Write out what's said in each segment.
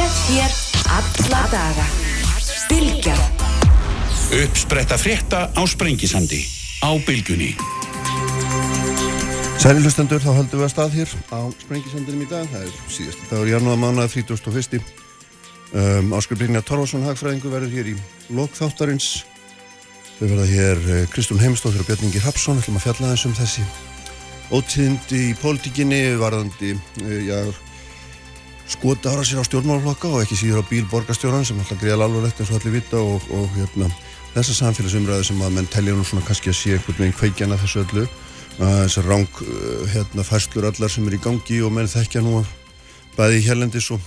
Með þér alla daga. Bilgja. Uppspretta frétta á Sprengisandi á Bilgunni. Sæli hlustendur, þá höldum við að stað hér á Sprengisandinum í dag. Það er síðast dagur janúar mánuða 31. Um, Áskar Brynja Torvarsson, hagfræðingu, verður hér í lokþáttarins. Þau verða hér uh, Kristún Heimstóttir og Björningi Rapsson. Við ætlum að fjalla þessum þessi ótíðindi í pólitíkinni, varðandi, uh, já, skota ára sér á stjórnmálflokka og ekki síður á bílborgastjóran sem alltaf greiðal alvarlegt eins og allir vita og, og hérna, þessa samfélagsumræði sem að menn telja nú svona kannski að sé einhvern veginn kveikjana þessu öllu. Þessar ráng hérna, fæslur allar sem er í gangi og menn þekkja nú bæði hérlendis og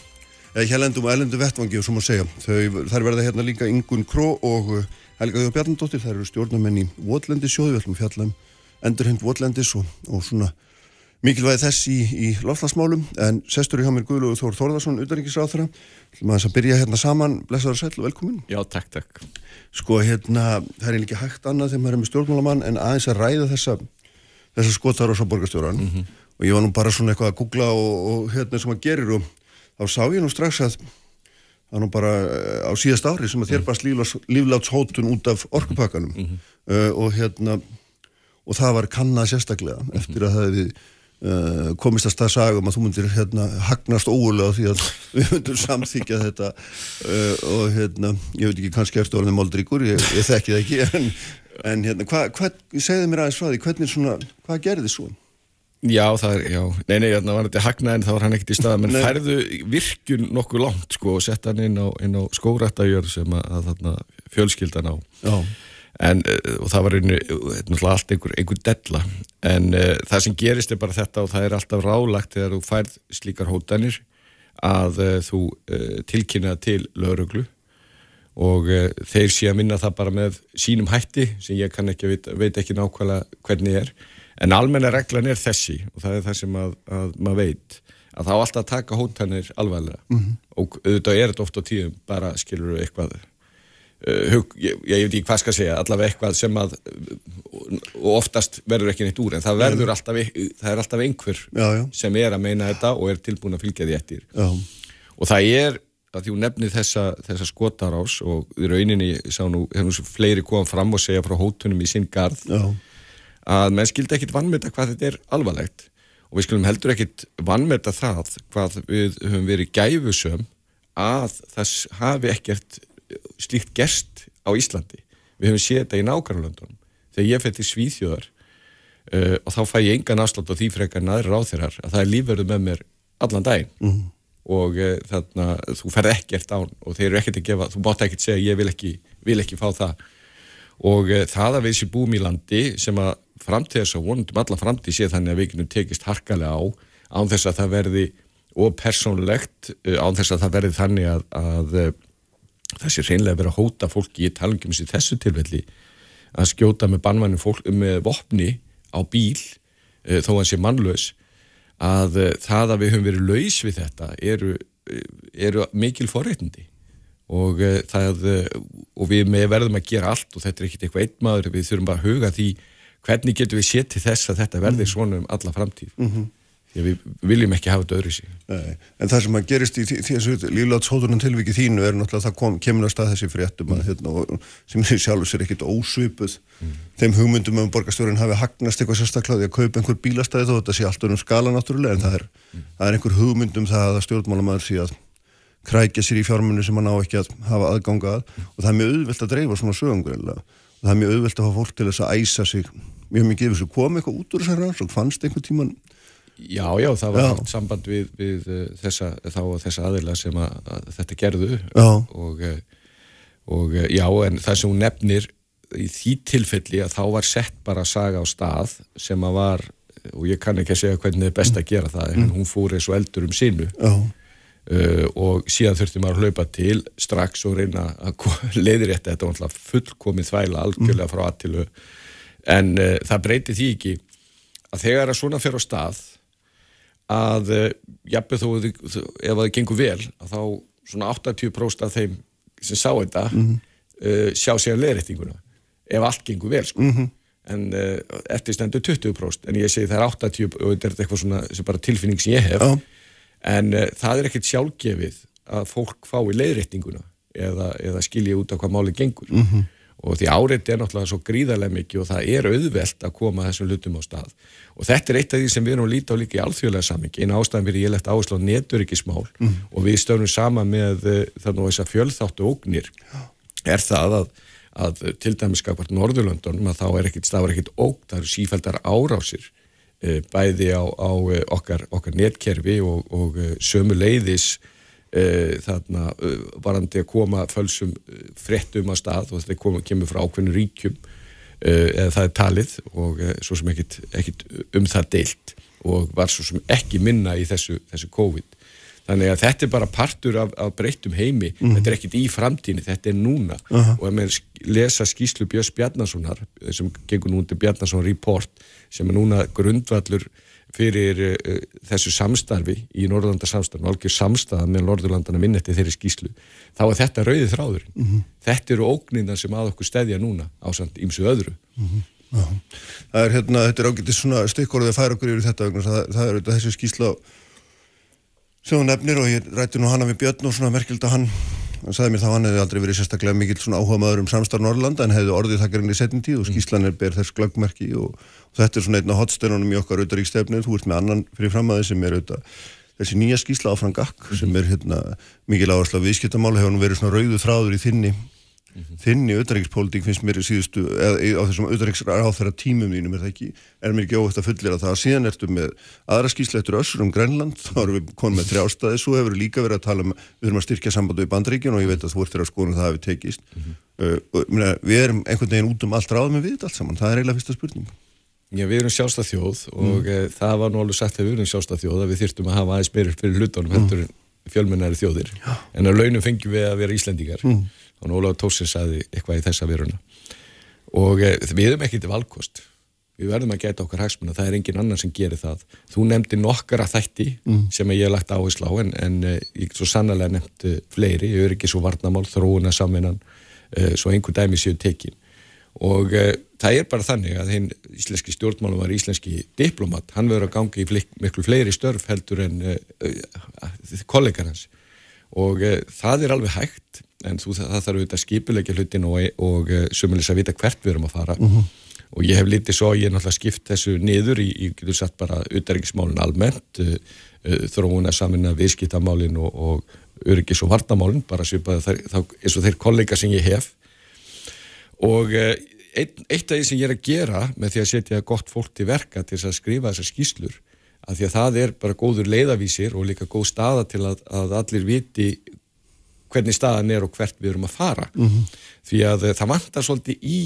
eða hérlendum og erlendu vettvangi og svo má segja. Þau, þær verða hérna líka Ingun Kró og Helga Þjóð Bjarnadóttir. Þær eru stjórnamenn í Votlendi-sjóði við ætlum að fjalla um endurhend Votlendis og, og svona mikilvægi þess í, í lofslagsmálum en sestur í hjá mér Guðlúður Þór Þórðarsson utanrikkisráþara, ætlum að byrja hérna saman. Blessaður sæl og velkomin Já, takk, takk. Sko hérna, það er ekki hægt annað þegar maður er með stjórnmálamann en aðeins að ræða þessa þessa skotar og svo borgarstjóran mm -hmm. og ég var nú bara svona eitthvað að googla og, og hérna sem að gerir og þá sá ég nú strax að það nú bara á síðast ári sem að þér bara lífláts hótun út af orkupakkanum. Mm -hmm. uh, og hérna og það var kannað sérstaklega -hmm. eftir að það hefði Uh, komist að stað sagum að þú myndir hérna, hagnast ógulega því að við myndum samþykja þetta. Uh, og hérna, ég veit ekki kannski eftir orðin moldríkur, ég, ég þekki það ekki en, en hérna, hvað hva, segði mér aðeins frá því, hvernig svona, hvað gerði svo? Já, það er, já, nei, nei, hérna var þetta hagnað en það var hann ekkert í stað, menn færðu virkun nokkuð langt, sko, og sett hann inn á, á skórættajör sem að, að þarna fjölskyldan á. Já En, eh, og það var einu, náttúrulega allt einhver, einhver della. En uh, það sem gerist er bara þetta og það er alltaf rálagt þegar þú færð slíkar hótanir að uh, þú uh, tilkynna til lauruglu og þeir sé að minna það bara með sínum hætti sem ég kann ekki veit, veit ekki nákvæmlega hvernig er. En almenna reglan er þessi og það er það sem að, að maður veit að þá alltaf taka hótanir alvarlega. Mm -hmm. og auðvitað er þetta oft á tíum bara skilur við eitthvað hug, ég, ég veit ekki hvað skal segja allavega eitthvað sem að og oftast verður ekki neitt úr en það verður alltaf, það er alltaf einhver já, já. sem er að meina þetta og er tilbúin að fylgja því eftir já. og það er að því hún nefnir þessa, þessa skotarás og í rauninni sá nú, hefur fleiri komað fram og segja frá hótunum í sinn garð að menn skildi ekkit vannmeta hvað þetta er alvarlegt og við skilum heldur ekkit vannmeta það hvað við höfum verið gæfusum að þess hafi ekkert slíkt gerst á Íslandi. Við höfum séð þetta í nákvæmlandunum þegar ég fyrir svíþjóðar uh, og þá fæ ég engan afslátt á því frekar næður ráþeirar að það er lífverðu með mér allan daginn. Mm. og uh, þannig að þú ferð ekkert án og þeir eru ekkert að gefa, þú mátt ekkert segja ég vil ekki, vil ekki fá það. Og uh, það að við séum búum í landi sem að framtíðast og vonundum alla framtíð sé þannig að við kunum tekist harkalega á án þess að það verði og persónlegt uh, án þess að það verði þannig að, að sé reynlega verið að hóta fólki í talangum sem þessu tilfelli að skjóta með bannvæðinu fólk með vopni á bíl e, þó að það sé mannlaus að e, það að við höfum verið laus við þetta eru, e, eru mikil forreitindi og, það, og við verðum að gera allt og þetta er ekkert eitthvað einn maður við þurfum bara að huga því hvernig getum við til þess að þetta verði svona um alla framtíð. Mm -hmm. Við viljum ekki hafa þetta öðru í sig. Nei, en það sem að gerist í þessu lífláttshóðunum tilvikið þínu er náttúrulega að það kom, kemur að stað þessi fréttum mm. að, hérna, sem sjálfur sér ekkit ósvipuð. Mm. Þeim hugmyndum um borgarstjórin hafi hagnast eitthvað sérstaklega að kaupa einhver bílastæði þó þetta sé alltaf um skala náttúrulega en mm. það, er, mm. það er einhver hugmyndum það að stjórnmálamæður sé að krækja sér í fjármunni sem hann á ekki að hafa aðgangað mm. og það er mjög auðvilt að dreifa svona sögum og það er mjög auðvilt að hafa fólk til þess að æsa sig mjög mikið yfir þessu kom eitthvað út úr þessar rannsók, fannst einhvern tíman Já, já, það var já. samband við, við uh, þessa, þá og þessa aðila sem að, að þetta gerðu. Og, uh, og uh, já, en það sem hún nefnir í því tilfelli að þá var sett bara saga á stað sem að var, og ég kann ekki að segja hvernig það er best að gera það, en mm. hún fór eins og eldur um sínu og síðan þurfti maður að hlaupa til strax og reyna að leiðir þetta, var alltaf fullkomið þvægla algjörlega frá aðtilu en það breyti því ekki að þegar að svona fer á stað að eh, jafnveg þó ef það gengur vel að þá svona 80% af þeim sem sá þetta mm -hmm. uh, sjá sér leðrættinguna ef allt gengur vel sko. mm -hmm. en uh, eftir stendur 20% en ég segi það er 80 og þetta er eitthvað svona sem bara tilfinning sem ég hef oh. en uh, það er ekkert sjálfgefið að fólk fái leiðréttinguna eða, eða skilja út á hvað máli gengur mm -hmm. Og því áreiti er náttúrulega svo gríðarlega mikið og það er auðvelt að koma þessum hlutum á stað. Og þetta er eitt af því sem við erum að líta á líka í alþjóðlega samingi, eina ástæðan fyrir ég lett áherslu á neturikismál mm. og við stöfum sama með uh, þannig að þessar fjölþáttu ógnir er það að, að til dæmis skapart Norðurlöndunum að þá er ekkit stafar ekkit ógn, það eru sífældar árásir uh, bæði á, á uh, okkar, okkar netkerfi og, og sömu leiðis þarna uh, varandi að koma fölsum uh, frettum að stað og þetta kemur frá ákveðinu ríkjum eða það er talið og svo sem ekkit, ekkit um það deilt og var svo sem ekki minna í þessu, þessu COVID þannig að þetta er bara partur af, af breyttum heimi mm. þetta er ekkit í framtíni, þetta er núna -huh. og ef maður lesa skýslu Björns Bjarnasonar sem gengur nú undir Bjarnason Report sem er núna grundvallur fyrir uh, þessu samstarfi í Norðurlandarsamstarfi, algjör samstæða með Norðurlandana minnetti þeirri skýslu þá er þetta rauðið þráður mm -hmm. þetta eru ógnina sem að okkur stedja núna á samt ímsu öðru mm -hmm. Það er hérna, þetta er ágætið svona stikkorðið að færa okkur yfir þetta það, það er þessi skýsla sem hún nefnir og ég rætti nú hana við Björn og svona merkild að hann hann sagði mér þá hann hefði aldrei verið sérstaklega mikill svona áhuga maður um samstarf Norrlanda en hefði orðið þakkarinn í setjum tíð og mm. skýslan er ber þess glöggmerki og, og þetta er svona einn á hotsteinunum í okkar auðaríkstefnið, þú ert með annan fyrir framæði sem er auðvitað þessi nýja skýsla áfram gakk sem mhm. er hérna mikil áherslu af viðskiptamáli hefur nú verið svona rauðu þráður í þinni Mm -hmm. þinni auðaríkspólitík finnst mér síðustu, eða á þessum þeirra tímum mínum er það ekki, er mér ekki óvægt að fullera það, síðan ertu með aðra skýsla eftir össur um Grænland, þá erum við konið með þrjástaði, svo hefur við líka verið að tala um við erum að styrkja sambandu í bandríkjun og ég veit að þú ert skoðun að það hefur tekist mm -hmm. uh, og, minna, við erum einhvern veginn út um allt ráðum við þetta allt saman, það er eiginlega fyrsta spurning Já, við erum sjálfstað þjóð og mm. e, það var nú alveg sagt að við erum sjálfstað þjóð að við þyrtum að hafa aðeins meira fyrir hlutunum mm. heldur fjölmennari þjóðir Já. en á launum fengjum við að vera Íslendingar mm og Óláður Tórsins saði eitthvað í þessa veruna og e, við erum ekkert valkost. Við verðum að geta okkar hagsmuna, það er engin annan sem gerir það. Þú nefndi nokkara þætti mm. sem ég hef lagt áherslu á en, en e, ég svo sannlega nefndi fleiri. Ég er ekki svo varnamál, þróuna saminan e, svo einhver dæmi séu tekin. Og það er bara þannig að hinn íslenski stjórnmálum var íslenski diplomat, hann verður að gangi í flik, miklu fleiri störf heldur en kollegar hans. Og það er alveg hægt en þú, það þarf auðvitað að skipilegja hlutin og, og eh, sömulis að vita hvert við erum að fara mhm. -huh. og ég hef litið svo, ég er náttúrulega skipt þessu niður í, ég getur satt bara auðverðingismálin almennt uh, þróuna samin að viðskiptamálin og, og öryggis og vartamálin, bara svipaði þá eins og þeir kollega sem ég hef og eitt, eitt af því sem ég er að gera með því að setja gott fólk til verka til að skrifa þessar skýslur að því að það er bara góður leiðavísir og líka góð staða til að, að allir viti hvernig staðan er og hvert við erum að fara mm -hmm. því að eh, það vantar svolítið í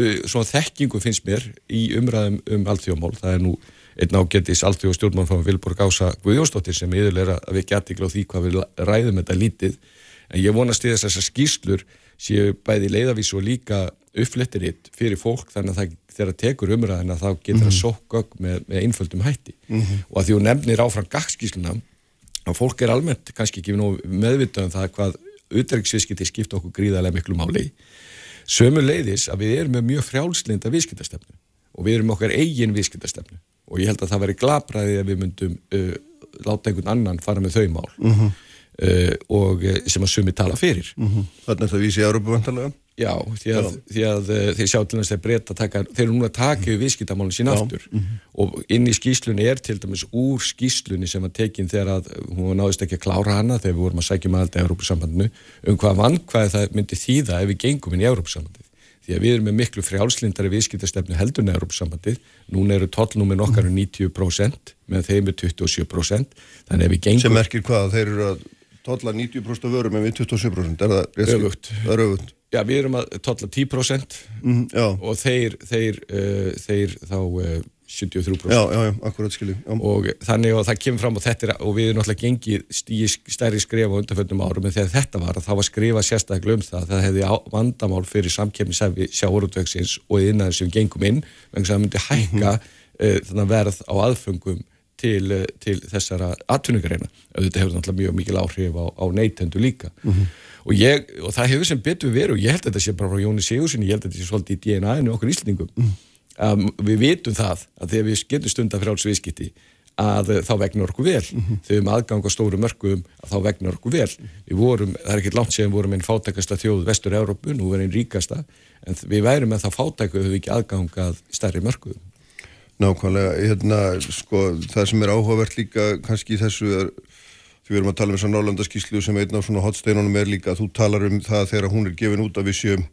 uh, svona þekkingu finnst mér í umræðum um alþjóðmál það er nú einn ágættis alþjóð stjórnmann frá Vilborg Ása Guðjónsdóttir sem yfirlega að við gæti glóð því hvað við ræðum þetta lítið en ég vonast í þess að þessar skýslur séu bæði leiðavís og líka uppflettirinn fyrir fólk þannig að það þegar það tekur umræðina þá getur það mm -hmm. sókgögg með, með einföldum hætti mm -hmm. og að því hún nefnir áfram gagskísluna og fólk er almennt kannski ekki meðvitað um það hvað auðverksviðskipti skipta okkur gríðarlega miklu máli sömu leiðis að við erum með mjög frjálslinda viðskiptastefnu og við erum okkar eigin viðskiptastefnu og ég held að það veri glabræði að við myndum uh, láta einhvern annan fara með þau mál uh -huh. uh, og uh, sem að sumi tala fyrir -huh. Þannig að það vísi í Árubu vantarlega? Já, því að, því að eh, þeir sjá til þess að breyta taka, þeir eru núna að taka við viðskiptamálun sín aftur. Mm -hmm. og inn í skýslunni er til dæmis úr skýslunni sem var tekinn þegar að hún náðist ekki að klára hana þegar við vorum að sækja með alltaf Európa-sambandinu um hvað vann hvað það myndi þýða ef við gengum inn í Európa-sambandið því að við erum með miklu frjálslindari viðskiptastefnu heldur en Európa-sambandið núna eru tollnúmin okkar um 90% með þeim er 27% þannig að við gengum sem merkir hvað? Þeir eru að tolla 90% vörum en við 27% er það öfugt? Það er öfugt Já, við erum að totla 10% mm, og þeir, þeir, uh, þeir þá uh, 73%. Já, já, já, akkurat skilji. Og þannig að það kemur fram og þetta er, og við erum náttúrulega gengið stíði stærri skrif á undanfjöldum árum en þegar þetta var, þá var skrifað sérstaklega um það að það hefði vandamál fyrir samkemmi sjáurútvöksins og innan sem gengum inn, vegna það myndi hækka mm -hmm. uh, verð á aðfengum til, uh, til þessara atvinningareina. Þetta hefur náttúrulega mjög mikil áhrif á, á neytendu líka. Mm -hmm og, ég, og það hefur sem betur verið og ég held að þetta sé bara frá Jóni Sigurssoni ég held að þetta sé svolítið í DNA-inu okkur íslendingum mm. um, við vitum það að þegar við getum stundar frálsviðskipti að þá vegnar okkur vel mm -hmm. þegar við aðgang á stóru mörgum að þá vegnar okkur vel við vorum, það er ekkert langt séðan við vorum einn fátækasta þjóð vestur-Európu, nú verðum einn ríkasta en við værum en þá fátæku við ekki aðgang að stærri mörgum Nákvæmlega, hérna, sko, það sem er áhugavert líka kannski þessu er, því við erum að tala um þess að Norrlandaskíslu sem einn á svona hotsteinunum er líka þú talar um það þegar hún er gefin út að við séum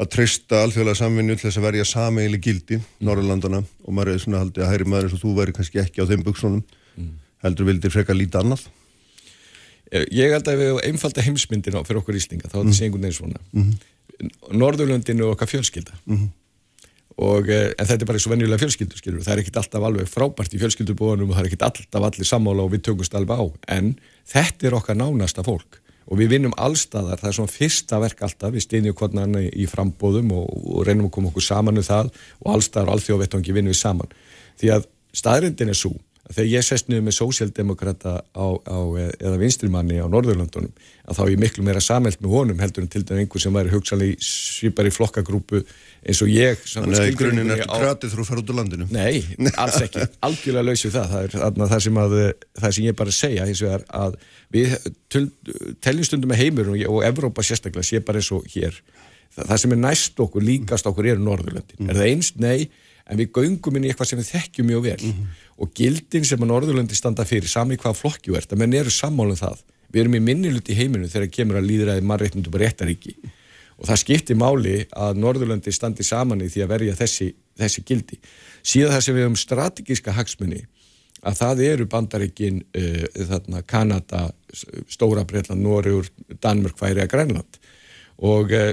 að treysta alþjóðlega samvinnu til þess að verja sameigli gildi Norrlandana og maður er svona haldið að hægri maður eins og þú væri kannski ekki á þeim buksunum mm. heldur vildir frekar lítið annað? Eh, Ég held að við einfalda heimsmyndin á fyrir okkur íslinga þá er þetta mm. Og eh, en þetta er bara eins og venjulega fjölskyldu skilur. það er ekkit alltaf alveg frábært í fjölskyldubóðanum og það er ekkit alltaf allir sammála og við tökumst alveg á. En þetta er okkar nánasta fólk. Og við vinnum allstaðar, það er svona fyrsta verk alltaf, við stýnjum hvernig hann í frambóðum og, og reynum að koma okkur saman um það. Og allstaðar og alþjóðvettangi vinnum við saman. Því að staðrindin er svo þegar ég sest niður með sósjaldemokrata eða vinstrimanni á Norðurlandunum að þá er ég miklu meira samhælt með honum heldur en til dæmis einhver sem væri hugsanlega svipar í flokkagrúpu eins og ég Þannig að í grunninn ertu kratið þrú að fara út á landinu? Nei, alls ekki, algjörlega lausið það. Það er það sem, að, það sem ég bara segja hins vegar að við teljum stundum með heimur og, og Evrópa sérstaklega sé bara eins og hér. Það, það sem er næst okkur, líkast okkur eru Norðurlandin, mm. er það einst? Nei en við göngum inn í eitthvað sem við þekkjum mjög vel mm -hmm. og gildin sem að Norðurlandi standa fyrir sami hvað flokkju er, það menn eru sammálum það við erum í minnilut í heiminu þegar kemur að líðræði mannreitnundum og réttaríki og það skiptir máli að Norðurlandi standi saman í því að verja þessi, þessi gildi. Síðan það sem við höfum strategíska hagsmunni að það eru bandaríkin uh, þarna Kanada, Stóra Breitland, Norður, Danmörk, Færi að Grænland og uh,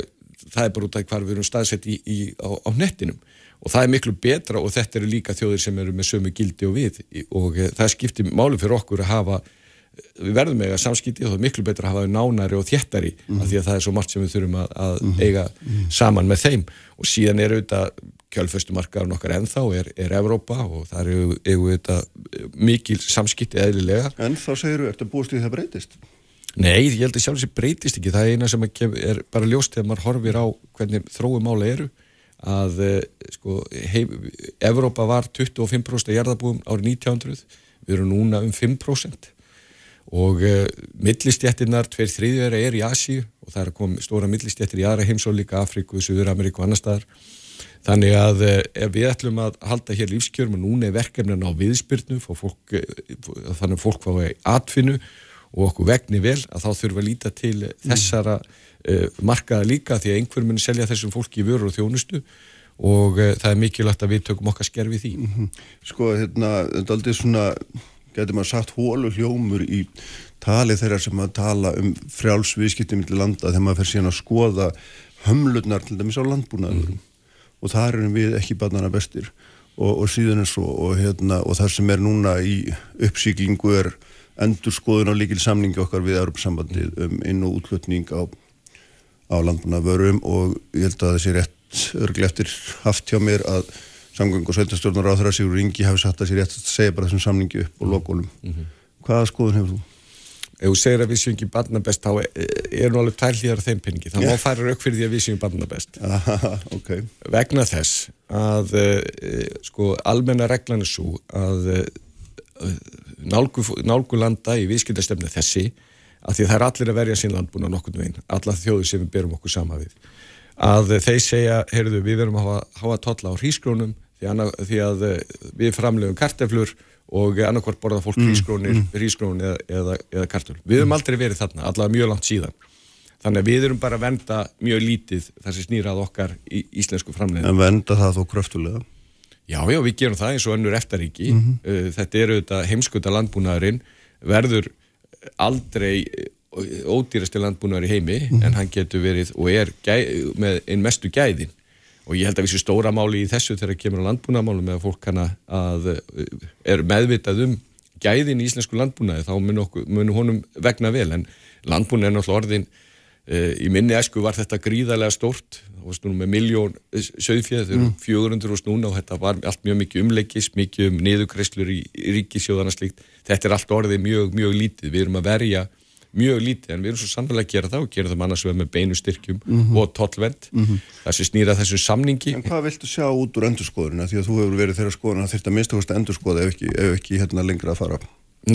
það er bara út af hvað við erum staðsett í, í, á, á nettinum og það er miklu betra og þetta eru líka þjóðir sem eru með sömu gildi og við. Og e, það skiptir máli fyrir okkur að hafa við verðum eiga samskipti og það er miklu betra að hafa nánari og þjættari mm af því að það er svo margt sem við þurfum að, að mm eiga mm saman með þeim. Og síðan er auðvitað kjálföstumarkaðun okkar ennþá er, er Evrópa og það eru auðvitað mikil samskipti eðlilega En þá segir þú, ertu búist í það breytist? Nei, ég held að sjálf þessi breytist ekki. Það er eina sem er bara ljóst þegar maður horfir á hvernig þróum mála eru að eh, sko, heim, Evrópa var 25% jarðabúum árið 1900, við erum núna um 5% og uh, millistjættirnar, tveir þriðjara er í Asíu og það er komið stóra millistjættir í aðra heimsól líka Afríku, Suður Ameríku og annar staðar. Þannig að uh, við ætlum að halda hér lífskjörum og núna er verkefnin á viðspyrnu fólk, uh, þannig að fólk fái atfinnu og okkur vegni vel að þá þurfum að líta til þessara mm markaða líka því að einhver muni selja þessum fólki í vörur og þjónustu og uh, það er mikilvægt að við tökum okkar skerfi því. Mm -hmm. Sko, hérna, þetta er aldrei svona, getur maður sagt hólu hljómur í tali þeirra sem að tala um frjálsviðskiptum í landa þegar maður fer síðan að skoða hömlurnar til dæmis á landbúnaður mm. og það erum við ekki barnana bestir og, og síðan eins og, og, hérna, og það sem er núna í uppsíklingu er endur skoðun á líkil samningi okkar við Europasambandið um inn- og útlutning á á landbúna vörum og ég held að þessi rétt örglega eftir haft hjá mér að samgöng og sveitastjórnar á þeirra Sigur Ingi hafi satt að sér rétt að segja bara þessum samningi upp og lokólum. Mm -hmm. Hvaða skoðun hefur þú? Ef þú segir að við séum ekki barna best þá er nú alveg tælhýðar þeim peningi. Það yeah. má fara rauk fyrir því að við séum barna best. Aha, okay. Vegna þess að uh, sko almenna reglan er svo að nálgu, nálgu landa í viðskiptastefni þessi að því það er allir að verja sín landbúna nokkurn veginn, alla þjóður sem við berum okkur sama við að þeir segja, heyrðu, við verum að hafa, hafa totla á hrískrónum því, því að eh, við framlegum karteflur og annarkvort borða fólk hrískrónir mm, mm. hrískrón eða, eða, eða karteflur við höfum mm. aldrei verið þarna, allavega mjög langt síðan þannig að við erum bara að venda mjög lítið þar sem snýrað okkar í íslensku framlegin. En venda það þó kröftulega? Já, já, við gerum það eins og önnur eftaríki, mm -hmm. þetta eru þetta heimskuta landbúnaðurinn verður aldrei ódýrasti landbúnaður í heimi mm. en hann getur verið og er gæ, með einn mestu gæðin og ég held að séum stóra máli í þessu þegar kemur á landbúnaðmálu með að fólk hana að er meðvitað um gæðin í íslensku landbúnaði þá mun, okkur, mun honum vegna vel en landbúnaði er náttúrulega orðin í minni esku var þetta gríðarlega stórt. Þá varst nú með miljón söðfjöð þau eru 400 og snúna og þetta var allt mjög mikið umleikis, mikið um niðugreislur í, í ríkisjóðana slíkt. Þetta er allt orðið mjög, mjög lítið. Við erum að verja mjög lítið en við erum svo sannlega að gera það og gera það annars vegar með beinu styrkjum mm -hmm. og tollvend mm -hmm. það sem snýra þessu samningi. En hvað viltu sjá út úr endurskoðuna því að þú hefur verið þeirra að þetta minnst að endurskoða ef ekki, ef ekki hérna lengra að fara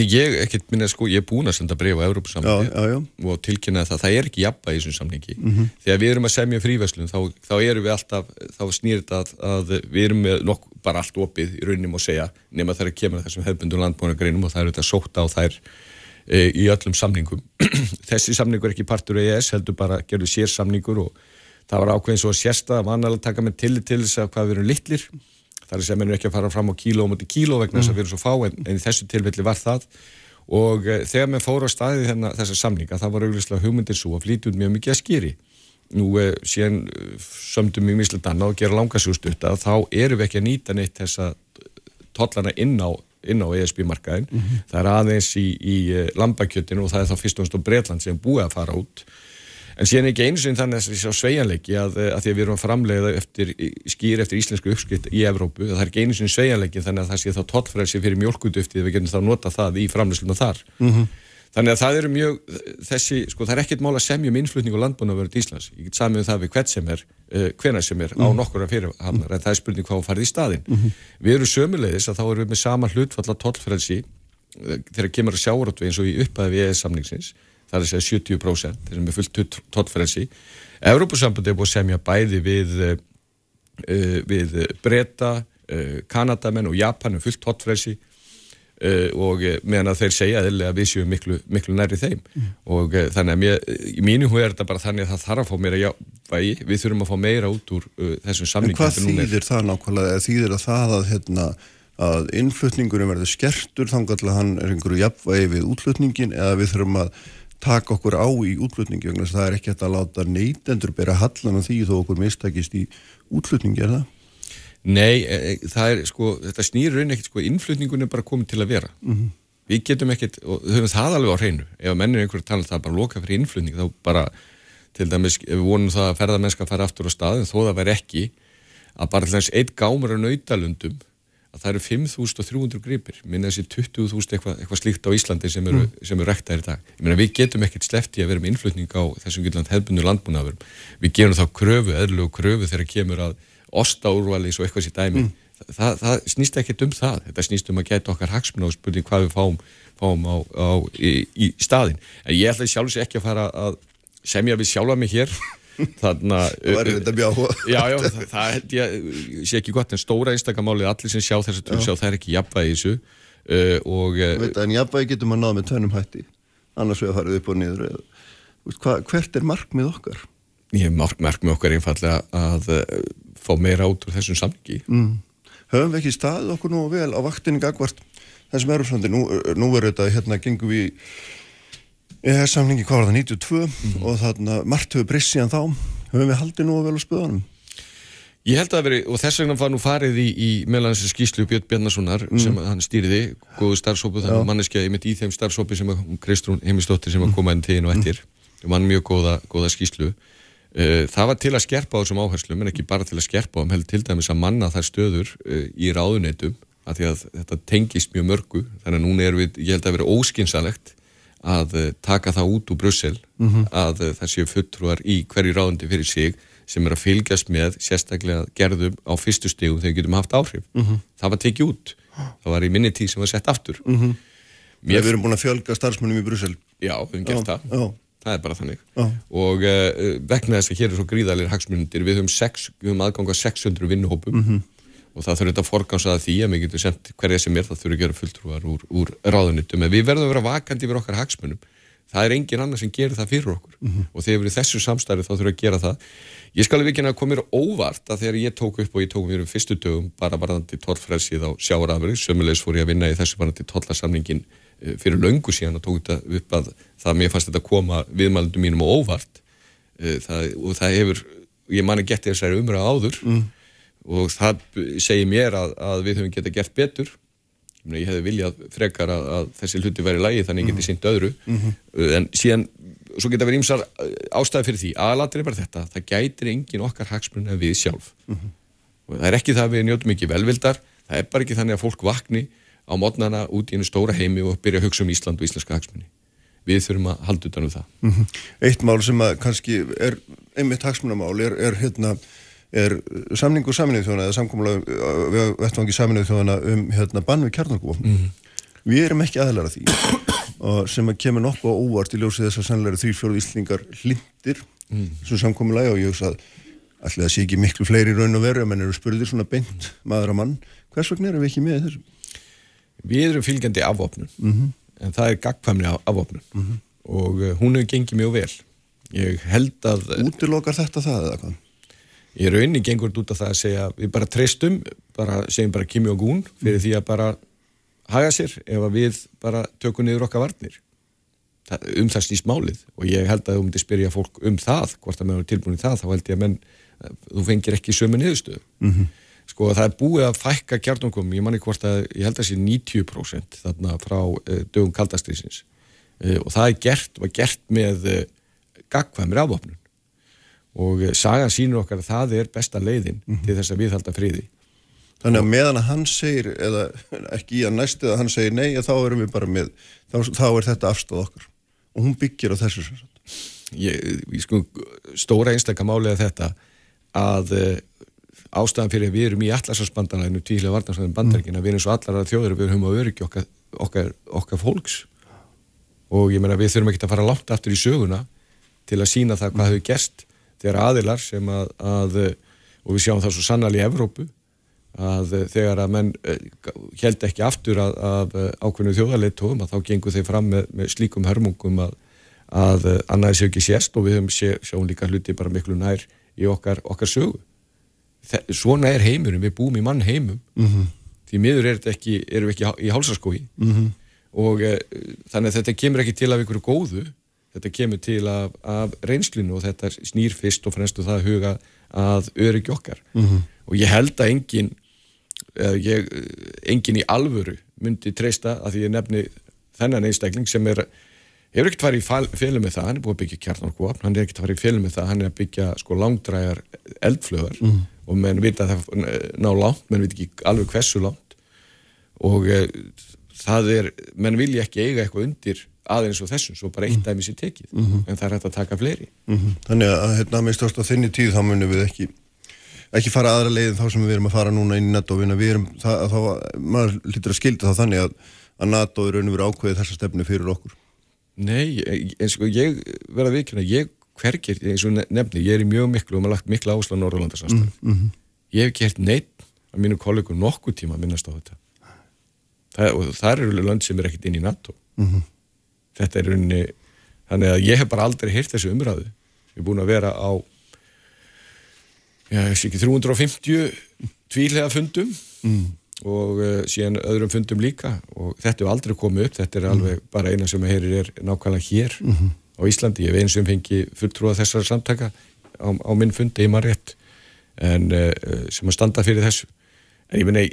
Ég, ekkert minna sko, ég er búin að senda breyf á Európa-samlingi og tilkynna það. Það er ekki jafna í þessum samlingi mm -hmm. þegar við erum að semja frívæslun þá, þá erum við alltaf, þá snýrt að, að við erum með nokk, bara allt opið í rauninum og segja, nema það er að kemur þessum hefbundum landbúinargreinum og það eru þetta sótt á þær e, í öllum samlingum þessi samlingur er ekki partur af ES heldur bara að gerðu sér samlingur og það var ákveðin svo að sérsta að mannalega taka með til til þess að hvað við erum litlir það er sem ennur ekki að fara fram á kíló og mútið kíló vegna þess mm. að við erum svo fá en, en í þessu tilfelli var það og e, þegar maður fóru á staði þennan þessar samlinga það var auðvitað hugmyndir svo að flýta út mjög mikið að skýri nú e, síðan e, sömdum við mislega danna og gera langasjústut að þá eru við ekki að nýta neitt þessa tollana inn á, á ESB-markaðin mm -hmm. það er aðeins í, í lambakjötinu og það er þá fyrst og náttúrulega Breitland sem búið að fara út En síðan ekki eins og þannig að það er sveianleiki að, að því að við erum að framleiða eftir, skýr eftir íslensku uppskritt í Evrópu, það er ekki eins og sveianleiki þannig að það sé þá tollfrælsi fyrir mjölkuduftið við getum þá nota það í framleiðsluna þar. Mm -hmm. Þannig að það eru mjög, þessi, sko það er ekkert mál að semja um innflutning og landbúnaverð í Íslands. Ég get samið um það við hvert sem er, uh, hvena sem er mm -hmm. á mhm. nokkura fyrirhamnar, en það er spurning hvað farið í staðin. Mm -hmm. Við erum sömulegis að þá erum við með sama hlutfalla tollfrælsi uh, þegar kemur að sjárótvi eins og í upphæði við EES-samningsins það er að segja 70% þessum er fullt tóttfrelsi Európusambandi er búið að semja bæði við uh, við breyta uh, Kanadamenn og Japan um fullt tóttfrelsi uh, og meðan að þeir segja að við séum miklu, miklu nærri þeim mm. og þannig að mér, í mínu hú er þetta bara þannig að það þarf að fá meira jávægi við þurfum að fá meira út úr þessum samling En hvað þýðir það nákvæmlega? Þýðir að það að hérna að innflutningunum verður skertur þannig að hann er einhverju jafnvægi við útflutningin eða við þurfum að taka okkur á í útlutningi þannig að það er ekki hægt að láta neytendur bera hallan af því þó okkur mistakist í útlutningi, er það? Nei, e, e, það er sko, þetta snýr raun ekkert sko, innflutningun er bara komið til að vera mm -hmm. við getum ekkert, og höfum það alveg á hreinu ef mennir einhverju tala um það bara loka fyrir innflutning þá bara, til dæmis við vonum það að ferðarmennska fara aftur á staðin þó það verð ekki að bara þess eitt gámur á nautalundum að það eru 5.300 gripir. Minna þessi 20.000 eitthvað eitthva slíkt á Íslandi sem eru, mm. eru rektaðir í dag. Ég meina við getum ekkert slefti að vera með innflutning á þessum gilland hefbundu landbúnaðurum við gerum þá kröfu, eðlulegu kröfu þegar kemur að ostaúrvalis og eitthvað sér dæmi. Mm. það, það, það snýst ekkert um það. Þetta snýst um að geta okkar hagsmun og spurning hvað við fáum, fáum á, á, í, í staðin en ég ætla sjálfs ekki að fara að semja við sjálfa mig hér Þannig að... Það var þetta mjög áhuga. Já, já, það, það held ég, ég sé ekki gott, en stóra einstakamálið, allir sem sjá þessu tún sjá, það er ekki jafnvægi í þessu uh, og... Veit, en jafnvægi getur maður náð með tönum hætti, annars við að fara upp og niður. Hva, hvert er markmið okkar? Ég mark, markmið okkar einfallega að uh, fá meira át úr þessum samlingi. Mm. Höfum við ekki staðið okkur nú vel á vaktinni gagvart þessum erfsvöndi? Nú, nú er þetta, hérna, gengum við EHS-samlingi, hvað var það, 92 mm. og þarna margt hefur breyst síðan þá. Höfum við haldið nú að vel á spöðunum? Ég held að veri, og þess vegna var nú farið í, í meðlansi skýslu Björn Bjarnasonar mm. sem hann stýriði, góðu starfsópu þannig að manneskja einmitt í þeim starfsópi sem að Kristrún Heimistóttir sem að koma enn tegin og eftir. Mm. mann mjög góða, góða skýslu uh, það var til að skerpa á þessum áherslu en ekki bara til að skerpa á, held til dæmis að manna þær stöður uh, í ráðuneytum að því að þetta tengist mjög mörgu. Þannig að núna er við, ég held að vera óskinsalegt að eh, taka það út úr Brussel mm -hmm. að eh, það séu fulltrúar í hverju ráðandi fyrir sig sem er að fylgjast með sérstaklega gerðum á fyrstu stegum þegar við getum haft áhrif mm -hmm. það var tekið út það var í minni tíð sem var sett aftur mm -hmm. Mér... Við erum búin að fjölga starfsmunum í Brussel Já, við hefum gert já, það já. það er bara þannig já. og uh, vegna þess að hér er svo gríðalir hagsmundir við höfum, sex, við höfum aðgang á 600 vinnuhópum mhm og það þurfur þetta að forgansaða því að við getum sendt hverja sem er það þurfur að gera fulltrúar úr, úr ráðunitum en við verðum að vera vakandi fyrir okkar hagsmunum. Það er engin annar sem gerir það fyrir okkur. Mm -hmm. og þegar við erum þessu samstæri þá þurfum við að gera það. Ég skal ekki að koma mér óvart að þegar ég tók upp og ég tók mér um fyrstu dögum bara varðandi tórfrelsið á sjáarafri sömulegs fór ég að vinna í þessu varðandi tórlarsamningin eh, fyrir löngu síðan og tók þetta upp að það mér fannst þetta að koma viðmælundum mínum og óvart. Eh, það, og það hefur, ég man ekki eftir þessari umræða áður. Mm og það segir mér að, að við höfum geta gert betur. Ég hefði viljað frekar að, að þessi hluti væri lægi þannig ég geti syngt öðru. Mm -hmm. en síðan, svo geta verið ímsar ástæði fyrir því, aðalatir er bara þetta það gætir engin okkar hagsmunni en við sjálf. Mm -hmm. og það er ekki það að við njótum ekki velvildar, það er bara ekki þannig að fólk vakni á mótnana út í einu stóra heimi og byrja að hugsa um Ísland og íslenska hagsmunni við þurfum að halda utan um það. Mm -hmm. Eitt mál sem að kannski er einmitt hagsmunamál er, er hérna er samningu saminuð þjóðana eða samkómulega uh, vettvangi saminuð þjóðana um hérna bann við kjarnarkúa mm -hmm. við erum ekki aðlæra því og sem að kemur nokkuð óvart í ljósið þess að sannlega þrýfjóru íslningar hlindir mm. sem samkómulega og ég hugsa að allir það sé ekki miklu fleiri raun og veru að menn eru spurðir svona beint maður að mann hvers vegna erum við ekki með þessu? Við erum fylgjandi afvopnum mm -hmm en það er gagkvæmni afopnum mm -hmm. og uh, hún hefur gengið mjög vel ég held að Útilokar þetta það eða hvað? Er rauninni gengur út af það að segja við bara treystum, bara segjum bara kimi og gún fyrir því að bara haga sér ef að við bara tökum niður okkar varnir. Það, um það snýst málið og ég held að þú myndir spyrja fólk um það hvort að maður er tilbúin í það þá held ég að menn, þú fengir ekki sömu niðurstöðu. Mm -hmm sko það er búið að fækka kjarnungum, ég manni hvort að ég held að það sé 90% þarna frá uh, dögum kaldastriðsins uh, og það er gert, var gert með uh, gagkvæmri afvopnun og sagan sínur okkar að það er besta leiðin mm -hmm. til þess að við halda friði Þannig að meðan að hann segir eða ekki í að næstu að hann segir nei þá erum við bara með, þá, þá er þetta afstáð okkar og hún byggir á þessu ég, ég sko stóra einstakka máli að þetta að ástæðan fyrir að við erum í allarsvarsbandalæðinu tvílega varnarsvæðin bandaríkina, mm. við erum svo allar að þjóður við höfum að öryggi okkar, okkar, okkar fólks og ég meina við þurfum ekki að fara látt aftur í söguna til að sína það hvað mm. hefur gerst þegar aðilar sem að, að og við sjáum það svo sannal í Evrópu að þegar að menn held eh, ekki aftur að, að ákveðinu þjóðarleitóðum að þá gengur þeir fram með, með slíkum hörmungum að, að annaði séu ekki sérst og við höfum sjá, sjáum líka hluti bara miklu nær í okkar, okkar sögu svona er heimurum, við búum í mann heimum mm -hmm. því miður er ekki, erum við ekki í hálsaskói mm -hmm. og e, þannig að þetta kemur ekki til af einhverju góðu þetta kemur til af, af reynslinu og þetta snýr fyrst og fremst og það huga að öryggi okkar. Mm -hmm. og ég held að engin ég, engin í alvöru myndi treysta að því ég nefni þennan einstakling sem er hefur ekkert farið í félum með það, hann er búið að byggja kjarnarkvapn, hann er ekkert farið í félum með það, hann er að byggja sko langdrægar eldflöðar mm og menn vita að það ná langt, menn veit ekki alveg hversu langt. Og e, það er, menn vilja ekki eiga eitthvað undir aðeins og þessum, svo bara eitt mhm. dæmis í tekið, mm -hmm. en það er hægt að taka fleiri mm -hmm. Þannig að hérna með stórst á þinni tíð þá munum við ekki ekki fara aðra leiðin þá sem við erum að fara núna inn í NATO við erum, það, þá, maður lítur að skilta þá þannig að, að NATO er verið ákveðið þessa stefnu fyrir okkur Nei, eins og ég verða vikina, ég hvergir, eins og nefni, ég er í mjög miklu og maður lagt miklu áslá Norrlandarsamstæð mm -hmm. ég hef hert neitt að mínu kollegum nokkuð tíma að minnast á þetta það, og það eru lönd sem er ekkit inn í NATO mm -hmm. þetta er unni þannig að ég hef bara aldrei heyrt þessu umræðu ég er búin að vera á já, ég sé ekki 350 tvílega fundum mm. og uh, síðan öðrum fundum líka og þetta er aldrei komið upp þetta er alveg bara eina sem að heyrir er nákvæmlega hér -hmm á Íslandi, ég eins og fengi fulltrúa þessara samtaka á, á minn fundi í maður rétt en uh, sem að standa fyrir þessu en ég menna,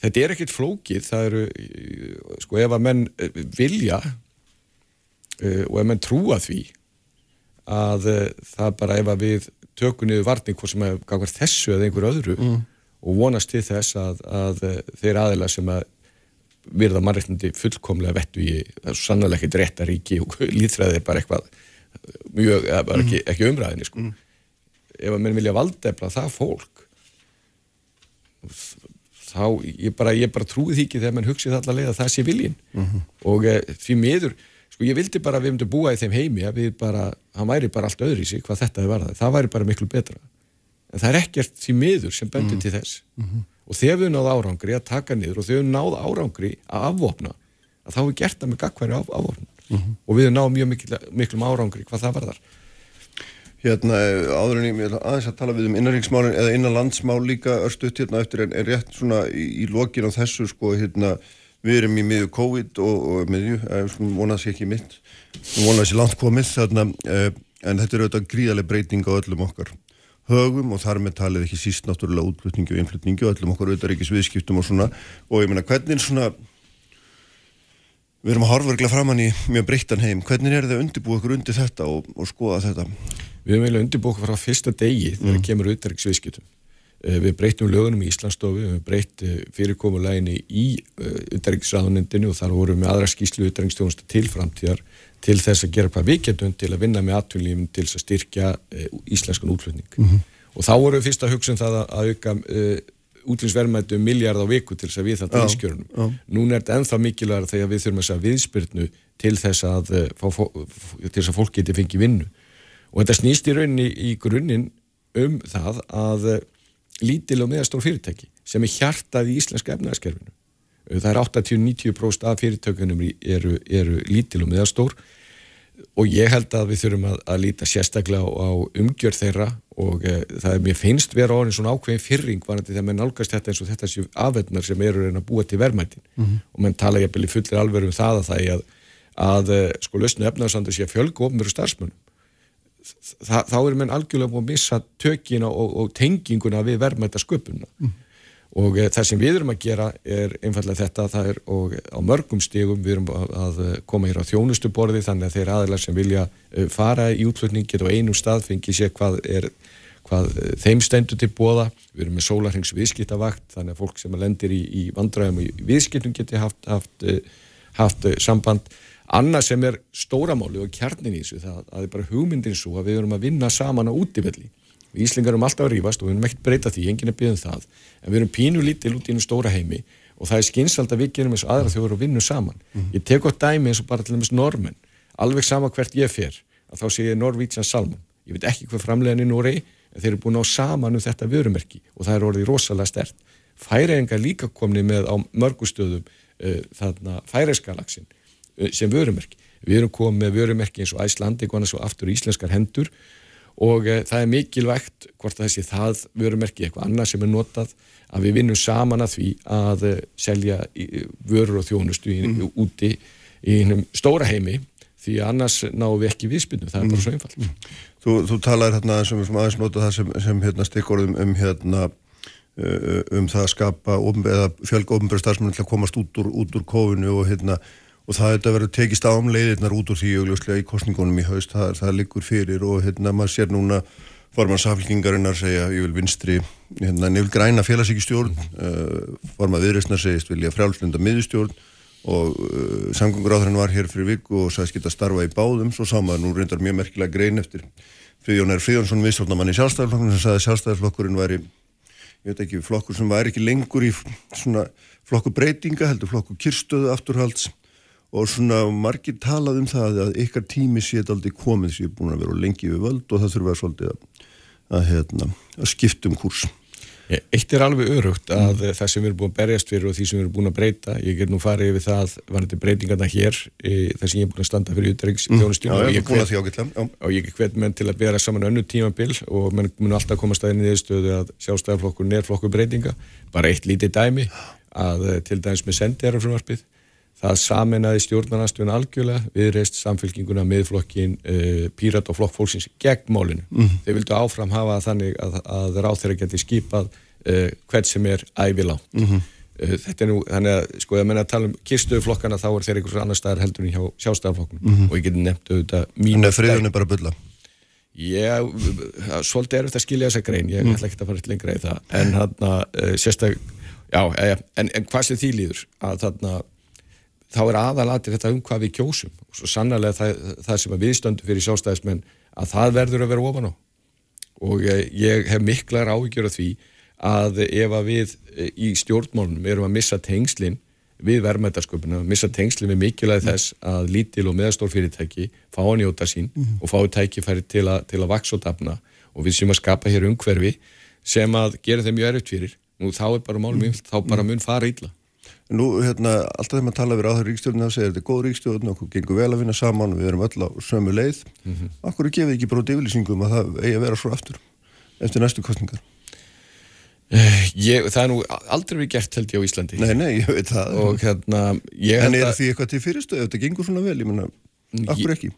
þetta er ekkert flókið það eru, sko ef að menn eh, vilja uh, og ef menn trúa því að uh, það bara ef að við tökum niður varning hvort sem gafar þessu eða einhver öðru mm. og vonast til þess að, að þeir aðila sem að virða mannreitnandi fullkomlega vettu í sannlega ekkert réttaríki og líðfræði er bara eitthvað mjög, bara ekki, ekki umræðinni sko. Mm. Ef að mér vilja valdefla það fólk þá ég bara, ég bara trúi því ekki þegar mann hugsið allavega að það sé viljin mm -hmm. og e, því miður, sko ég vildi bara að við myndum búa í þeim heimi að við bara, hann væri bara allt öðru í sig hvað þetta er varðað, það væri bara miklu betra. En það er ekkert því miður sem bendur mm -hmm. til þess. -hmm og þegar við náðum árangri að taka niður og þegar við náðum árangri að afvopna að þá er gert það með gagværi af, afvopna mm -hmm. og við náðum mjög mikil, miklum árangri hvað það var Hérna áðurinn ég vil aðeins að tala við um innanriksmálin eða innanlandsmál líka örstuðt hérna eftir en, en rétt svona í, í lokin á þessu sko hérna við erum í miðju COVID og, og miðju, svona vonað sér ekki mitt vonað sér langt komið þarna eh, en þetta er auðvitað gríðarlega breyting á öllum okkar högum og þar með talið ekki síst náttúrulega útflutningi og innflutningi og öllum okkur auðvitað ekki sviðskiptum og svona. Og ég meina hvernig svona við erum að horfa örglega framann í mjög breyttan heim hvernig er það að undirbúa okkur undir þetta og, og skoða þetta? Við erum eiginlega að undirbúa okkur frá fyrsta degi þegar mm. kemur auðvitað ekki sviðskiptum við breytum lögunum í Íslandsstofu, við breytt fyrirkomulegini í utæriksraðunendinu og þar vorum við aðra skýslu utæriksstjónustu til framtíðar til þess að gera hvað við getum til að vinna með atvinnlífum til að styrkja íslenskan útflutning mm -hmm. og þá vorum við fyrst að hugsa um það að auka útlýnsverðmættu um miljard á viku til þess að við þetta ískjörunum. Nún er þetta ennþá mikilvægur þegar við þurfum þess að viðspyrnu til þess að, til þess að fólk geti fengið vinnu og þetta snýst í rauninni í grunninn um það að eh, lítil og meðastór fyrirtæki sem er hjartað í íslenska efnaðaskerfinu. Það er 80-90% af fyrirtökunum eru, eru lítil og meðastór og ég held að við þurfum að, að líta sérstaklega á, á umgjör þeirra og e, það er mér finnst vera orðin svona ákveðin fyrring varandi þegar maður nálgast þetta eins og þetta séu afveldnar sem eru að búa til verðmættin mm -hmm. og mann tala ég byrju fullir alveg um það að það er að, að eh, sko lausnu efnaðsandur sé að fjölga ofnveru starfsmönum Þa, þá er mann algjörlega búin að missa tökina og, og tenginguna við verðmættasköpunna mm. Og e, það sem við erum að gera er einfallega þetta það er og á mörgum stegum við erum að, að koma hér á þjónustuborði þannig að þeir aðlar sem vilja e, fara í útflutning geta á einum stað fengi sér hvað er hvað þeim stendur til bóða við erum með sólarhengs viðskiptavakt þannig að fólk sem lendir í, í vandræðum í viðskiptum geti haft, haft, haft samband Annað sem er stóramáli og kjarnin í þessu það, það er bara hugmyndin svo að við erum að vinna saman á útífelli. Við Íslingar erum alltaf að rýfast og við erum ekkert breyta því, enginn er byggðin það, en við erum pínu lítil út í einu stóra heimi og það er skynsald að við gerum þessu aðra þjóður og vinnum saman. Mm -hmm. Ég tek á dæmi eins og bara til dæmis normen, alveg sama hvert ég fer, að þá sé ég Norvítsjan Salmon. Ég veit ekki hvað framlegan í Noregi, en þeir eru búin á saman um þetta vörumerki og það er orðið rosalega stert. Færiðingar líka komni með á mörgustöðum uh, þarna færiðskalaksin Eh, sem vörumerki. Við erum komið með vörumerki eins og Æslandi, konar svo aftur íslenskar hendur og e, það er mikilvægt hvort að þessi það vörumerki eitthvað annað sem er notað að við vinnum saman að því að e, selja vörur og þjónustu í, mm. úti í hennum stóra heimi því annars náum við ekki viðspilnum, það er bara svo einfalt. Mm. Þú, þú talar hérna sem, aðeins nota það sem, sem hérna, stikkorðum um hérna um það að skapa eða fjölga ofnbæra starfsmenn til að komast út úr, út úr kófinu og hérna og það hefði verið tekist á um leiðirnar út úr því augljóslega í kostningunum í haust, það, það liggur fyrir og hérna maður sér núna forman saflkingarinnar segja ég vil vinstri, hérna vil græna félagsíkistjórn, uh, eh, forman viðreysnar segist vilja frjálslunda miðustjórn og uh, samgöngur áþrann var hér fyrir viku og sagðist geta starfa í báðum svo sá maður nú reyndar mjög merkilega grein eftir Friðjón R. Friðjónsson viðstjórnamann í sjálfstæðarflokkurinn sem sagði sjálfstæðarflokkurinn væri ég veit ekki, flokkur sem væri ekki lengur í svona flokku breytinga heldur flokku kyrstöðu afturhalds og svona margir talað um það að ykkar tími sétt aldrei komið sem ég er búin að vera lengi við völd og það þurfa svolítið að, að, hérna, að skiptum kurs Eitt er alveg örugt að mm. það sem við erum búin að berjast fyrir og því sem við erum búin að breyta ég get nú farið yfir það varandi breytingarna hér þar sem ég er búin að standa fyrir útreiks mm. og, og ég hvet menn til að bera saman önnu tímabil og menn mun alltaf koma staðinni í þessu að sjálfstæðarflokkur nérflokkur breytinga. Bara eitt lítið dæmi að til dæmis með sendiðarafröðvarpið Það saminnaði stjórnarnastöðun algjörlega, viðreist samfélkinguna, miðflokkin, uh, pírat og flokk fólksins gegn málinu. Mm -hmm. Þeir vildu áfram hafa þannig að, að ráð þeirra geti skipað uh, hvert sem er ævilá. Mm -hmm. uh, þetta er nú, þannig að, sko, ég menna að tala um kirstöðuflokkana, þá er þeir einhvers annar staðar heldur en hjá sjálfstæðarflokkunum mm -hmm. og ég geti nefnt auðvitað mínu... En það friðun er bara að bylla? Ég, svolítið er þetta að skilja þessa grein, ég mhm. ætla ekki að fara lengra í það, en hann að, sérstak, já, en, en þá er aðalatir þetta um hvað við kjósum. Og svo sannarlega það, það sem við stöndum fyrir sjálfstæðismenn að það verður að vera ofan á. Og ég, ég hef miklar áhyggjur af því að ef að við eh, í stjórnmálunum erum að missa tengslinn við verðmættasköpuna, missa tengslinn við mikilvæg þess að lítil og meðastór fyrirtæki fá að njóta sín mm -hmm. og fá tækifæri til, a, til að vaks og dafna. Og við sem að skapa hér umhverfi sem að gera þeim mjög erfitt fyrir. Og þá er bara málum yfir, þá bara mun fara ítla Nú, hérna, alltaf þegar maður tala við áður ríkstjórn þá segir þetta er góð ríkstjórn, okkur gengur vel að vinna saman við erum öll á sömu leið. Mm -hmm. Akkur er gefið ekki bróti yfirlýsingum að það eigi að vera svo aftur eftir næstu kostningar ég, Það er nú aldrei við gert held ég á Íslandi. Nei, nei, ég veit það. Og, hérna, En er því eitthvað til fyrirstöðu, þetta gengur svona vel, ég menna, akkur ekki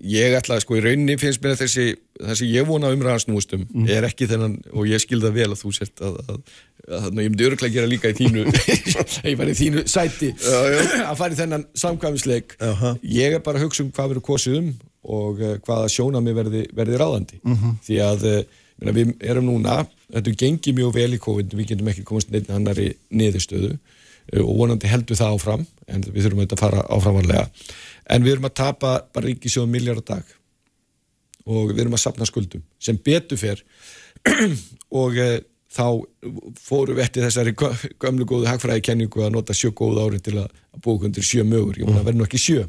Ég ætla að sko í rauninni finnst mér að þessi, þessi ég vona umræðansnústum mm. er ekki þennan og ég skilða vel að þú sért að, að, að, að ég myndi öruglega gera líka í þínu ég var í þínu sæti að fara í þennan samkvæmisleik uh -huh. ég er bara að hugsa um hvað verður kosið um og uh, hvaða sjónami verði, verði ráðandi mm -hmm. því að uh, Menna, við erum núna, þetta gengir mjög vel í COVID, við getum ekki komast neitt annari niðurstöðu uh, og vonandi heldur það áfram, en við þurfum að fara áframvarlega, en við erum að tapa bara ríkisjóðum miljard dag. Og við erum að sapna skuldum sem betur fyrr og e, þá fóru við eftir þessari gömlu góðu hagfræði kenningu að nota sjö góð ári til að búa undir sjö mögur, ég vona að verða nokkið sjö.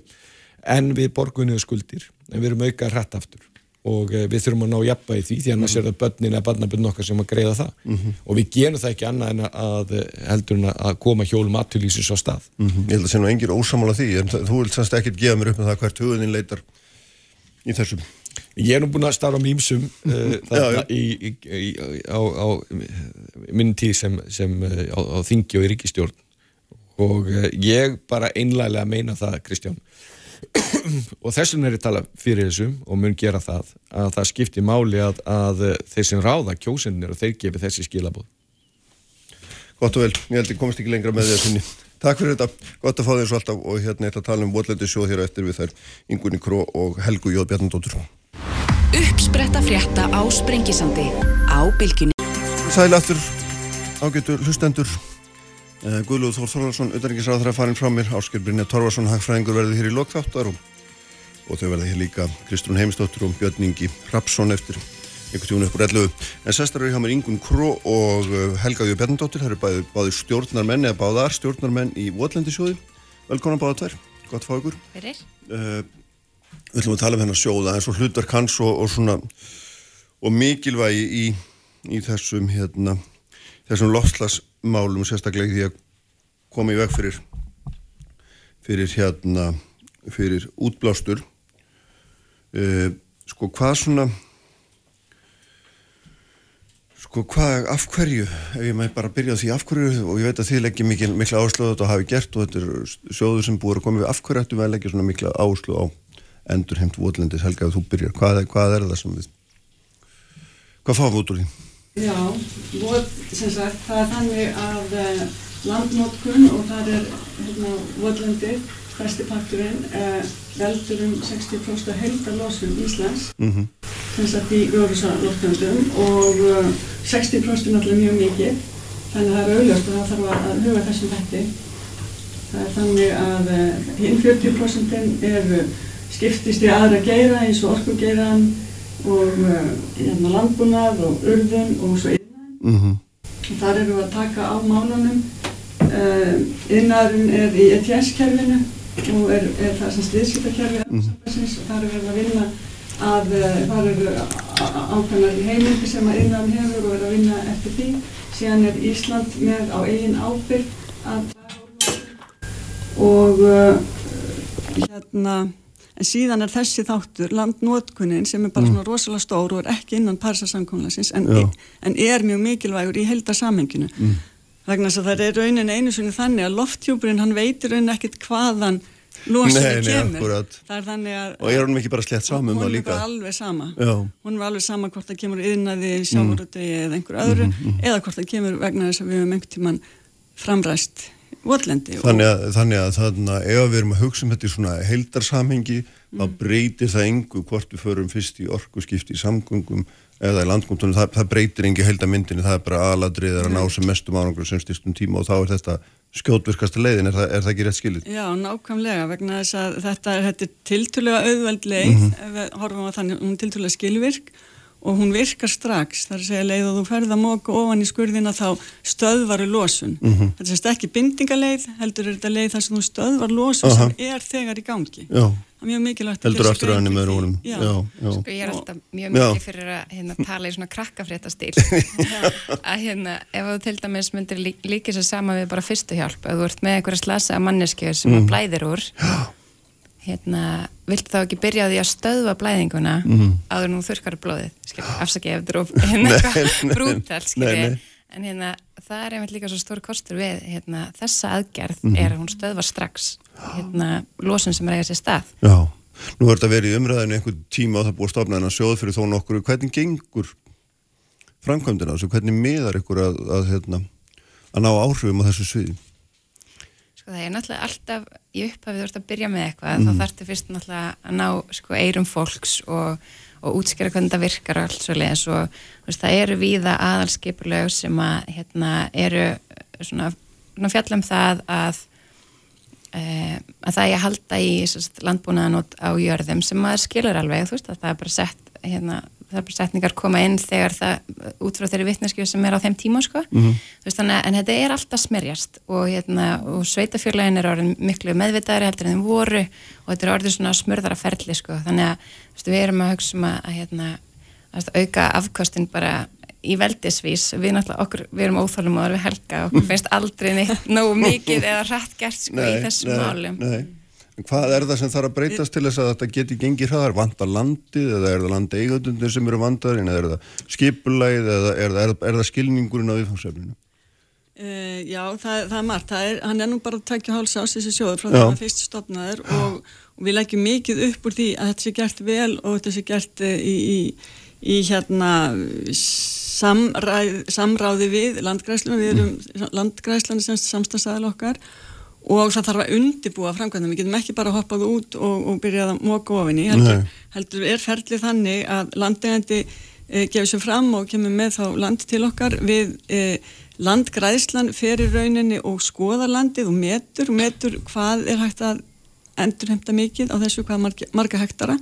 En við borgum niður skuldir en við erum auka hrætt aftur og e, við þurfum að ná jafna í því því að maður sér að börnin er barnabönn okkar sem að greiða það. Mm -hmm. og við gerum það ekki annað en að heldur en að koma hjólum aðtulísins á stað. Mm -hmm. Ég held að sé nú engir ósamála því. En þú vilt sannst ekkert gefa mér upp með það hvert hugðin leitar í þessum Ég er nú búin að starfa mýmsum uh, þarna í, í, í, á, á minn tíð sem, sem uh, á, á þingi og í ríkistjórn og uh, ég bara einlega meina það, Kristján og þessum er ég tala fyrir þessum og mun gera það að það skiptir máli að, að þeir sem ráða kjósennir og þeir gefi þessi skilabóð Gott og vel, ég held að ég komist ekki lengra með þessinni Takk fyrir þetta, gott að fá þér svo alltaf og hérna eitt að tala um Votlendi sjóð hér eftir við þær Ingunni Kró og Helgu Jóð Bjarnandóttur Uppspretta frétta á Sprengisandi á Bilginni Sæl aftur ágætu hlustendur Guðlúð Þór Þorvarsson auðvitaðingisráð þar að farin frá mér. Ásker Brynja Torvarsson, hagfræðingur verði hér í lokþáttar og, og þau verði hér líka Kristrún Heimistóttur og Björningi Rapsson eftir einhvern tíun upp úr ellu en sestar eru hjá mér Ingun Kró og uh, Helga Jú Bjarnandóttir það eru báði, báði stjórnarmenn eða báðar stjórnarmenn í Votlendisjóði velkonan báða tvær, gott fá ykkur. Uh, við ætlum að tala um hennar sjóða eins og hlutverk hans og, og svona og mikilvægi í, í þessum hérna, þessum lofslagsmálum sérstaklega því að koma í veg fyrir fyrir hérna fyrir útblástur uh, sko hvað svona sko hvað, af hverju ef ég mæ bara byrja því af hverju og ég veit að þið leggja mikil, mikla áslöðu þetta hafi gert og þetta er sjóður sem búið að koma við af hverju ættum við að leggja svona mikla áslöðu á endur heimt votlendis Helga þú byrjar, hvað, hvað er það sem við hvað fáum við út úr því? Já, sem sagt það er þannig að uh, landnótkun og það er hérna, votlendi, stærsti parturinn uh, veldur um 60% heldalosum Íslands. Mm -hmm. sagt í Jórusaloftöndum og uh, 60% er mjög mikið. Þannig að það er auðvitað og það þarf að huga þessum hætti það er þannig að hinn 40% eru skiptist í aðra geira eins og orkugeiran og uh, hérna, landbúnað og urðun og svo innan. Mm -hmm. Þar eru við að taka á málunum. Uh, Innarinn er í ETS-kerfinu og er, er það sem styrskiptakerfi mm -hmm. og þar eru við að vinna að uh, þar eru ákveðnar heimildi sem að innarinn hefur og er að vinna eftir því. Síðan er Ísland með á eigin ábyrg að og uh, hérna en síðan er þessi þáttur landnótkunin sem er bara mm. svona rosalega stór og er ekki innan parsasamkónlasins en, en er mjög mikilvægur í heldarsamhenginu mm. vegna þess að það er raunin einu svona þannig að lofthjúburinn hann veitir raunin ekkit hvaðan losaði kemur að, og er hún ekki bara slett saman hún er líka? bara alveg sama Já. hún er alveg sama hvort það kemur yðnaði, sjáuröldegi mm. eða einhver öðru mm -hmm. eða hvort það kemur vegna þess að við hefum einhvern tíman framræst Votlendi þannig að, þannig að þannig að ef við erum að hugsa um þetta í svona heildarsamhengi mm. þá breytir það engu hvort við förum fyrst í orkuskipti í samgöngum eða í landgómtunum, það, það breytir engi heildamindinu, það er bara aðladrið að ná sem mestum árangur sem styrstum tíma og þá er þetta skjótvirkasta leiðin, er er það ekki rétt skilit? Já, nákvæmlega, vegna þess að þetta, þetta er tiltúlega auðveld leið, mm -hmm. ef við horfum á þannig, hún er tiltúlega skilvirk og hún virkar strax, þar að segja leið og þú ferða móku ofan í skurðina þá stöðvaru losun. Mm -hmm. Þetta sést ekki bindingaleið, heldur er þetta leið þar sem þú stöðvar losun uh -huh. sem er þegar í gangi. Já. Það er mjög mikilvægt að gera sér grein fyrir því. Já. Já. Já. Sko ég er alltaf mjög mikið fyrir að hérna, tala í svona krakkafréttastíl. að hérna, ef þú til dæmis myndir lí líka sér sama við bara fyrstu hjálp, ef þú ert með einhverja slasa manneskjöð sem mm. blæðir úr, hérna viltu þá ekki byrja á því að stöðva blæðinguna mm áður nú þurkar blóðið? Afsakið eftir og hérna brútal en hérna það er einmitt líka svo stór kostur við hérna, þessa aðgerð mm er að hún stöðva strax hérna losun sem eigað sér stað. Já, nú verður þetta verið í umræðinu einhvern tíma og það búið stofnaðin að sjóð fyrir þó nokkur hvernig gengur framkvæmdina þessu, hvernig miðar ykkur að, að, hérna, að ná áhrifum á þessu sviði Sko það er náttúrulega alltaf í upphafið þú ert að byrja með eitthvað, mm. þá þarftu fyrst náttúrulega að ná sko eirum fólks og, og útskjara hvernig það virkar og allt svo leiðis og veist, það eru víða aðalskipulög sem að hérna eru svona, svona fjallum það að e, að það er að halda í landbúnaðan á jörðum sem maður skilur alveg, þú veist að það er bara sett hérna þar bara setningar koma inn þegar það út frá þeirri vittneskju sem er á þeim tíma sko. mm -hmm. veist, þannig, en þetta er alltaf smerjast og, hérna, og sveitafjörlegin er orðin miklu meðvitaðri heldur en þeim voru og þetta er orðin svona smörðara ferli sko. þannig að veist, við erum að hugsa um að, að, hérna, að auka afkostin bara í veldisvís við, okkur, við erum óþálum og við helga og okkur finnst aldrei neitt nógu mikið eða rætt gert sko, nei, í þessum málum hvað er það sem þarf að breytast til þess að þetta geti gengið hraðar? Vandar landið eða er það landeigatundir sem eru vandarinn eða er það skipulæð eða er það, er það skilningurinn á viðfangsefninu? Uh, já, það, það er margt. Það er, hann er nú bara að takja háls ás þessi sjóður frá það fyrst stopnaður og, og við leggjum mikið upp úr því að þetta sé gert vel og þetta sé gert uh, í, í, í hérna samræð, samráði við landgræslunum. Við erum mm. landgræslan sem samstagsæðal okkar og það þarf að undibúa framkvæmdum, við getum ekki bara hoppað út og, og byrjað að móka ofinni heldur, heldur er ferlið þannig að landegandi e, gefur sér fram og kemur með þá land til okkar. Við e, landgræðslan ferir rauninni og skoðar landið og metur, metur hvað er hægt að endurhemta mikið á þessu hvað marga, marga hektara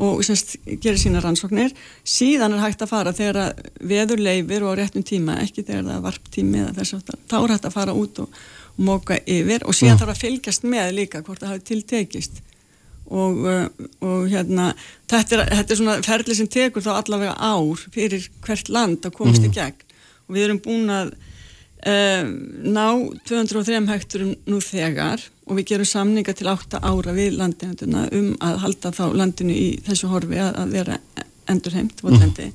og semst gerir sína rannsóknir. Síðan er hægt að fara þegar veður leifir og á réttum tíma, ekki þegar það er varptími eða þess að þá er hægt að fara út og móka yfir og síðan mm. þarf að fylgjast með líka hvort það hafi tiltekist og, uh, og hérna þetta er, þetta er svona ferli sem tekur þá allavega ár fyrir hvert land að komast mm. í gegn og við erum búin að uh, ná 203 hekturum nú þegar og við gerum samninga til 8 ára við landinanduna um að halda þá landinu í þessu horfi að, að vera endurheimt mm.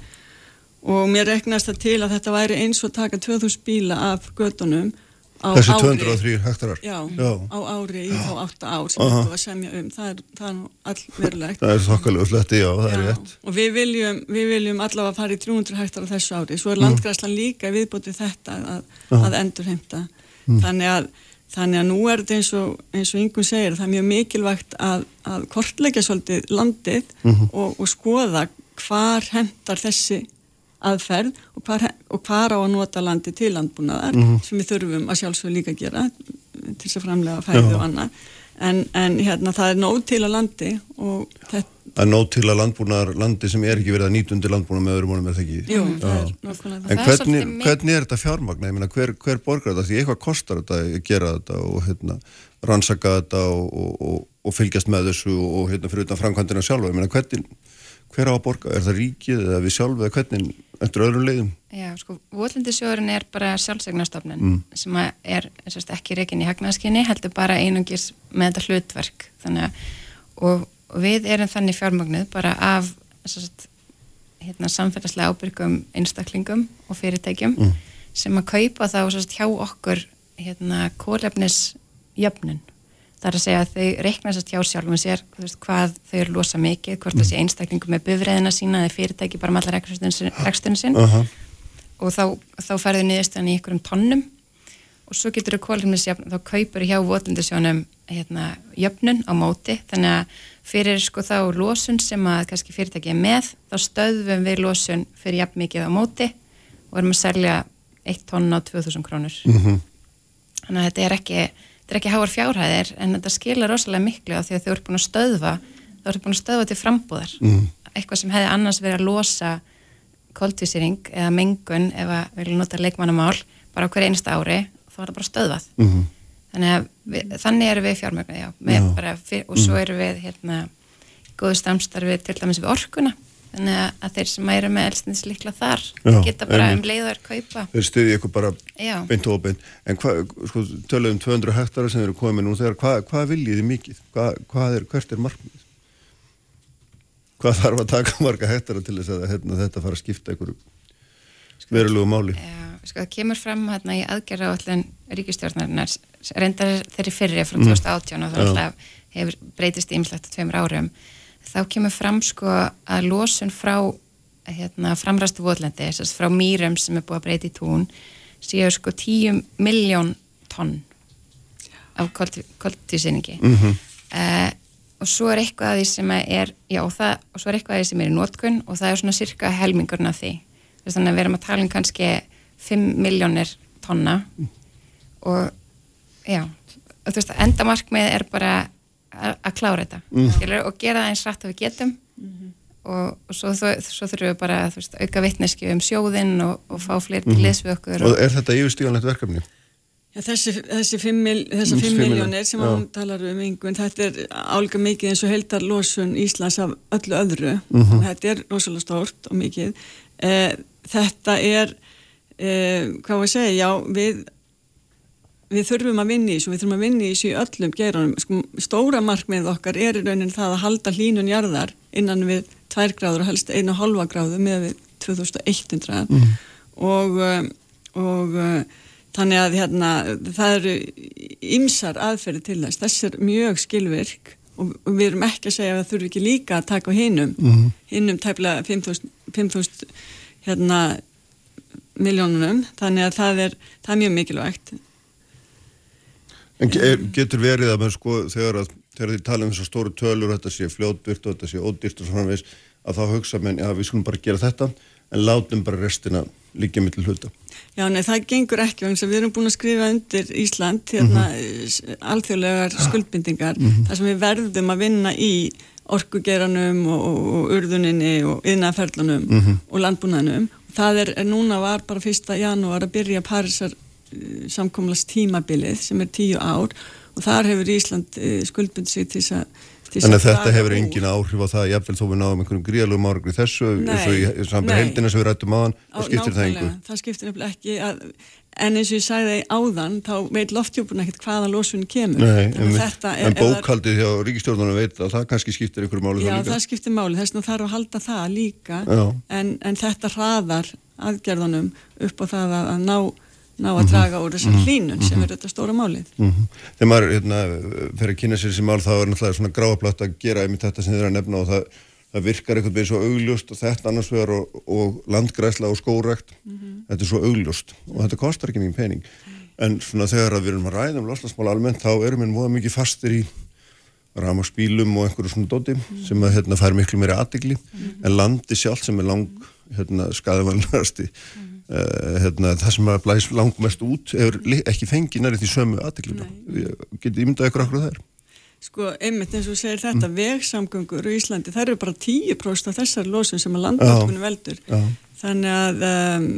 og mér reknast það til að þetta væri eins og taka 2000 bíla af gödunum Þessi 203 hektarar? Já, já, á ári í þá 8 ár sem við búum að semja um, það er, það er allverulegt. Það er þokkalegu sletti, já, það já. er rétt. Og við viljum, við viljum allavega fara í 300 hektarar þessu ári, svo er mm. landgræslan líka viðbútið þetta að, að endurheimta. Mm. Þannig, að, þannig að nú er þetta eins og, eins og yngun segir, það er mjög mikilvægt að, að kortleggja svolítið landið mm -hmm. og, og skoða hvar hendar þessi aðferð og hvar, og hvar á að nota landi til landbúnaðar mm -hmm. sem við þurfum að sjálfsög líka gera til þess að framlega fæði og annað en, en hérna það er nóg til að landi og þetta Það er nóg til að landbúnaðar landi sem er ekki verið að nýtundi landbúnaðar með öðrum vonum er það ekki Jú, það er nákvæmlega En hvernig, hvernig er þetta fjármagna? Ég meina hver, hver borgar þetta? Því eitthvað kostar þetta að gera þetta og hérna, rannsaka þetta og, og, og fylgjast með þessu og hérna fyrir utan framkvæmdina sjálfa Ég meina hvernig hver á að borga? Er það ríkið eða við sjálf eða hvernig eftir öðrum leiðum? Já, sko, Vólindisjóðurinn er bara sjálfsegnarstofnun mm. sem er sérst, ekki reikin í hagnaðskinni, heldur bara einungis með þetta hlutverk þannig, og, og við erum þannig fjármagnuð bara af sérst, hérna, samfélagslega ábyrgum einstaklingum og fyrirtækjum mm. sem að kaupa þá sérst, hjá okkur hérna, kólefnisjöfnun Það er að segja að þau reikna sérst hjá sjálfum sér veist, hvað þau eru losa mikið, hvort það sé einstaklingum með bufriðina sína eða fyrirtæki bara með allar reksturinn sinn uh -huh. og þá, þá færðu niðurstöðan í einhverjum tonnum og svo getur þau kólumnisjöfn, þá kaupur hjá votundisjónum hérna, jöfnun á móti, þannig að fyrir sko þá losun sem að kannski fyrirtæki er með, þá stöðum við losun fyrir jafn mikið á móti og erum að selja eitt tonn á 2000 krónur. Uh mhm. -huh. Þannig að þetta er ekki þetta er ekki háar fjárhæðir en þetta skilur rosalega miklu af því að þau eru búin að stöðva þau eru búin að stöðva til frambúðar. Mm. eitthvað sem hefði annars verið að losa koldvísýring eða mengun ef við viljum nota leikmannamál bara hverja einsta ári, þá er það bara stöðvað. Mm -hmm. þannig að við, þannig eru við fjármögnu og svo eru við hérna góðu stamstarfi til dæmis við orkuna þannig að þeir sem eru með elsnislikla þar Já, geta bara um leiðar kaupa þeir stuði ykkur bara beint og beint en hva, sko, töluðum 200 hektara sem eru komið nú þegar, hvað hva viljið þið mikið? Hva, hvað er, hvert er markmið? Hvað þarf að taka marga hektara til þess að hérna, þetta fara að skipta ykkur sko, verulegu máli? Já, sko það kemur fram hérna í aðgerra á allan ríkistjórnarinnar reyndar þeirri fyrri frá 2018 mm. og það hefur breytist ímslegt tveimur árum þá kemur fram sko að losun frá hérna, framræstu votlendi, þess að frá mýrum sem er búið að breyti í tún, séu sko 10 miljón tonn af koltísinningi mm -hmm. uh, og svo er eitthvað að því sem er já, og, það, og svo er eitthvað að því sem er í nótkunn og það er svona cirka helmingurna því þannig að við erum að tala um kannski 5 miljónir tonna mm. og já, og þú veist að endamarkmið er bara að klára þetta mm. skilur, og gera það eins rætt að við getum mm -hmm. og, og svo, svo þurfum við bara veist, auka vittneski um sjóðinn og, og fá fleiri til -hmm. les við okkur og, og er þetta yfirstíganlegt verkefni? Ja, þessi, þessi 5 mil, miljónir sem hún talar um yngun, þetta er álga mikið eins og heldar losun Íslands af öllu öðru mm -hmm. þetta er rosalega stórt og mikið eh, þetta er eh, hvað var að segja, já við við þurfum að vinni í þessu, við þurfum að vinni í þessu í öllum geranum. Sko, stóra markmið okkar er í raunin það að halda hlínun jarðar innan við 2 gráður og helst 1,5 gráðu með við 2100 mm. og, um, og uh, þannig að hérna, það eru ymsar aðferði til þess. Þess er mjög skilvirk og við erum ekki að segja að þurfi ekki líka að taka hinnum, mm. hinnum tæpla 5.000 hérna, miljónunum, þannig að það er, það er mjög mikilvægt. En getur verið að sko, þegar, að, þegar þið tala um þessar stóru tölur þetta sé fljótdyrt og þetta sé ódyrt og svona veist að þá hugsa menn að við skulum bara gera þetta en látum bara restina líka mitt til hluta. Já, nei, það gengur ekki vegna við erum búin að skrifa undir Ísland hérna, mm -hmm. alþjóðlegar skuldbindingar mm -hmm. þar sem við verðum að vinna í orkugeranum og, og, og urðuninni og yðnaferlunum mm -hmm. og landbúnaðinum. Það er, er núna var bara fyrsta janúar að byrja Parísar samkomlast tímabilið sem er tíu ár og þar hefur Ísland eh, skuldbund sig til þess að Þannig að þetta hefur engin áhrif á það jafnvel þó við náðum einhverjum gríðalögum ára í þessu eins og í saman heldina sem við rættum á hann það skiptir það einhver Það skiptir nefnilega ekki að, en eins og ég sagði áðan þá veit loftjópun ekkert hvaða lósun kemur. Nei, en, en bókaldið hjá ríkistjórnarna veit að það kannski skiptir einhverju máli Já það skiptir máli, þess vegna þarf að halda það líka. En, en þetta hraðar aðgerðunum upp á það að, að ná ná að mhm. draga úr þessar mhm. hlínun sem mhm. er þetta stóra málið. Þegar maður hérna, fer að kynna sér þessi mál þá er náttúrulega svona gráaplátt að gera einmitt þetta sem þið er að nefna og það, það virkar einhvern veginn svo augljóst og þetta annars vegar og, og landgræsla og skórekt mm -hmm. þetta er svo augljóst og þetta kostar ekki mikið pening en svona þegar við erum að ræða um loslasmál almennt þá erum við mjög mikið fastir í ramaspílum og einhverju svona dóti mm -hmm. sem að hérna, fær miklu meiri aðdegli mm -hmm. en landi sjálf sem er lang hérna, skadavannarasti Uh, hérna, það sem að blæs langmest út er ekki fengið næri því sömu aðtekluna. Getið ímyndað ykkur okkur þær? Sko, einmitt eins og segir þetta, mm. vegsamgöngur í Íslandi, það eru bara 10% af þessar lósun sem að landvöldunum veldur. Já. Þannig að um,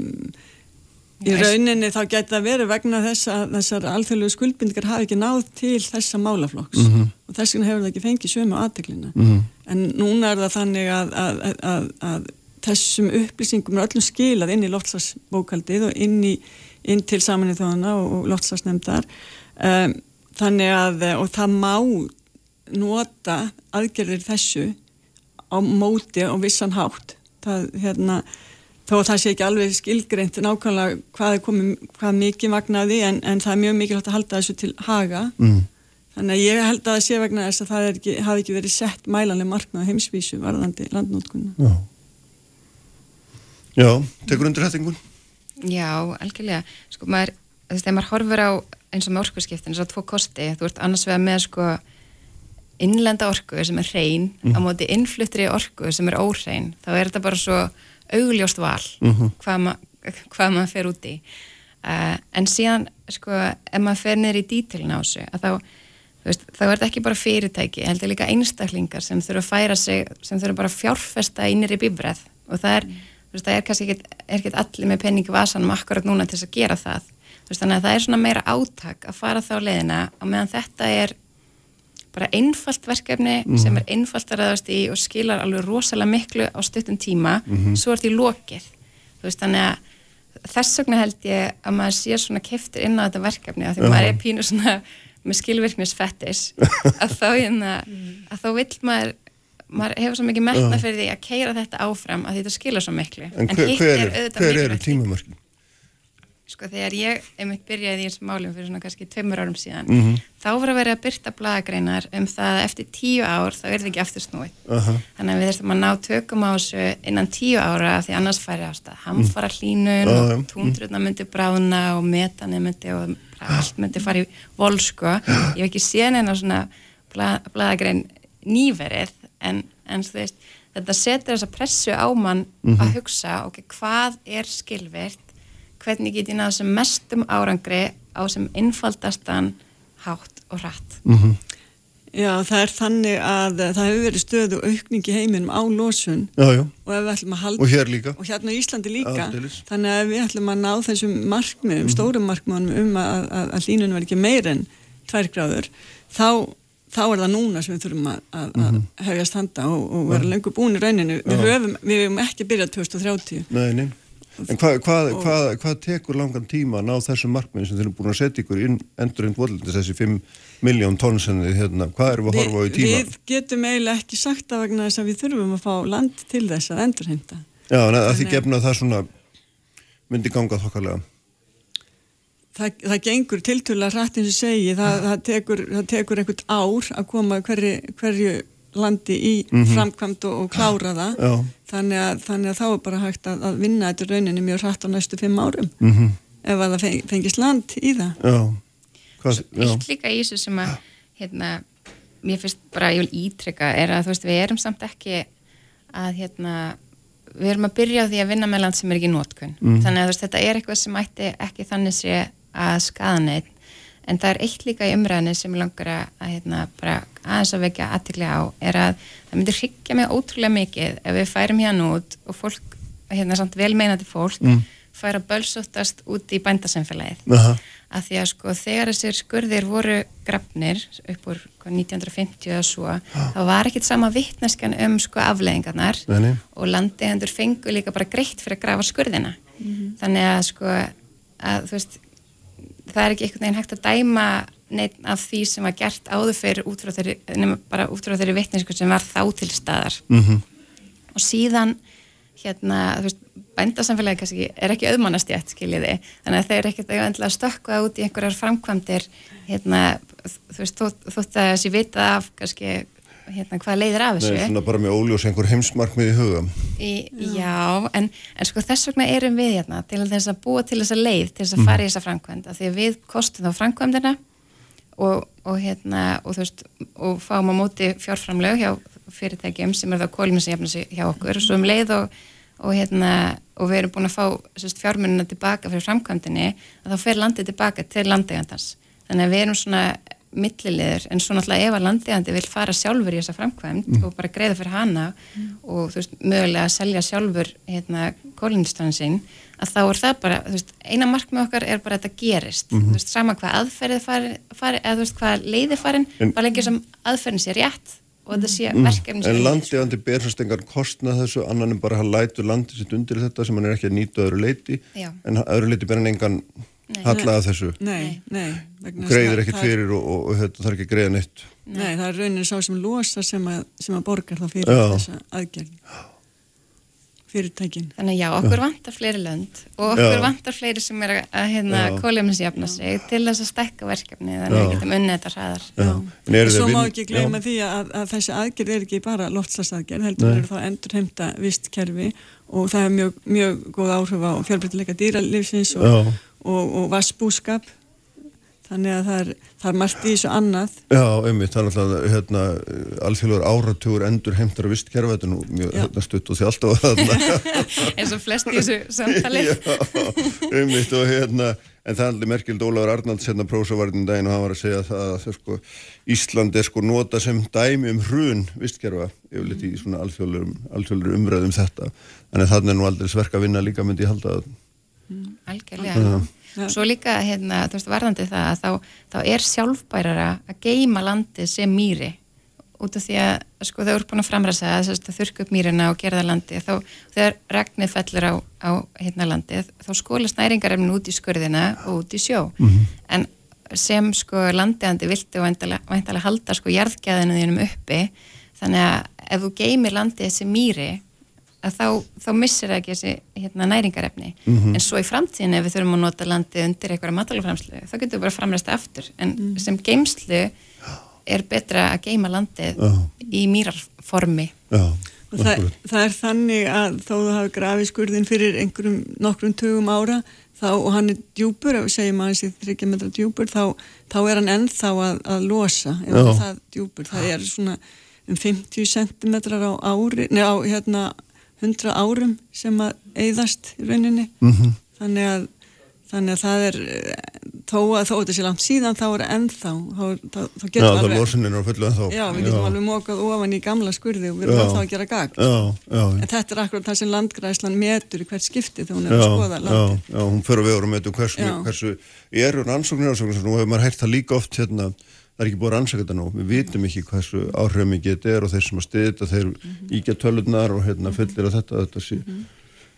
í rauninni þá geta verið vegna þess að þessar alþjóðlegu skuldbindikar hafi ekki náð til þessa málaflokks mm -hmm. og þess vegna hefur það ekki fengið sömu aðtekluna. Mm -hmm. En núna er það þannig að, að, að, að þessum upplýsingum er öllum skilað inn í loftslagsbókaldið og inn, í, inn til samanið þóðana og, loftslagsnefndar. Um, þannig að og það má nota aðgerðir þessu á móti og vissan hátt. Það, hérna, þó það sé ekki alveg skilgreint nákvæmlega hvað er komið, hvað mikið magnaði en, en það er mjög mikilvægt að halda þessu til haga. Mm. þannig að ég held að það sé vegna þess að það ekki, hafi ekki verið sett mælanlega marknað heimsvísu varðandi landnótkunna Já, tekur undir hættingun? Já, algjörlega. Sko maður, þú veist, þegar maður horfur á eins og með orkuskiptin, þess að tvo kosti, þú ert annars vegar með sko innlenda orku sem er hrein, mm. á móti innfluttri orku sem er óhrein, þá er þetta bara svo augljóst val mm -hmm. hvað, ma hvað maður fer út í. Uh, en síðan, sko, ef maður fer niður í dítilin á þessu, að þá Veist, þá er þetta ekki bara fyrirtæki, heldur líka einstaklingar sem þurfa að færa sig, sem þurfa bara að fjárfesta innir í bíbrað og það er, mm veist, það er kannski ekki allir með penningi vasanum akkurat núna til þess að gera það veist, þannig að það er svona meira áttak að fara þá leiðina og meðan þetta er bara einfalt verkefni mm -hmm. sem er einfalt að ræðast í og skilar alveg rosalega miklu á stuttum tíma mm -hmm. svo er þetta í lokið veist, þannig að þess vegna held ég að maður sé svona keftir inn á þetta verkefni að því uh -huh. maður er pínu svona með skilvirknisfettis að þá, hérna, að þá vil maður maður hefur svo mikið metna fyrir því að keira þetta áfram að þetta skilja svo miklu. En, en hver, er, hver eru tímamörkin? sko þegar ég einmitt byrjaði í þessum málum fyrir svona kannski tveimur árum síðan mm -hmm. þá voru að vera að byrta blagagreinar um það að eftir tíu ár þá er það ekki aftur snúið. Uh -huh. þannig að við þurfum að ná tökum á þessu innan tíu ára því annars færi ástað hamfara hlínun uh -huh. og túndruna myndi brána og metani myndi og allt myndi fara í volsko ég hef ekki séð neina svona blagagrein nýverið en, en veist þetta setur þessa pressu á mann mm -hmm. að hugsa ok, hvað er skilvirt hvernig get ég náðu sem mestum árangri á sem innfaldastan hátt og hratt mm -hmm. Já, það er þannig að það hefur verið stöðu aukning í heiminum á losun já, já. og ef við ætlum að halda og hér líka og hérna í Íslandi líka Afdelis. þannig að ef við ætlum að ná þessum markmiðum, mm -hmm. stórum markmiðum um að, að, að hlínun var ekki meir en tvær gráður þá þá er það núna sem við þurfum að, að, mm -hmm. að mhm. hefja standa og, og vera lengur búin í rauninu. Við höfum, við höfum ekki byrjað 2030. Nei, nei. En hvað hva, hva, hva tekur langan tíma að ná þessum markmiðin sem þeir eru búin að setja ykkur inn endur einn volundis þessi 5 miljón tónn sem þið hérna, hvað eru við að horfa á í tíma? Við getum eiginlega ekki sagt að vegna þess að við þurfum að fá land til þess að endurheimta. Já, en að því gefna það svona myndi gangað þokkarlega. Það, það gengur tiltvöla hrætt eins og segi, það, það tekur, tekur einhvern ár að koma hverju, hverju landi í mm -hmm. framkvæmt og, og klára það. Þannig að, þannig að þá er bara hægt að, að vinna þetta rauninni mjög hrætt á næstu fimm árum. Mm -hmm. ef að það fengist land í það. Já, Hvað, Eitt líka í þessu sem að hérna, mér finnst bara ég vil ítrykka er að þú veist við erum samt ekki að hérna við erum að byrja á því að vinna með land sem er ekki nótkunn mm. þannig að veist, þetta er eitthvað sem ætti ekki þannig sé að skaða neitt en það er eitt líka í umræðinu sem ég langar að, að hérna, bara aðeins að vekja aðtikli á er að það myndir hryggja mig ótrúlega mikið ef við færum hérna út og fólk, hérna samt velmeinandi fólk mm. færa bölsóttast út í bændasemfélagið uh -huh. að því að sko þegar þessir skurðir voru grafnir upp úr 1950 eða svo, uh. þá var ekkit sama vittneskan um sko afleðingarnar Veni. og landegendur fengu líka bara greitt fyrir að grafa skurðina mm -hmm. þannig að sko að þú veist það er ekki einhvern veginn hægt að dæma neitt af því sem var gert áður fyrir út frá þeirri, nema bara út frá þeirri vittnesku sem var þá til staðar mm -hmm. og síðan hérna, þú veist, bændasamfélagi kannski er ekki auðmannastjætt, skiljiði þannig að þeir eru ekkert auðvendlega stökkuða út í einhverjar framkvæmdir hérna, þú veist, þótt að þessi vitað af kannski hérna, hvað leiðir af þessu. Nei, svona bara með óljós einhver heimsmarkmið í huga. Í, já, en, en sko þess vegna erum við hérna til þess að búa til þessa leið, til þess að fara í mhm. þessa framkvæmd, af því að við kostum þá framkvæmdina og, og hérna, og þú veist, og fáum á móti fjárframlög hjá fyrirtækjum sem er þá kóluminsjafnasi hjá okkur og svo um leið og, og hérna, og við erum búin að fá fjármunina tilbaka fyrir framkvæmdini, að þá fer landið tilbaka til landegandans. Þannig að við erum svona millilegir en svo náttúrulega ef að landiðandi vil fara sjálfur í þessa framkvæmt mm. og bara greiða fyrir hana mm. og þú veist, mögulega að selja sjálfur hérna kólinistrann sinn að þá er það bara, þú veist, eina markmið okkar er bara að þetta gerist, mm -hmm. þú veist, sama hvað aðferðið fari, fari eða þú veist, hvað leiði farin, bara lengi sem aðferðin sé rétt og þetta sé mm. verkefni En landiðandi ber fyrst engar kostna þessu annan en bara að lætu landið sitt undir þetta sem hann er ekki að nýta öðru leiti Já. en öðru leiti ber hann engan Hallaða þessu? Nei, nei. Greiðir ekkert fyrir og, og, og þetta þarf ekki að greiða neitt? Nei, það er raunin sá sem losa sem að, sem að borgar þá fyrir já. þessa aðgerð. Fyrirtækin. Þannig já, okkur vantar fleiri lönd og okkur já. vantar fleiri sem er að hérna kólefnisjafna sig til þess að stekka verkefni þannig að við getum unnið þetta hraðar. Svo má ekki gleyma því að, að þessi aðgerð er ekki bara loftslasaðgerð, heldur verður þá endur heimta vist kerfi og það er mjög, mjög góð áhrif á fjárbreytileika dýralífsins og og, og vassbúskap þannig að það er, það er margt í þessu annað. Já, einmitt, þannig að hérna, alþjóðar áratugur endur heimtar að vistkerfa þetta nú mjög hérna, stutt og því alltaf eins og flest í þessu samtali. Já, einmitt og hérna en það er alveg merkild Ólafur Arnalds hérna prósavartin daginn og hann var að segja það að það, sko, Ísland er sko nota sem dæmi um hrun vistkerfa yfirleitt í svona alþjóðar umræðum þetta. En þannig er nú aldrei sverka að vinna líka myndi ég halda að mm, algjörlega ja. svo líka hérna, þú veist, varðandi það að þá, þá er sjálfbærara að geima landið sem mýri út af því að sko þau eru búin að framræsa að þurrka upp mýrina og gera það landi þá þegar regnið fellur á, á hérna landið, þá skólast næringarefnin út í skurðina og út í sjó mm -hmm. en sem sko landiðandi vilti og væntalega halda sko jarðgæðinu þínum uppi þannig að ef þú geimir landið sem mýri að þá, þá missir það ekki þessi hérna, næringarefni mm -hmm. en svo í framtíðin ef við þurfum að nota landi undir eitthvað matalaframslu, þá getur við bara framræst aftur en mm -hmm. sem geimslu er betra að geima landið Já. í mýrarformi Já Það, það er þannig að þó þú hafi grafið skurðin fyrir einhverjum nokkrum tögum ára þá, og hann er djúpur, ef við segjum að þessi 30 metra djúpur, þá, þá er hann ennþá að, að losa, ef það er djúpur það er svona um 50 centimetrar á ári, neða á hérna 100 árum sem að eigðast í rauninni. Mm -hmm. þannig að þannig að það er þó að þó þetta sé langt síðan þá er ennþá þá, þá, þá getum við alveg losunin á fullu ennþá. Já, við getum já. alveg mókað ofan í gamla skurði og við erum alltaf að gera gagd en þetta er akkurat það sem landgræslan metur í hvert skipti þegar hún er að skoða landi Já, hún fyrir að við vorum að metu hversu, hversu er rannsóknir rannsóknir og hefur maður hægt það líka oft hérna það er ekki búið að rannsaka þetta nú, við vitum ekki hversu áhrifmikið þetta er og þeir sem að stiða þetta þeir mm -hmm. íkja tölurnar og hérna fullir að þetta, þetta sé, mm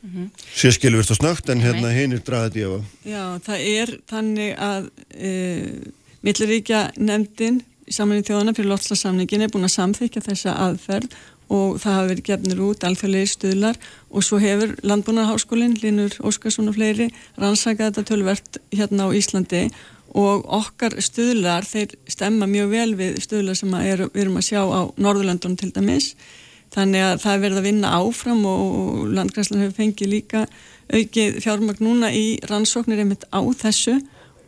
mm -hmm. sé skilverst og snögt en hérna hinn er draðið dífa. Já, það er þannig að e, Mittlaríkja nefndin í samanlega þjóðana fyrir lotslasamningin er búin að samþykja þessa aðferð og það hafa verið gefnir út alþjóðlega stuðlar og svo hefur Landbúnarháskólinn, Linur Óskarsson og fleiri rannsakað þetta tölvert hérna á Íslandi og okkar stuðlar, þeir stemma mjög vel við stuðlar sem er, við erum að sjá á Norðurlandunum til dæmis þannig að það er verið að vinna áfram og landgræslan hefur fengið líka aukið fjármagn núna í rannsóknir einmitt á þessu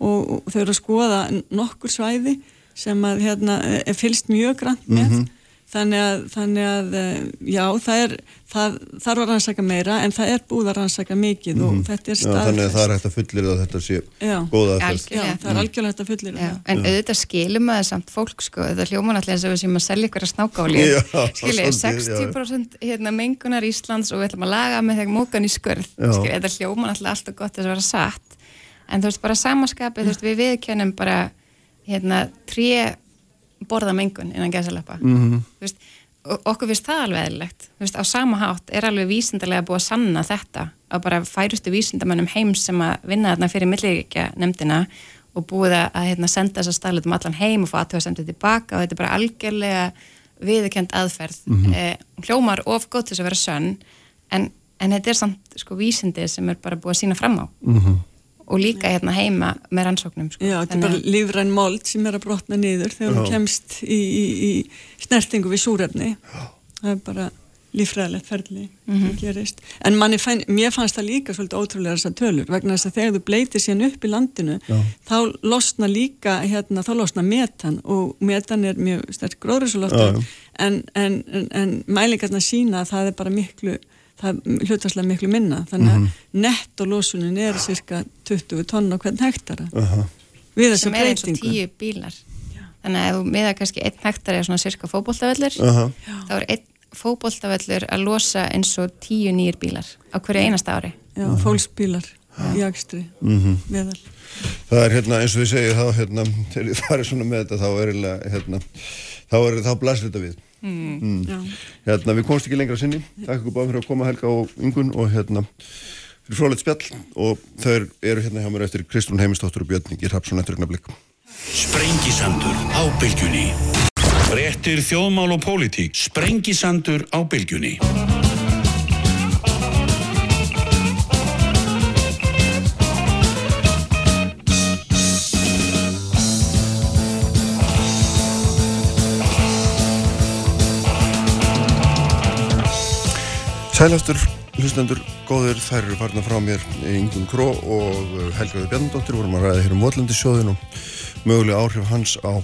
og þau eru að skoða nokkur svæði sem að hérna er fylst mjög grann með mm -hmm. Þannig að, þannig að eh, já það er það þarf að rannsaka meira en það er búið að rannsaka mikið mm -hmm. og mhm. þetta er staðfæst Þannig að það er hægt að fullir það að þetta sé góða aðfæst Já, það er algjörlega hægt að fullir það. En já. auðvitað skilum að það samt fólk sko þetta hljóman alltaf eins og við séum að selja ykkur að snákáli Skiljið, 60% hérna, mengunar Íslands og við ætlum að laga með þegar mókan í skörð Skiljið, þetta hljóman alltaf alltaf gott að það vera satt. En þú veist bara samaskapið, þú veist við viðkennum bara hérna, tré borða mengun innan gæsalappa. Mm -hmm. okkur finnst það alveg eðlilegt. Veist, á sama hátt er alveg vísindarlega búið að sanna þetta á bara færustu vísindamannum heims sem að vinna þarna fyrir milliríkja nefndina og búið að hérna, senda þessar staðlutum allan heim og fá aðtöða að senda þetta tilbaka og þetta er bara algjörlega viðkend aðferð. Mm -hmm. eh, hljómar of gótt þess að vera sönn en, en þetta er samt sko vísindi sem er bara búið að sína fram á. Mm -hmm og líka hérna heima með rannsóknum sko. Já, þetta er bara lífræn mold sem er að brotna niður þegar hún kemst í, í, í snertingu við súrefni það er bara lífræðilegt ferli mm -hmm. en fann, mér fannst það líka svolítið ótrúlega þessar tölur vegna þess að þegar þú bleitir síðan upp í landinu Já. þá losna líka hérna, þá losna metan og metan er mjög sterk gróðrisulóttur en, en, en, en mælingarna sína að það er bara miklu það hlutastlega miklu minna þannig að mm -hmm. nettolósunin er cirka 20 tonn á hvern hektara uh -huh. við þessa breytingu sem er eins og 10 bílar Já. þannig að ef þú miða kannski einn hektara er svona cirka fókbóltavellur uh -huh. þá er einn fókbóltavellur að losa eins og 10 nýjir bílar á hverju einasta ári Já, uh -huh. fólksbílar í agstri mhm. meðal Það er hérna eins og við segjum þá hérna, þegar þið farið svona með þetta þá er hérna, þá, þá blæsir þetta við Mm. Mm. Hérna, við komumst ekki lengra sinni. Takk ykkur báð fyrir að koma Helga og Ingun og hérna fyrir frólægt spjall. Og þau eru hérna hjá mér eftir Kristrún Heimistóttur og Björn Ingi Rapsson eftir ykkurna blikk Sprengisandur á bylgjunni. Réttir þjóðmál og pólitík. Sprengisandur á bylgjunni Sælastur, hlustendur, góður, þær eru farna frá mér Ingun Kró og uh, Helgaði Bjarnadóttir. Vorum að ræða hér um Votlandisjóðin og mögulega áhrif hans á,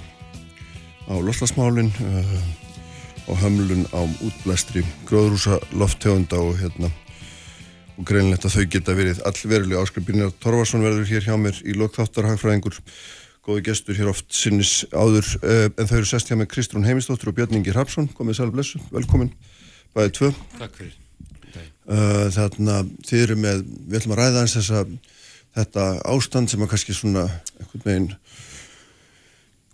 á loslasmálin uh, og hömlun á útblæstri gróðrúsa lofttegunda og hérna og greinlegt að þau geta verið allverulega áskrifbyrnir Torvarsson verður hér hjá mér í lokþáttarhagfræðingur góði gestur hér oft sinnis áður uh, en þau eru sest hjá með Kristrún Heimistóttur og Björn Ingi Rapsson komið sæl blessu, velkomin bæðið tvö. Takk fyrir Uh, þarna þið eru með, við ætlum að ræða eins þess að þetta ástand sem að kannski svona einhvern veginn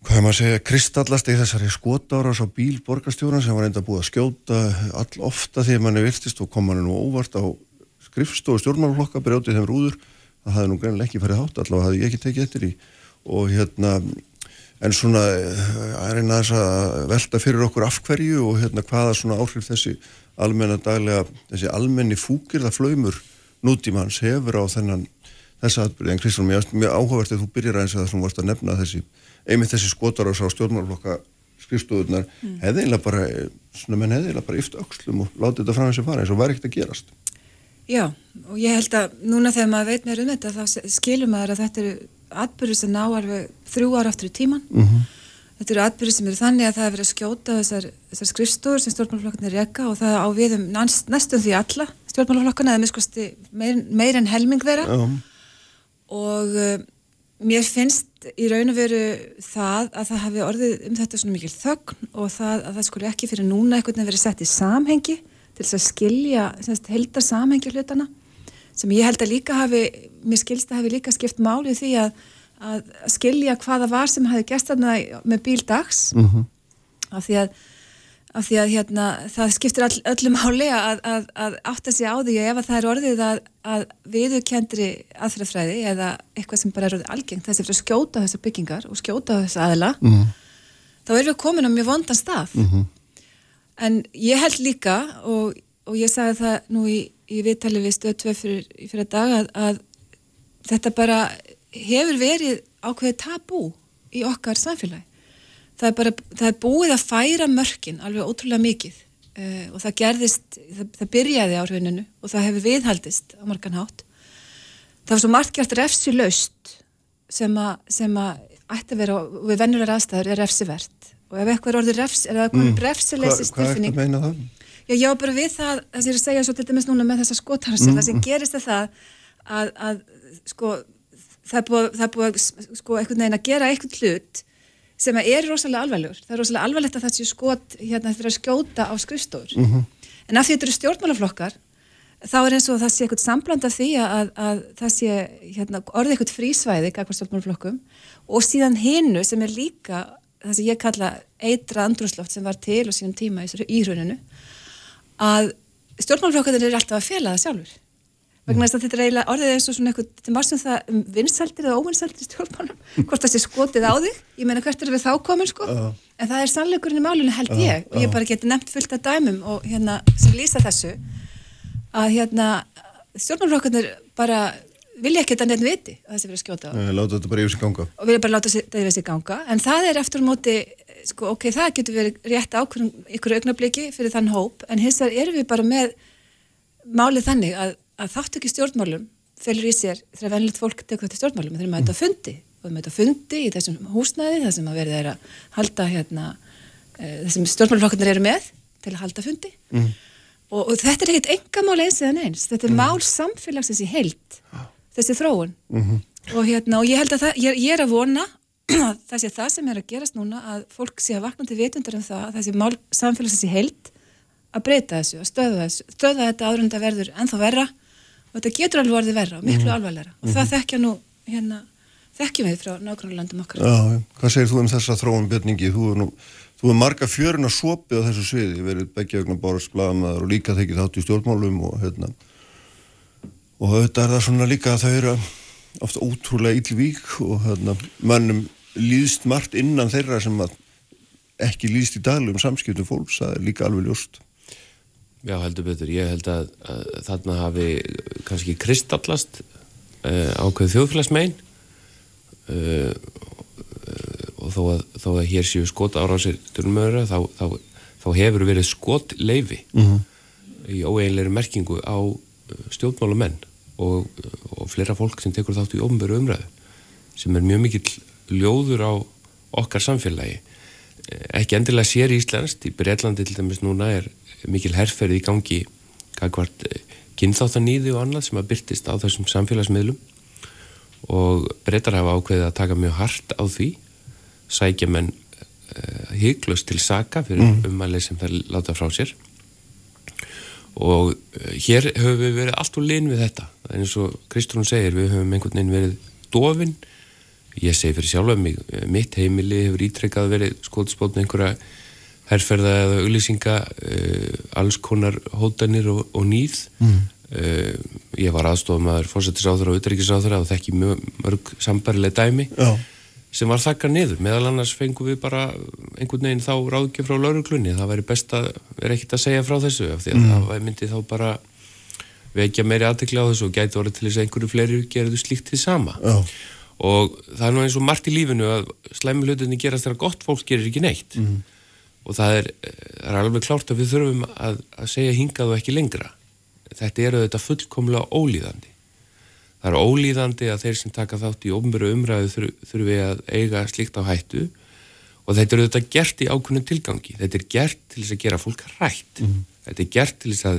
hvað er maður að segja, kristallast í þessari skotáras á bíl borgarstjóran sem var enda búið að skjóta all ofta að manni viltist og kom manni nú óvart á skrifstofu stjórnmálflokka brjótið þeim rúður, það hafði nú greinilega ekki farið hátt allavega hafði ég ekki tekið eftir í og hérna en svona að reyna þess að velta fyrir okkur afhverju og hérna hvaða svona áhrif þessi almenna daglega, þessi almenni fúkirða flöymur nútímans hefur á þennan þessa atbyrði, en Kristján, mér er mjög áhugavert að þú byrjar aðeins að sem varst að nefna þessi, einmitt þessi skotarás á stjórnmálflokka skrifstofunar, mm. hefðilega bara svona menn hefðilega bara yft öxlum og látið þetta fram þessi fara eins og var ekkert að gerast Já, og ég held að núna þegar maður veit mér um þetta þá skilur maður að þetta eru atbyrði sem ná alveg þrjú ára aftur í tíman mm -hmm. Þetta eru atbyrði sem eru þannig að það er verið að skjóta þessar, þessar skrifstofur sem stjórnmálaflokkarnir reyka og það á við um næstum því alla stjórnmálaflokkarna eða miskusti meir, meir en helming þeirra um. og uh, mér finnst í raun og veru það að það hafi orðið um þetta svona mikil þögn og það að það skuli ekki fyrir núna eitthvað verið sett í samhengi til þess að skilja heldar samhengi hlutana sem ég held að líka hafi, mér skilst að hafi líka skipt málið því að, að skilja hvaða var sem hafi gæst þarna með bíl dags mm -hmm. af því að, af því að hérna, það skiptir all, öllum máli að, að átta sig á því ef það er orðið að viðurkendri aðfærafræði eða eitthvað sem bara er orðið algengt fyrir að skjóta þessar byggingar og skjóta þessar aðila mm -hmm. þá erum við komin á mjög vondan stað mm -hmm. en ég held líka og, og ég sagði það nú í í viðtali við stöðtöð fyrir, fyrir dag að, að þetta bara hefur verið ákveðið tabú í okkar samfélagi. Það er, bara, það er búið að færa mörkin alveg ótrúlega mikið uh, og það gerðist, það, það byrjaði á rauninu og það hefur viðhaldist á margan hátt. Það var svo margt gert refsi laust sem að, sem að ætti að vera við vennulegar aðstæður er refsivert og ef eitthvað er orðið refs, er það komið mm. refsileysi styrfinning. Hvað er þetta að meina það? Já, já, bara við það, það sem ég er að segja svo til dæmis núna með þessa skotarsi, mm. það sem gerist er það að, að sko, það er búið, það er búið sko, að gera eitthvað hlut sem er rosalega alvarlegur. Það er rosalega alvarlegt að það sé skot hérna fyrir að skjóta á skrifstofur. Mm -hmm. En af því þetta eru stjórnmálaflokkar, þá er eins og það sé eitthvað sambland af því að, að það sé hérna, orðið eitthvað frísvæði, eitthvað stjórnmálaflokkum, og síðan hinnu sem er líka það sem ég kalla eitra andrúnsloft sem var til og sínum tíma í hruninu að stjórnmálflokkarnir eru alltaf að fela það sjálfur vegna þess að þetta er eiginlega orðið eins og svona eitthvað til marsum það um vinsældir eða óvinsældir stjórnmálum, hvort það sé skotið á þig. Ég meina hvert er við þá komin sko? Uh. en það er sannleikurinn í málunum held ég. Uh. og ég bara geti nefnt fullt af dæmum og hérna sem lýsa þessu að hérna stjórnmálflokkarnir bara vilja ekki þetta nefn viti að þessi verið að skjóta á. Láta þetta bara yfir sig ganga. Og vilja bara láta þetta yfir sig ganga. En það er eftir móti sko, ok, það getur verið rétt ákveðum ykkur augnabliki fyrir þann hóp, en hins vegar erum við bara með málið þannig að, að þáttu ekki stjórnmálum felur í sér þegar vennilegt fólk tekur þetta stjórnmálum, þeir eru með þetta fundi. Og með þetta fundi í þessum húsnæði þar sem að verða þeirra halda hérna, e, þessum stjórnmálflokkarnir eru með til að halda fundi. Mm. og, og þetta er ekkit enga mál eins eða neins, þetta er mm. mál samfélagsins í heilt, þessi þróun. Mm -hmm. og hérna, og ég held að það, ég, ég er að vona það sé það sem er að gerast núna að fólk sé að vakna til vitundar um það að þessi mál samfélagsins í heild að breyta þessu, að stöða þessu stöða þetta áðurund að verður ennþá verra og þetta getur alveg orðið verra og miklu mm. alvarleira og mm. það mhm. þekkja nú hérna, þekkjum við frá nákvæmlega landum okkar Já, hvað segir þú um þessa þróum byrningi? Þú er nú, þú er marga fjörun að sopi á þessu sviði, verið begjaugnar bárasblamaður og líka þekki þátt í stjórnmálum og hérna og þetta er það svona líka að það eru ofta ótrúlega ílvík og hérna, mannum líðst margt innan þeirra sem ekki líðst í daglum samskiptum fólks, það er líka alveg ljóst. Já, heldur betur. Ég held að, að þarna hafi kannski kristallast uh, ákveð þjóðfélagsmein uh, og þó að, þó að hér séu skot árásir turnumöðura, þá, þá, þá hefur verið skot leifi mm -hmm. í óeinleiri merkingu á stjórnmálumenn og, og fleira fólk sem tekur þátt í ofnböru umræðu sem er mjög mikill ljóður á okkar samfélagi ekki endilega sér íslenskt í Breitlandi til dæmis núna er mikil herrferði í gangi kakvart eh, kynþáttanýði og annað sem að byrtist á þessum samfélagsmiðlum. Og breytar hafa ákveðið að taka mjög hart á því sækja menn uh, hygglust til saka fyrir mm. umælið sem það láta frá sér. Og uh, hér höfum við verið allt úr linn við þetta. Eins og Kristrún segir við höfum einhvern veginn verið dofinn ég segi fyrir sjálf mig, mitt heimili hefur ítrekkað verið skótspótn einhverja herrferða eða auglýsinga uh, alls konar hótanir og, og nýð mm. uh, ég var aðstofum að fórsettisáður og utryggisáður og þekki mjög mörg sambarileg dæmi Já. sem var þakkar niður meðal annars fengum við bara einhvern veginn þá ráðgjöf frá lauruglunni, það væri best að vera ekkert að segja frá þessu af því að mm. það myndi þá bara vekja meiri aðtekla á þessu og gæti orðið til þess að einhverju fleiri gerðu slíkt til sama Já. og það er nú eins og margt í lífinu að slæmi hlutinni gerast þegar gott fólk gerir ekki neitt mm. Og það er, er alveg klárt að við þurfum að, að segja hingað og ekki lengra. Þetta eru þetta fullkomlega ólíðandi. Það er ólíðandi að þeir sem taka þátt í ofnböru umræðu þurfi að eiga slíkt á hættu. Og þetta eru þetta gert í ákunnum tilgangi. Þetta er gert til þess að gera fólk rætt mm. þetta er gert til þess að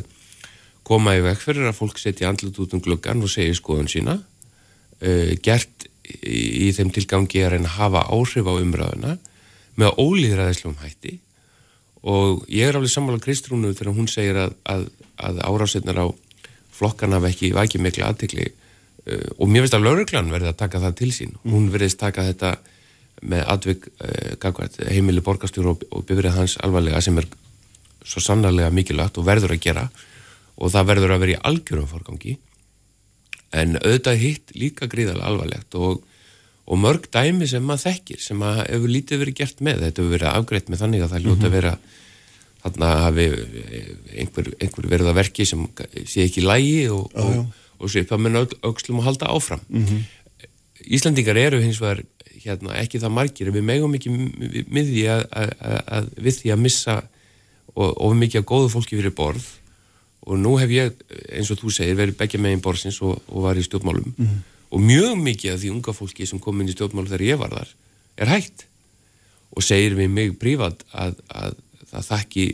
koma í veg fyrir að fólk setja andlut út um gluggan og segja skoðun sína. Uh, gert í, í þeim tilgangi að reyna að hafa áhrif á umræðuna með ólíðræðislegum hætti og ég er alveg sammála Kristrúnu þegar hún segir að, að, að árásetnar á flokkan hafa ekki, ekki miklu aðtikli uh, og mér finnst að lauruglan verði að taka það til sín. Hún verðist taka þetta með atvik uh, heimili borgastjóru og, og byrjað hans alvarlega sem er svo sannarlega mikilvægt og verður að gera. Og það verður að vera í algjörum forgangi. En auðvitað hitt líka gríðarlega alvarlegt og, og mörg dæmi sem maður þekkir sem að hefur lítið verið gert með þetta hefur verið afgreitt með þannig að það ljóta að mhm. vera þarna hafi einhver, einhver verið að verki sem sé ekki lægi og, ah, og, og svipa með aukslum og halda áfram mm -hmm. Íslandingar eru hins vegar hérna, ekki það margir við megum ekki við því að, að, að, við því að missa og við mikið að góðu fólki fyrir borð og nú hef ég, eins og þú segir, verið begja megin borsins og, og var í stjórnmálum mm -hmm. Og mjög mikið af því unga fólki sem kom inn í stjórnmálum þegar ég var þar er hægt og segir við mig prívat að, að það þakki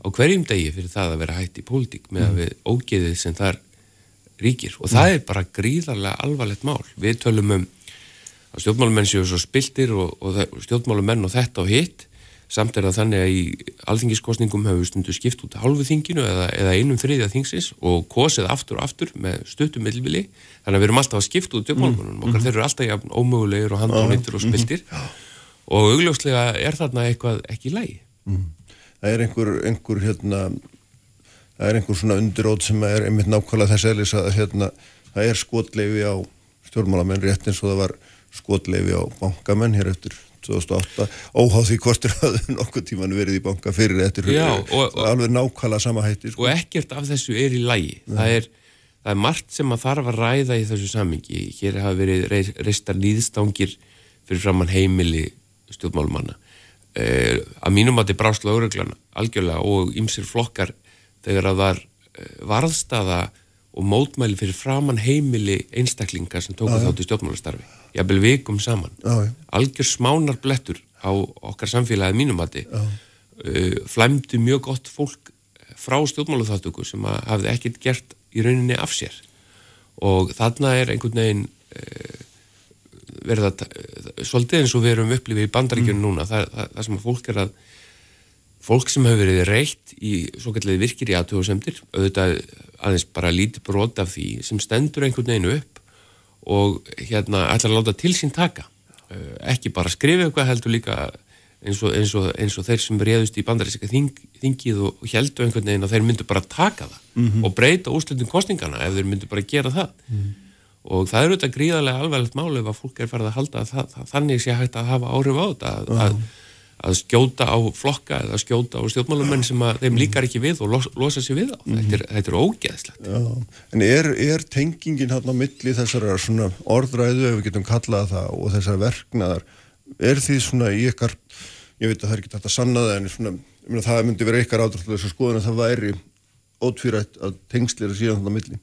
á hverjum degi fyrir það að vera hægt í pólitík með að mhm. við ógeðið sem þar ríkir og það er bara gríðarlega alvarlegt mál. Við tölum um að stjórnmálumenn séu svo spiltir og, og stjórnmálumenn og þetta og hitt samt er það þannig að í alþingiskostningum hefur stundu skipt út halvu þinginu eða, eða einum þriðja þingsins og kosið aftur og aftur með stöttum millvili þannig að við erum alltaf að skipta út uppmálunum mm. okkar mm. þeir eru alltaf jafn ómögulegir og handónittur og mhm. spiltir mm. og augljóslega er þarna eitthvað ekki lægi mm. Það er einhver, einhver hérna, það er einhver svona undirót sem er einmitt nákvæmlega þess eðlis að hérna, það er skotleifi á stjórnmálamenn rétt eins og það var skotleifi á bankamenn hér eftir 2008 óháð því hvort er að nokkuð tíman verið í banka fyrir eftir Já, og, alveg nákvæmlega sama hætti sko. og ekkert af þessu er í lægi það er, það er margt sem að þarf að ræða í þessu samingi hér hafa verið reistar líðstangir fyrir framann heimili stjórnmálumanna eh, að mínum að þetta er brásla öruglan algjörlega og ymsir flokkar þegar að var eh, varðstaða og mótmæli fyrir framann heimili einstaklingar sem tóku þátt í stjórnmálastarfi jafnvel vikum saman. Já, algjör smánar blettur á okkar samfélagið mínumati uh, flæmdi mjög gott fólk frá stjórnmálaþáttöku sem hafði ekkert gert í rauninni af sér. Og þarna er einhvern veginn uh, verða svolítið eins og við erum upplifið í bandaríkjunum mm. núna. Það, það, það sem að fólk er að fólk sem hefur verið reitt í svo kallið virkir í aðtöðusemdir auðvitað aðeins bara lítið brot af því sem stendur einhvern veginn upp og hérna ætlar að láta til sín taka uh, ekki bara skrifa eitthvað heldur líka eins og, eins og, eins og þeir sem reyðust í bandarísika þing, þingið og, heldur einhvern veginn að þeir myndu bara taka það mm -hmm. og breyta úrslutin kostningana ef þeir myndu bara gera það mm -hmm. og það eru þetta gríðarlega alveglegt máli ef að fólk er farið að halda að það, það, þannig sé hægt að hafa áhrif á þetta að, að að skjóta á flokka eða skjóta á stjórnmálumenn sem að þeim líkar ekki við og los, losa sér við á. Mm. Þetta, er, þetta er ógeðslegt. Já. En er, er tengingin hann á milli þessara orðræðu, ef við getum kallað það, og þessar verknaðar, er því svona í ykkar, ég veit að það er ekki þetta að sanna það, en svona, myna, það myndi vera ykkar ádraslega þess að skoðan að það væri ótvírætt að tengslir að síðan hann á milli?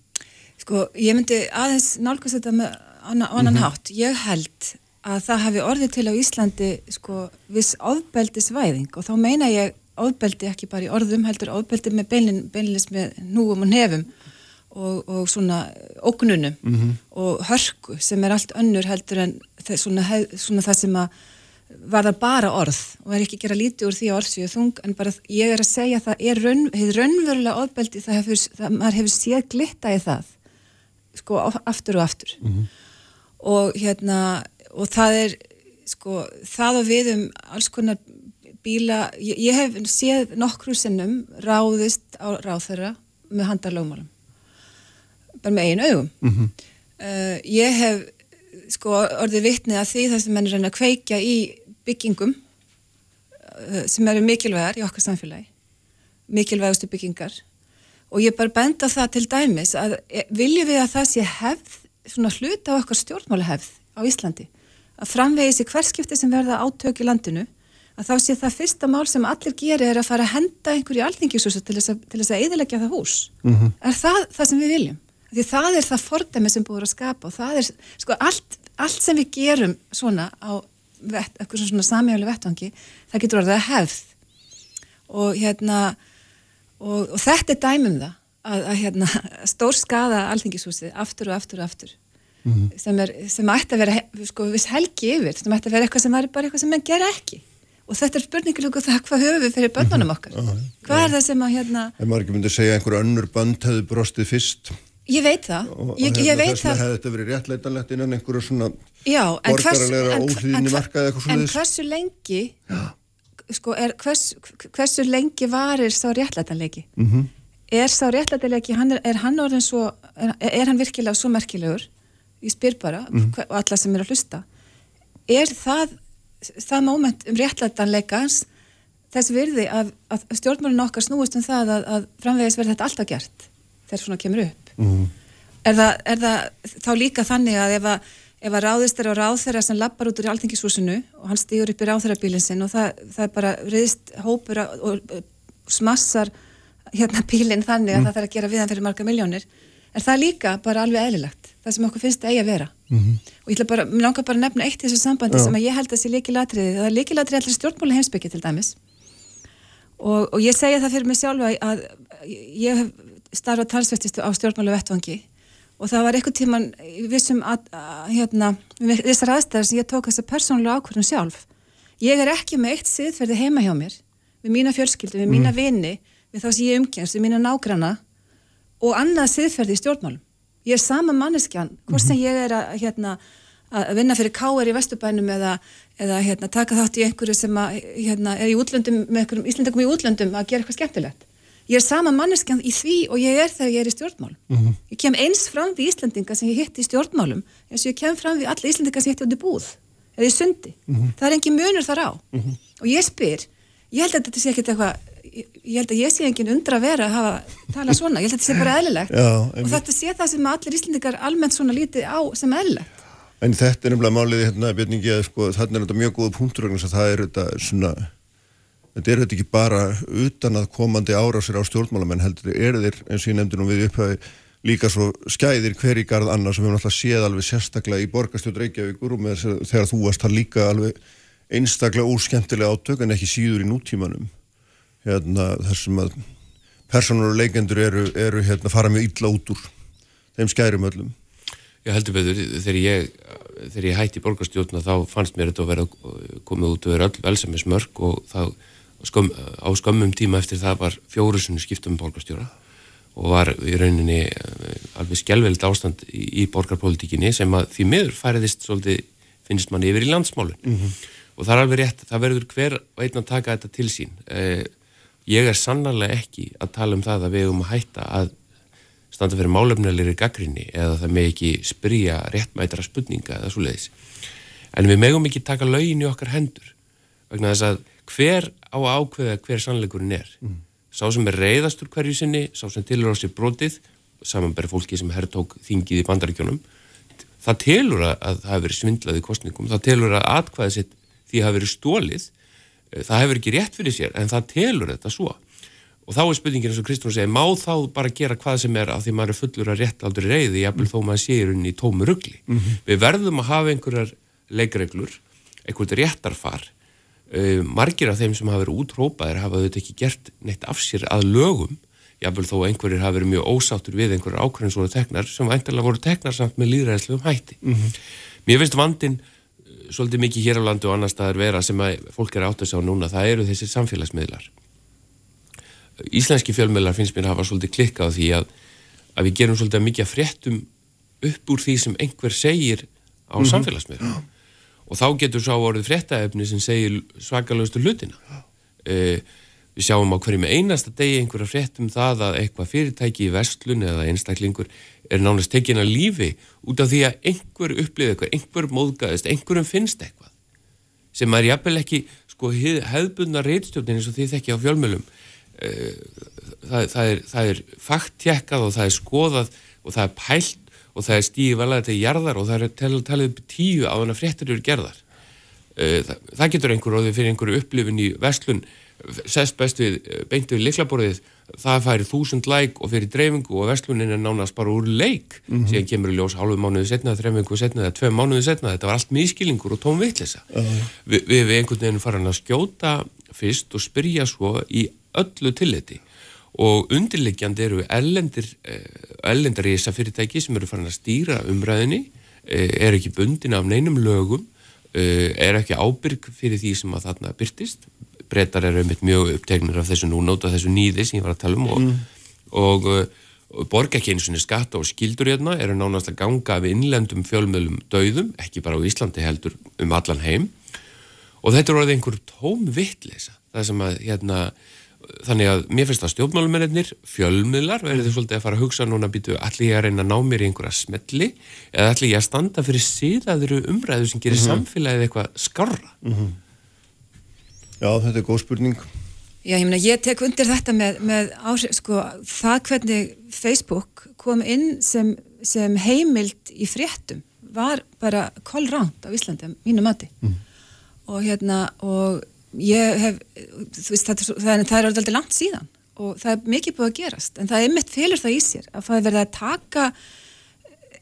Sko, ég myndi aðeins nálgast þetta með annan mm -hmm. hátt. Ég held að það hafi orðið til á Íslandi sko viss ofbeldisvæðing og þá meina ég ofbeldi ekki bara í orðum heldur ofbeldi með beinlin, beinlinis með núum og nefum og, og svona ógnunum mm -hmm. og hörku sem er allt önnur heldur en það, svona, svona það sem að var það bara orð og er ekki að gera lítið úr því að orðsvíu þung en bara ég er að segja að það er raun, raunverulega ofbeldi það hefur, það, maður hefur séð glitta í það sko aftur og aftur mm -hmm. og hérna og það er sko, það og við um alls konar bíla, ég, ég hef séð nokkru sinnum ráðist á ráþæra með handarlögmálum bara með einu augum. Mm -hmm. uh, ég hef sko orðið vittnið að því þess að menn er að kveikja í byggingum uh, sem eru mikilvægar í okkar samfélagi mikilvægastu byggingar. Og ég bara benda það til dæmis að e, viljum við að það sé hefð svona hluta á okkar stjórnmáli hefð á Íslandi að framvegis í hverskipti sem verða átök í landinu að þá sé það fyrsta mál sem allir gerir er að fara að henda einhverju alþingisúsu til þess að, að eðilegja það hús. Mm -hmm. er það það sem við viljum? Því það er það fordæmi sem búið að skapa og það er sko allt, allt sem við gerum svona á eitthvað svona samíhjáli vettvangi það getur orðið að hefð. Og hérna og, og þetta er dæmum það að, að hérna, stór skada alþingishúsið aftur og aftur og aftur mm -hmm. sem, er, sem ætti að vera sko viss helgi yfir, sem ætti að vera eitthvað sem er bara eitthvað sem menn ger ekki og þetta er spurningil okkur það hvað höfum við fyrir bönnunum okkar mm -hmm. hvað er það sem að hérna en maður ekki myndi segja einhver önnur bönd hefur brostið fyrst Ég veit það. Og, ég, ég veit það. Hefði þetta verið réttleitanlegt innan einhverju svona borgarleira óhlýðinni markaði eitthvað svona. En hversu lengi, sko, er, hvers, hversu lengi varir sá réttleitanleiki? Mm -hmm. Er sá réttleitanleiki, hann er, er hann orðin svo, er, er hann virkilega svo merkilegur? Ég spyr bara, mm -hmm. alla sem er að hlusta. Er það, það móment um réttleitanleikans þess virði að, að stjórnmálun okkar snúist um það að, að framvegis verði þetta alltaf gert þegar svona kemur upp? Mm. Er, það, er það þá líka þannig að ef að, ef að ráðist er á ráðherra sem lappar út úr alþingishúsinu og hann stýur upp í ráðherrabílinn sinn og það, það er bara riðist hópur og, smassar hérna bílinn þannig að mm. það þarf að gera við hann fyrir marga miljónir er það líka bara alveg eðlilegt það sem okkur finnst eigi að vera mm -hmm. og ég bara, langar bara að nefna eitt í þessu sambandi Já. sem að ég held að sé líkilatriði það er líkilatriði allir stjórnmáli heimsbyggi til dæmis og, og ég segja það fyrir mig sjálfa að ég hef starfa talsvettist á stjórnmálu vettvangi og það var eitthvað tíman vissum að, að hérna, þessar aðstæðar sem ég tók þessa persónulega ákvörðun sjálf ég er ekki með eitt siðferði heima hjá mér við mína fjölskyldu, við mína mm. vini við þá sem ég umgjast, við mína nágrana og annað siðferði í stjórnmálum ég er sama manneskjan hvort sem ég er að, hérna, að vinna fyrir káer í Vesturbænum eða, eða hérna, taka þátt í einhverju sem að, hérna, er í útlöndum með einhverjum íslendingum í útlöndum að gera eitthvað skemmtilegt ég er sama manneskjan í því og ég er þegar ég er í stjórnmálum mm -hmm. ég kem eins fram við Íslandinga sem ég hitt í stjórnmálum eins og ég kem fram við alla Íslandinga sem ég hitt á því búð eða í sundi, mm -hmm. það er engin munur þar á mm -hmm. og ég spyr ég held að þetta sé ekkert eitthvað ég held að ég sé engin undra að vera að hafa tala svona, ég held að þetta sé bara eðlilegt. Já, og þetta sé það sem allir Íslandingar almennt svona lítið á sem eðlilegt. En þetta er nefnilega málið hérna, Björningi, að sko, þarna er þetta mjög góða punktur og það er þetta svona Þetta er þetta ekki bara utan að komandi árásir á stjórnmálamenn heldur, er þeir eins og ég nefndi nú við upphæði líka svo skæðir hver í garð annars. Sem við náttúrulega séð alveg sérstaklega í borgarstjórn Reykjavíkur og með þess að þegar þú varst það líka alveg einstaklega óskemmtilega átök en ekki síður í nútímanum hérna þessum að personur og leikendur eru, eru hérna fara mjög illa út úr þeim skærum öllum. Já heldur betur, þegar ég, þegar ég hætti borgarstjórna þá fannst mér þetta að vera komið út og vera öll velsammismörk og þá skömm, á skömmum tíma eftir það var fjórusunni skiptum borgarstjóra og var í rauninni eh, alveg skjálfveld ástand í, í borgarpolitíkinni sem að því miður færiðist svolítið finnst mann yfir í landsmálun mm -hmm. og það er alveg rétt, það verður hver einn að taka þetta til sín eh, ég er sannarlega ekki að tala um það að við erum að hætta að standa fyrir málefnilegri gaggrinni eða það með ekki spyrja réttmætara spurninga eða svo leiðis en við megum ekki taka laugin í okkar hendur vegna þess að hver á ákveða hver sannleikurinn er mm. sá sem er reyðastur hverju sinni sá sem tilur á sér brotið samanbæri fólki sem herrtók þingið í bandaríkjónum það telur að það hefur verið svindlað í kostningum, það telur að atkvæðið sitt því hefur verið stólið það hefur ekki rétt fyrir sér en það telur þetta svo og þá er spurningin eins og Kristofur segir, má þá bara gera hvað sem er af því maður er fullur að rétt aldrei reyði jafnvel mm. þó maður sé rauninni í tómu ruggli mm -hmm. við verðum að hafa einhverjar leikreglur, einhvert réttarfar Uh, margir af þeim sem hafa verið útrópaðir hafa auðvitað ekki gert neitt af sér að lögum, jáfnvel þó einhverjir hafa verið mjög ósáttur við einhverjar ákveðin svona teknar sem væntalega voru teknar samt með líðræðislegum hætti. Mm -hmm. Mér finnst vandin svolítið mikið hér á landu og annar staðar vera sem að fólk er átt að sjá núna, það eru þessi samfélagsmiðlar. Íslenski fjölmiðlar finnst mér að hafa svolítið klikkað því að, að við gerum svolítið mikið fréttum upp úr því sem einhver segir á mm -hmm. samfélagsmiðlar og þá getur sá orðið fréttaefni sem segir svakalustu hlutina e, við sjáum á hverju með einasta degi einhverja fréttum það að eitthvað fyrirtæki í vestlun eða einstaklingur er nánast tekin að lífi út af því að einhver upplifið eitthvað, einhver móðgæðist einhverjum finnst eitthvað sem er jafnvel ekki, sko hefðbundna reitstjórnin eins og því þekki á fjölmjölum uh, það, það er, er fakttjekkað og það er skoðað og það er pælt og það er stíði valaði til jarðar og það er talið upp tíu á að fréttir eru gerðar. Uh, það, það getur einhver óðið fyrir einhverju upplifin í vestlun sest best við, beint við liklaborðið það færi þúsund læk og fyrir dreifingu og vestlunin er nánast bara úr leik. Mm -hmm. síðan kemur í ljós hálfu mánuði setna þreifingu setna eða tvei mánuði setna þetta var allt miskilingur og tóm vittlisa uh -huh. Vi, við við einhvern veginn farin að skjóta fyrst og spyrja svo í öllu tilliti. Og undirleikjandi eru ellendir ellendar í þessa fyrirtæki sem eru farin að stýra umræðinni er ekki bundin af neinum lögum er ekki ábyrg fyrir því sem að þarna byrtist breytar eru mjög upptegnir af þessu núna út af þessu nýði sem ég var að tala um og, mm. og, og, borga ekki eins og skatta og skildur hérna eru nánast að ganga af innlendum fjölmjölum döðum, ekki bara á Íslandi heldur um allan heim og þetta er orðið einhver tóm vittleysa það sem að hérna þannig að mér finnst að stjórnmálumennir fjölmiðlar verður þið svolítið að fara að hugsa núna býtu allir ég að reyna að ná mér í einhverja smelli eða allir ég að standa fyrir síðaðuru umræðu sem gerir mm -hmm. samfélagið eitthvað skarra mm -hmm. Já, þetta er góð spurning. Já, ég meina, ég tek undir þetta með, með áhrif, sko, það hvernig Facebook kom inn sem, sem heimild í fréttum var bara kollránt á Íslandi, mínu mati. Mm. Og hérna, og ég hef, þú veist, það, það, það er alveg langt síðan og það er mikið búið að gerast, en það er mitt fylgur það í sér að það er verið að taka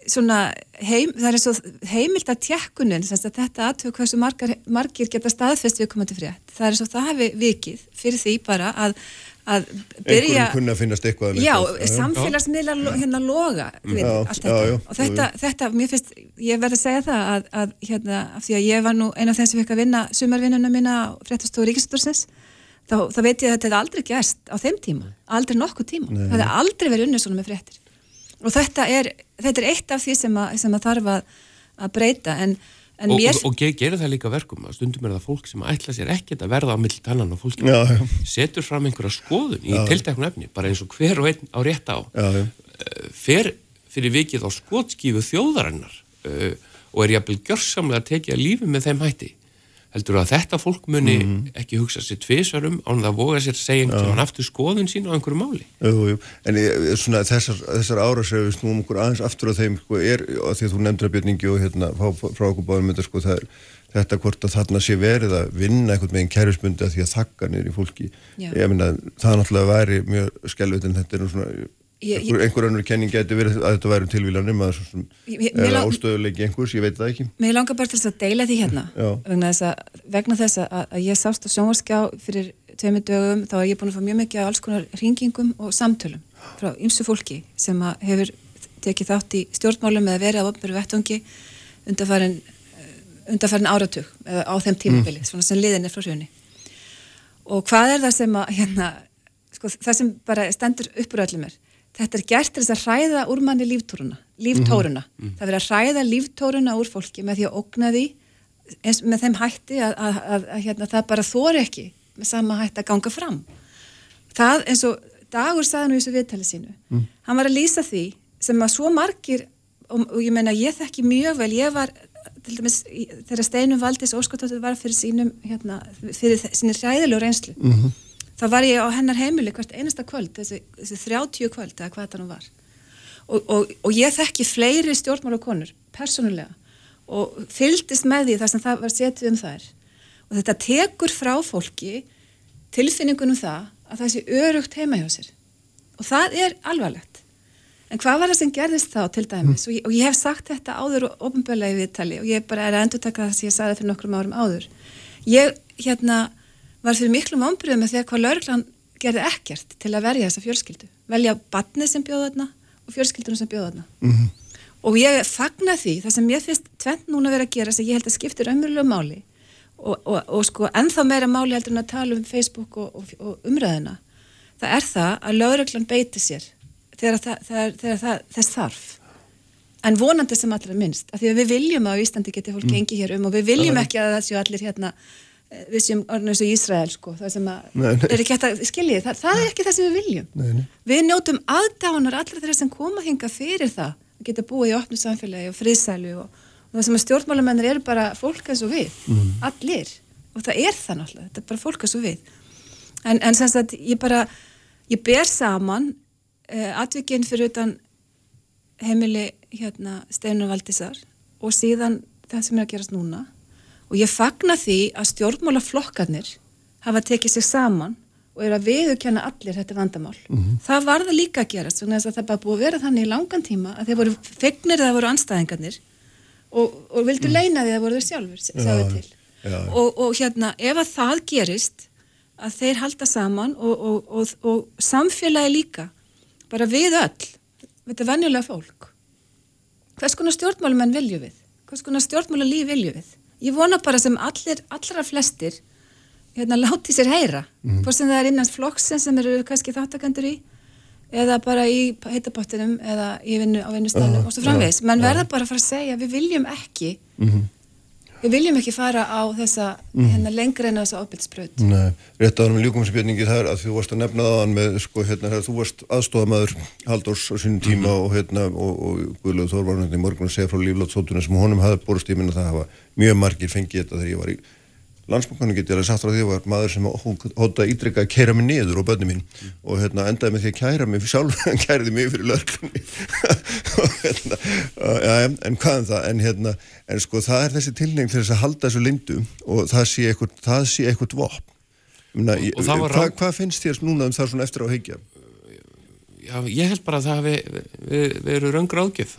heim, það er eins og heimild að tjekkunin, þetta aðtöku hversu margar, margir geta staðfest við komandi frétt, það er eins og það hefði vikið fyrir því bara að, að byrja... Að finnast eitthvað Já, samfélagsmiðlar hérna loga við, já, allt þetta. já, og þetta, þetta, mér finnst, ég verði að segja það að, að hérna, af því að ég var nú eina af þeim sem fikk að vinna sumarvinnuna mína á fréttastofu Ríkistórsins þá, þá veit ég að þetta aldrei gerst á þeim tíma, aldrei nokkuð tíma, Nei. það er aldrei verið unnið svona með fréttir og þetta er, þetta er eitt af því sem að, sem að þarf að, að breyta en, en og, mér... og, og gerir það líka verkum að stundum er það fólk sem ætla sér ekkert að verða á mill tannan og fólk já, já. setur fram einhverja skoðun í tilteknu efni bara eins og hver og einn á rétt á. Já, uh, fer fyrir vikið á skotskífu þjóðarinnar uh, og er jafnvel gjörsamlega að tekja lífi með þeim hætti heldur að þetta fólk muni mm. ekki hugsa sér tviðsvarum án það voga sér segja einhvern veginn aftur skoðun sín á einhverju máli jú, jú. En ég, svona, þessar, þessar ára sem við snúum okkur aðeins aftur á þeim sko, er, því að þú nefndir að björningi og hérna frá, frá okkur báðum sko, er, þetta hvort að þarna sé verið að vinna einhvern veginn kærusbundi að því að þakka niður í fólki ég minna það náttúrulega væri mjög skelvut en þetta er nú svona Ég, einhver önnur kenning getur verið að þetta væri um tilvílanum eða ástöðuleiki einhvers, ég veit það ekki. Mér langar bara til þess að deila því hérna vegna þess að, vegna þess að, að ég sást á sjónvarskjá fyrir tveimur dögum þá er ég búin að fá mjög mikið á alls konar ringingum og samtölum frá ymsu fólki sem hefur tekið þátt í stjórnmálum eða verið á opnveru vettungi undarfærin, undarfærin áratug eða á þeim tímabili, mm. svona sem liðin er frá hrjóni og hvað er það sem að hérna, sko, það sem bara stendur uppur öllum er þetta er gert til þess að hræða úr manni líftóruna, líftóruna. Mm -hmm. það verður að hræða líftóruna úr fólki með því að ógna því eins með þeim hætti að, að, að, að hérna, það bara þóri ekki með sama hætti að ganga fram það eins og Dagur saði nú í þessu viðtali sínu mm. hann var að lýsa því sem að svo margir og, og ég menna ég þekki mjög vel ég var til dæmis þegar Steinum Valdis Óskóttur var fyrir sínum hérna, fyrir sínir hræðilegu reynslu mm -hmm þá var ég á hennar heimili hvert einasta kvöld, þessi, þessi 30 kvöld eða hvað það nú var. Og, og, og ég þekki fleiri stjórnmála konur persónulega og fyldist með því þar sem það var setið um þær. Og þetta tekur frá fólki tilfinningunum það að það sé örugt heima hjá sér. Og það er alvarlegt. En hvað var það sem gerðist þá til dæmis? Og ég, og ég hef sagt þetta áður og ofinböla í viðtali og ég bara er að endur taka það sem ég sagði fyrir nokkrum árum áður. Ég hérna var fyrir miklu vonbröðum með því að hvað laurglan gerði ekkert til að verja þessa fjölskyldu? Velja badni sem bjóða þarna og fjölskyldunum sem bjóða þarna. Mm -hmm. og ég fagna því, það sem ég finnst tvent núna verið að gera sem ég held að skiptir ömurlega máli. Og, og, og sko ennþá meira máli heldur en að tala um Facebook og, og umræðina það er það að laurglan beiti sér þegar, það, þegar, þegar það, þess þarf. En vonandi sem allra minnst, af því að við viljum að Íslandi geti fólk mm. engi hér um og við viljum ekki að það séu allir hérna við sem orðinu eins og Ísrael sko, það sem að, nei, nei. er ekki hægt að skilji það, það er ekki það sem við viljum. Nei, við njótum aðdánar allra þeirra sem koma hinga fyrir það, að geta búið í opnu samfélagi og friðsælu og, og það sem að stjórnmálamennir eru bara fólk eins og við, mm. allir. Og það er það náttúrulega, þetta er bara fólk að svo við. En, en sem sagt ég bara ég ber saman uh, atvikinn fyrir utan heimili hérna Steinar Valdísar og síðan það sem er að gerast núna og ég fagna því að stjórnmálaflokkarnir hafa tekið sig saman og er að viðurkenna allir þetta vandamál. Mm -hmm. Það var það líka að gerast, þannig að það bara búið að vera þannig í langan tíma að þeir voru fegnir að það voru anstæðingarnir og, og vildu mm. leina því að það voru þeir sjálfur, segðu til. Já, já. Og, og hérna, ef að það gerist, að þeir halda saman og, og samfélagi líka, bara við öll, þetta venjulega fólk. Hvers konar stjórnmálumenn vilju við? Hvers konar stjórnmálu líf vilju við? Ég vona bara sem allir, allra flestir hérna, láti sér heyra mm. hvort sem það er innans flokksin sem eru kannski þáttakandur í eða bara í heitabottinum eða í vinnu á vinnustafnum uh, og svo framvegs menn verða bara að fara að segja við viljum ekki mm -hmm. Við viljum ekki fara á þessa mm. hérna, lengur en þessa ábyrgspröð Nei, rétt á hann með líkumspilningi þar að þú varst að nefna það hann með sko hérna þú varst aðstofamæður Haldors á sínum tíma -hmm. og hérna og, og Guðlaug Þorvarnandi morgun að segja frá líflátsótunum sem honum hafði borst í minna það hafa mjög margir fengið þetta þegar ég var í landsbúkanu getið alveg sagt frá því að var maður sem hóta ídrykka að kæra mig niður og bönni mín. Mm. og hérna, endaði með því að kæra mig sjálf, hann kæriði mig fyrir lörglunni og hérna ja, en hvaðan um það, en hérna en sko það er þessi tilnefing til þess að halda þessu lindu og það sé eitthvað, og, og það hva, hvað finnst þér núna um það svona eftir á heikja? Já, ég held bara að það hefur við, við erum röngur ágjöf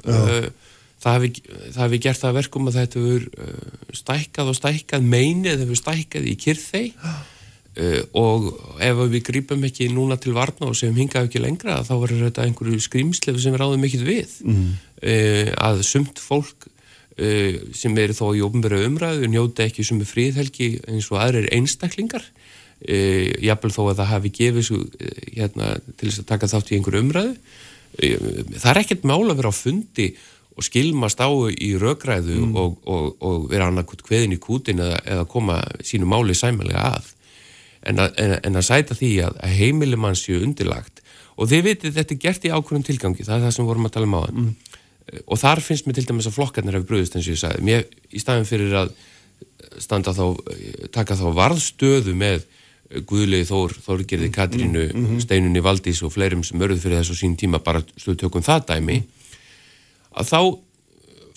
það hefði, það hefði gert það verkum að þetta hefur uh, stækkað og stækkað meinið hefur stækkað í kyrþei uh, og ef við grípum ekki núna til varna og sem hingaðu ekki lengra þá verður þetta einhverju skrýmslefu sem við ráðum ekkit við. Mm. uh, að sumt fólk uh, sem eru þó í ofnbæra umræðu njóta ekki sem er fríðhelgi eins og aðrir einstaklingar. Uh, jafnvel þó að það hafi gefið svo, uh, hérna, til þess að taka þátt í einhverju umræðu. Það er ekkert mála að vera á fundi og skilmast á í raugræðu mm. og, og, og vera annarkot hveðin í kútin eða, eða koma sínu máli sæmælega að en, að en, en að sæta því að, að heimilimann séu undirlagt og þið vitið þetta er gert í ákvörðum tilgangi það er það sem vorum að tala um á þann mm. og þar finnst mér til dæmis að flokkarnir hefur bröðist eins og ég sagði, mér í staðin fyrir að standa þá, taka þá varðstöðu með Guðlegi Þór, Þórgerði mm. Katrínu, mm -hmm. Steinunni Valdís og fleirum sem örðu fyrir þessu sín tíma bara slutökum það dæmi mm að þá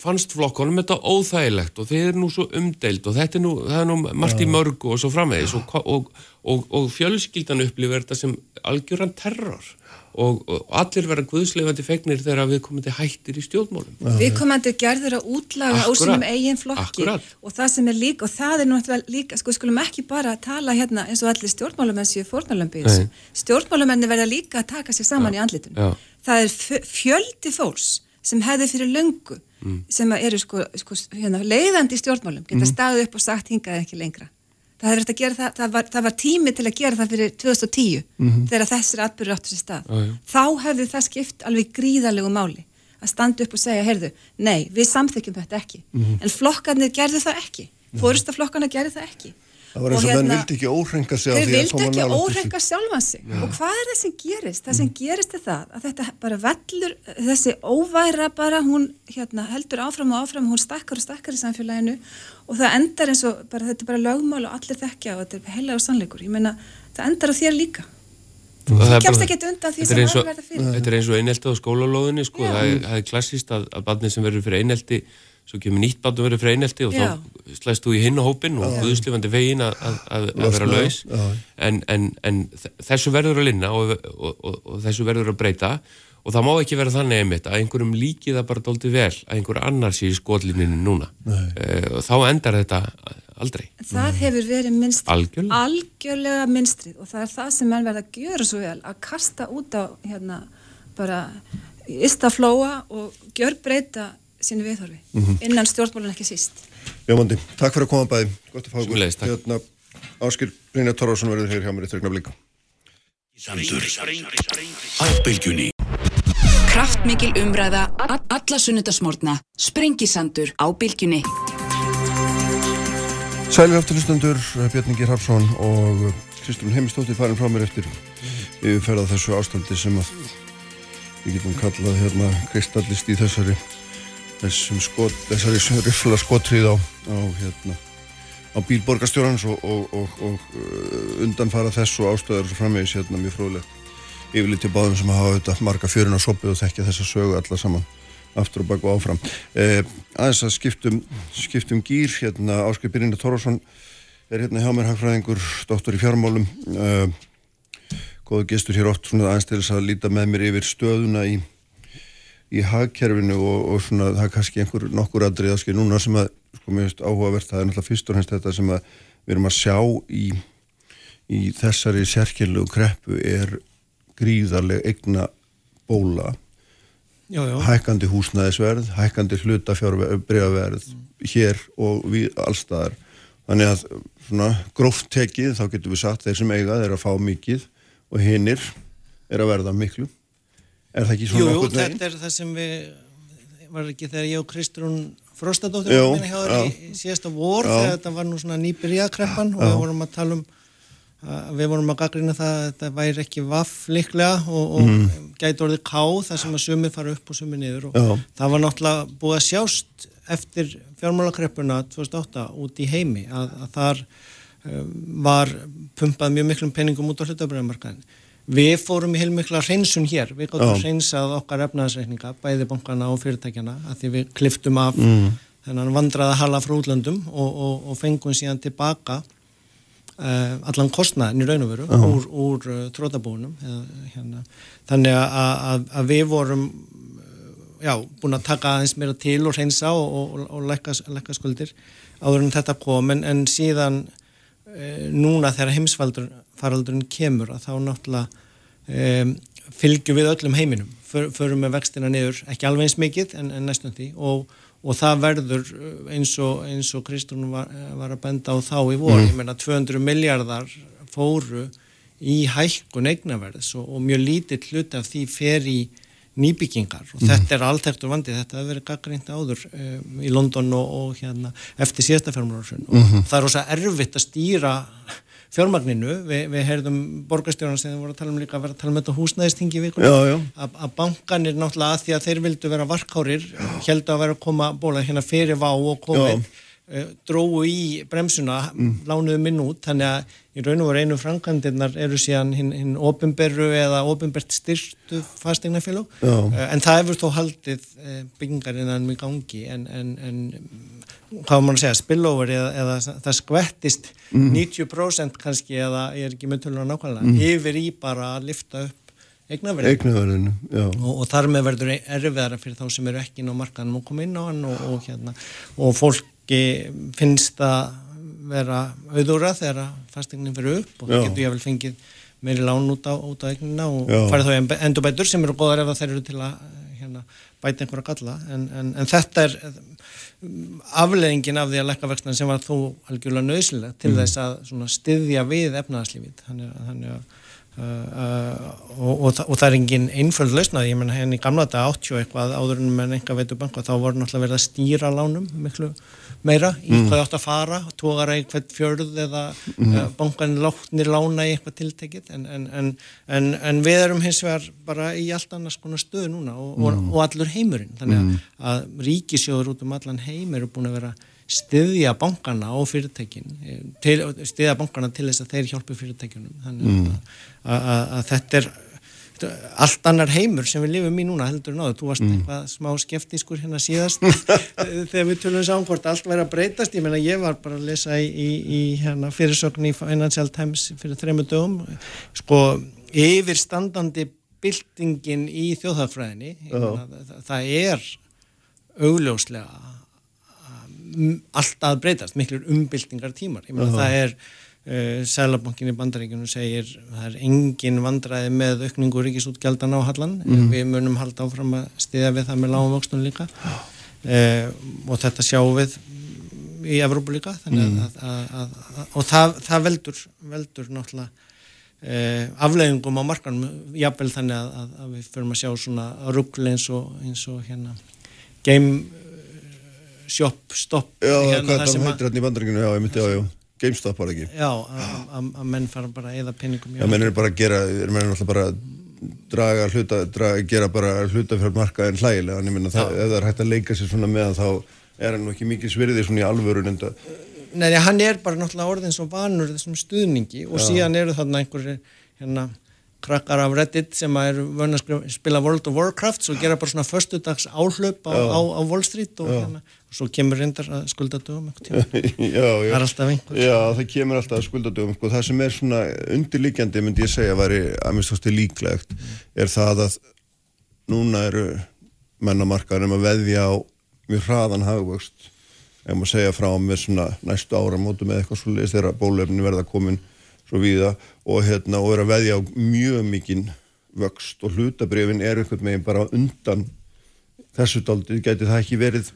fannst flokkonum þetta óþægilegt og þeir eru nú svo umdeild og þetta er nú, er nú margt í mörgu og svo framvegis og, og, og, og fjölskyldan upplifir þetta sem algjöran terror og allir vera guðsleifandi fegnir þegar við komum til hættir í stjórnmálum. Við komum til gerður að útlaga á sínum eigin flokki Akkurat. og það sem er líka, og það er náttúrulega líka, sko, skulum ekki bara tala hérna eins og allir stjórnmálumenn séu fórnalambíðis. Stjórnmálumenni verða líka að taka sér saman Já. í andlitun. Já. Það er fjöldi fólks sem hefði fyrir löngu mm. sem eru sko, sko hérna, leiðandi í stjórnmálum, geta mm. staðið upp og sagt hingað ekki lengra. Það, það, það, var, það var tími til að gera það fyrir 2010 mm -hmm. þegar þessir atbyrður áttur sér stað. Ah, Þá hefði það skipt alveg gríðalegu máli að standa upp og segja, heyrðu, nei, við samþykjum þetta ekki. -hmm. En flokkarnir gerðu það ekki. Fórustaflokkarnir gerðu það ekki. Það var eins og menn hérna, vildi ekki óhrenga sig á því að Þau vildi ekki óhrenga sjálfa sig ja. og hvað er það sem gerist? Það sem gerist er það að þetta bara vellur, þessi óværa bara, hún hérna, heldur áfram og áfram, hún stakkar og stakkar í samfélaginu og það endar eins og bara, þetta er bara lögmál og allir þekkja og þetta er heila og sannleikur. Ég meina, það endar á þér líka. Það kemst ekki undan því sem aðverða fyrir. Þetta er eins og einelti á skólalóðinni, sko. það, er, það er klassíst að, að barnið sem verður fyrir einelti svo kemur nýtt bátt að vera fyrir einelti og Já. þá slæst þú í hinn og hópin og guðslifandi vegin að, að, að vera laus en, en, en þessu verður að linna og, og, og, og þessu verður að breyta og það má ekki vera þannig einmitt að einhverjum líki það bara doldi vel að einhverju annars í skotlininu núna uh, og þá endar þetta aldrei. Það Nei. hefur verið minnstrið, algjörlega. algjörlega minnstrið og það er það sem menn verða að gjöra svo vel að kasta út á hérna bara istaflóa og gjör breyta sínu viðhorfi. Mm -hmm. innan stjórnmálun ekki síst. Jómandi, takk fyrir að koma bæði. Gott að fá okkur hérna, Áskil Brynja Torvarsson verður hér hjá mér í þrjögna blíka Sandur á bylgjunni Kraftmikil umræða alla sunnudasmórna Sprengisandur á bylgjunni. Sælir afturlustendur Bjarningir Hapsson og Kristján Heimistóttir farin frá mér eftir yfirferða þessu ástandi sem að við getum kallað hérna kristallist í þessari þessum skot, þessari rifla skotrið á, á hérna, á bílborgarstjórnans og, og, og, og uh, undanfara þess og ástöðar framvegis hérna mjög fróðilegt yfirleitt til báðum sem hafa auðvitað marga fjörun á sopið og þekkja þessa sögu alla saman aftur og baka og áfram. Eh, aðeins að skiptum, skiptum gýr hérna Áskei Byrjina Tórásson er hérna hjá mér hagfræðingur doktor í fjármálum. Eh, góðu gestur hér oft svona aðeins til þess að líta með mér yfir stöðuna í, í hagkerfinu og, og svona það er kannski einhver nokkur aðrið áskei núna sem að sko mér finnst áhugavert, það er náttúrulega fyrst og hennst þetta sem að við erum að sjá í, í þessari sérkjörlegu kreppu er gríðarlega egna bóla já, já. hækkandi húsnæðisverð hækkandi hlutafjárbreyfaverð mm. hér og við allstaðar þannig að svona gróft tekið þá getur við sagt þeir sem eiga þeir að fá mikið og hinnir er að verða miklu er það ekki svona okkur neginn? Jú, þetta er það sem við var ekki þegar ég og Kristrún Frostadóttir var minni hjá þér í síðasta vor þegar þetta var nú svona nýbyrjakreppan og við vorum að tala um að við vorum að gaggrina það að þetta væri ekki vaff liklega og, og mm. gæti orðið ká þar sem að sumir fara upp og sumir niður og já. það var náttúrulega búið að sjást eftir fjármálakreppuna 2008 út í heimi að, að þar um, var pumpað mjög miklum penningum út á hlutabröðumarkaðin Við fórum í heilmikla hreinsun hér, við gáttum hreinsað okkar efnaðsreikninga, bæði bankana og fyrirtækjana, að því við kliftum af mm. þennan vandraða hala frá útlöndum og, og, og fengum síðan tilbaka uh, allan kostnaðin í raun og veru uh. úr, úr uh, trótabúnum. Hérna. Þannig að, að, að við vorum já, búin að taka aðeins meira til og hreinsa og, og lekka skuldir áður en þetta kom, en, en síðan núna þegar heimsfaraldurinn kemur að þá náttúrulega um, fylgjum við öllum heiminum. För, förum með vextina niður, ekki alveg eins mikið en, en næstum því. Og, og það verður eins og, eins og Kristún var, var að benda á þá í voru mm. ég menna 200 miljardar fóru í hækkun eignaverðs og, og mjög lítill hlut af því fer í nýbyggingar. Og mm. þetta er alltæktur vandi, þetta hefur verið gaggrínt áður um, í London og, og hérna eftir síðasta fjármálarsun og mm -hmm. það er ósað erfitt að stýra fjármagninu, Vi, við heyrðum borgarstjóðan sem við vorum að tala um líka að vera að tala um þetta húsnæðistingi vikuna, að bankanir náttúrulega að því að þeir vildu vera varkárir held að vera að koma bóla hérna fyrir vá og komið dróðu í bremsuna, mm. lánuðu minn út. Þannig að í raun og veru einu framkvæmdirnar eru síðan hinn hin ofinberru eða ofinbert styrstu fastegnafélag uh, en það hefur þó haldið uh, byggingarinnan með gangi. En, en, en hvað maður segja, spillover eða, eða það skvettist mm. 90% kannski eða ég er ekki með tölur á nákvæmlega mm. yfir í bara að lifta upp eignaverðinu og, og þar með verður erfiðara fyrir þá sem eru ekki inn á markanum og koma inn á hann og, og, hérna, og fólki finnst að vera auðúra þegar fastegnin fyrir upp og það getur ég vel fengið meiri lán út á, á eignina og Já. farið þá endur bætur sem eru góðar ef þeir eru til að hérna, bæta einhverja galla en, en, en þetta er afleggingin af því að lekka vextan sem var þó algjörlega nöðslega til mm. þess að styðja við efnaðarslífið þannig, að og, og, og það er engin einföld lausnað, ég menn henni gamla þetta 80 eitthvað áður en með einhver veitur banka þá voru náttúrulega verið að stýra lánum miklu meira í mm. hvað átt að fara tókara í hvert fjörð eða mm. bankan látnir lána í eitthvað tiltekið en, en, en, en við erum hins vegar bara í allt annars konar stöðu núna og, mm. og allur heimurinn þannig að, mm. að ríkisjóður út um allan heim eru búin að vera stiðja bankana og fyrirtækin til, stiðja bankana til þess að þeir hjálpu fyrirtækjunum þannig að, mm. að, að þetta er allt annar heimur sem við lifum í núna heldur náðu, þú varst mm. eitthvað smá skeftískur hérna síðast þegar við tölum sáum hvort allt væri að breytast ég meina ég var bara að lesa í, í, í hérna, fyrirsögn í Financial Times fyrir þrejum dögum sko yfirstandandi byltingin í þjóðhagfræðinni oh. það, það er augljóslega allt að breytast, miklur umbyltingar tímar ég meina oh. það er Uh, eh, Sælabankin í bandaríkunum segir það er engin vandræði með aukningu ríkisútgjaldan á hallan mm. við munum halda áfram að stiðja við það með lágumvöxtun líka uh, og þetta sjáum við í Evrópu líka mm. að, að, að, og það, það veldur veldur náttúrulega uh, afleggingum á markanum jáfnvel þannig að við förum að sjá svona ruggli eins og, eins og hérna game shop stopp Já, hérna, hvað það heitir hérna í bandaríkunum, já, ég myndi á, já. GameStop var ekki? Já, að menn fara bara að eða penningum Já, menn er bara að gera, menn er náttúrulega bara draga hluta, draga, gera bara hluta fyrir markaðin hlægilega, en ég minna ef það er hægt að leika sér svona með þá er hann nú ekki mikið svirðið svona í alvörun en það Nei, hann er bara náttúrulega orðin svo vanur þessum stuðningi og Já. síðan eru þarna einhverju hérna krakkar af Reddit sem er vöna að spila World of Warcraft og gera bara svona förstudags áhlaup á, á, á Wall Street og, hérna, og svo kemur reyndar að skulda dögum það er alltaf einhver Já, það kemur alltaf að skulda dögum sko. það sem er svona undirlíkjandi myndi ég segja að veri að minnst ástu líklegt er það að núna eru mennamarkaðum að veðja á mjög hraðan hagvöxt. Ef maður segja frá með svona næstu ára mótu með eitthvað svolítið þegar bólöfni verða komin svo viða og, hérna, og er að veðja á mjög mikinn vöxt og hlutabrifin er einhvern veginn bara undan þessu daldið, geti það ekki verið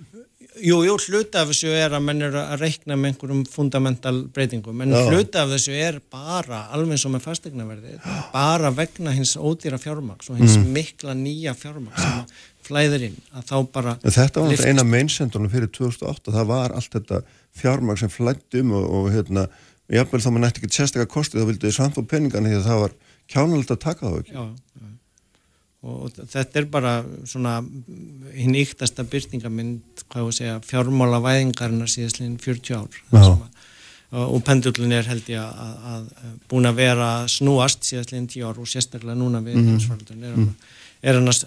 Jú, jú, hluta af þessu er að menn eru að reikna með einhverjum fundamental breytingum, en Já. hluta af þessu er bara, alveg eins og með fastegnaverði bara vegna hins ódýra fjármaks og hins mm. mikla nýja fjármaks sem flæðir inn, að þá bara en Þetta var eina meinsendunum fyrir 2008 það var allt þetta fjármaks sem flætti um og, og hérna jáfnveil þá maður nætti ekki sérstaklega kosti þá vildu þið samt á peningana því að það var kjánalegt að taka þá ekki já, já. og þetta er bara svona hinn yktasta byrtingamind hvað að segja, fjármála væðingarna síðastleginn 40 ár að, og pendullin er held ég að, að, að búin að vera snúast síðastleginn 10 ár og sérstaklega núna við mm -hmm. er hann er hann að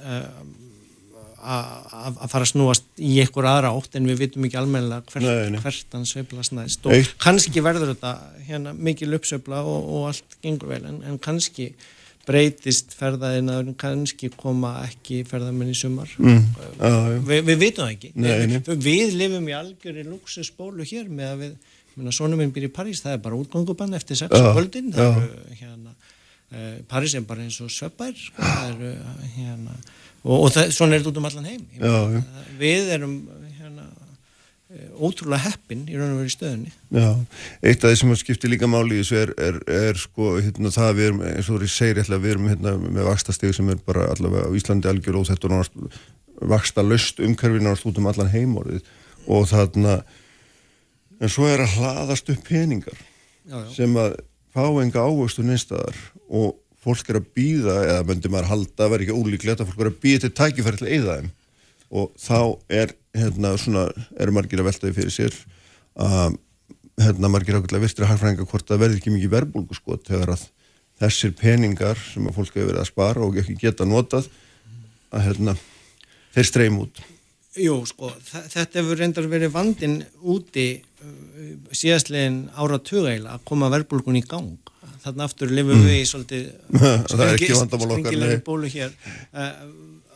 að fara að snúast í einhver aðra ótt en við vitum ekki almennilega hvert, nei, nei. hvert hann sveiflast næst. Og Eitt. kannski verður þetta hérna mikil uppsveifla og, og allt gengur vel en, en kannski breytist ferðaðinaður kannski koma ekki ferðamenn í sumar. Mm. uh, Vi, við vitum það ekki. Nei, við, við lifum í algjörði luxusbólu hér með að við svona minn býr í París, það er bara útgöngubann eftir sex og völdin hérna, uh, París er bara eins og söpær sko, það eru uh, hérna og, og það, svona er þetta út um allan heim. Já, já. við erum hérna, ótrúlega heppin í raun og veru stöðunni. Já, eitt af því sem skiptir líka máli er, er, er sko hérna, það við erum, eins og þú segir við erum hérna, með vakstasteg sem er bara allavega á Íslandi algjör og þetta er vaksta löst umkerfin út um allan heimorðið. Og þarna en svo er að hlaðast upp peningar já, sem að fá enga ávöxtu neinstadar og fólk er að býða, eða myndi maður halda verður ekki ólíklegt að fólk er að býða til tækifæri til þeim. Og þá er hérna svona, eru margir að veltaði fyrir sér að hérna margir ákveðlega virtir að harfrænga hvort það verður ekki mikið verbulgu sko þegar að þessir peningar sem að fólk hefur verið að spara og ekki geta notað að hérna þeir streym út. Jú sko, þetta hefur reyndar verið vandin úti uh, síðastlegin ára tugaila að koma verbulgun í gang þarna aftur lifum mm. við í svolítið sprengilegri bólu hér. Uh,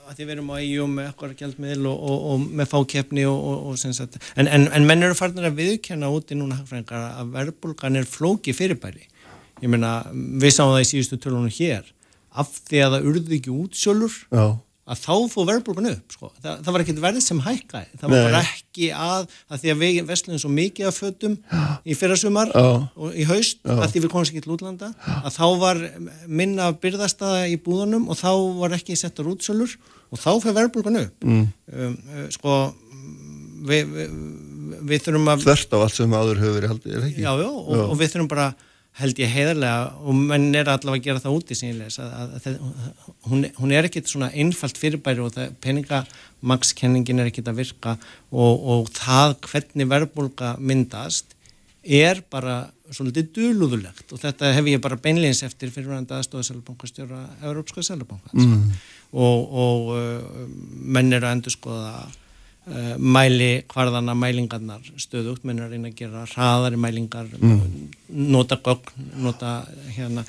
að því við erum á EU með okkar gældmiðl og, og, og með fákeppni og, en, en, en menn eru farnir að viðkjanna úti núna að verðbólgan er flóki fyrirbæri. Ég meina, við sáum það í síðustu tölunum hér. Af því að það urði ekki útsjölur Já að þá fóð verðbólgan upp sko. Þa, það var ekkert verð sem hækkaði það var bara ekki að, að því að við vestlum svo mikið af fötum í fyrrasumar og í haust Já. að því við komum sér ekki til útlanda að þá var minna byrðastaða í búðunum og þá var ekki settur útsölur og þá fyrir verðbólgan upp mm. um, uh, sko við, við, við þurfum að Þvert á allt sem aður haldið, er ekki? Já, já, og, og við þurfum bara held ég heiðarlega og menn er allavega að gera það úti sínleis að, að, að hún, hún er ekkit svona einfalt fyrirbæri og peningamagnskenningin er ekkit að virka og, og það hvernig verðbólka myndast er bara svolítið dölúðulegt og þetta hef ég bara beinleins eftir fyrirvægandi aðstofasælbankastjóra Európska sælbanka mm. og, og uh, menn er að endur skoða mæli hvarðana mælingarnar stöðugt, menn er að reyna að gera hraðari mælingar, mm. nota gögn, nota hérna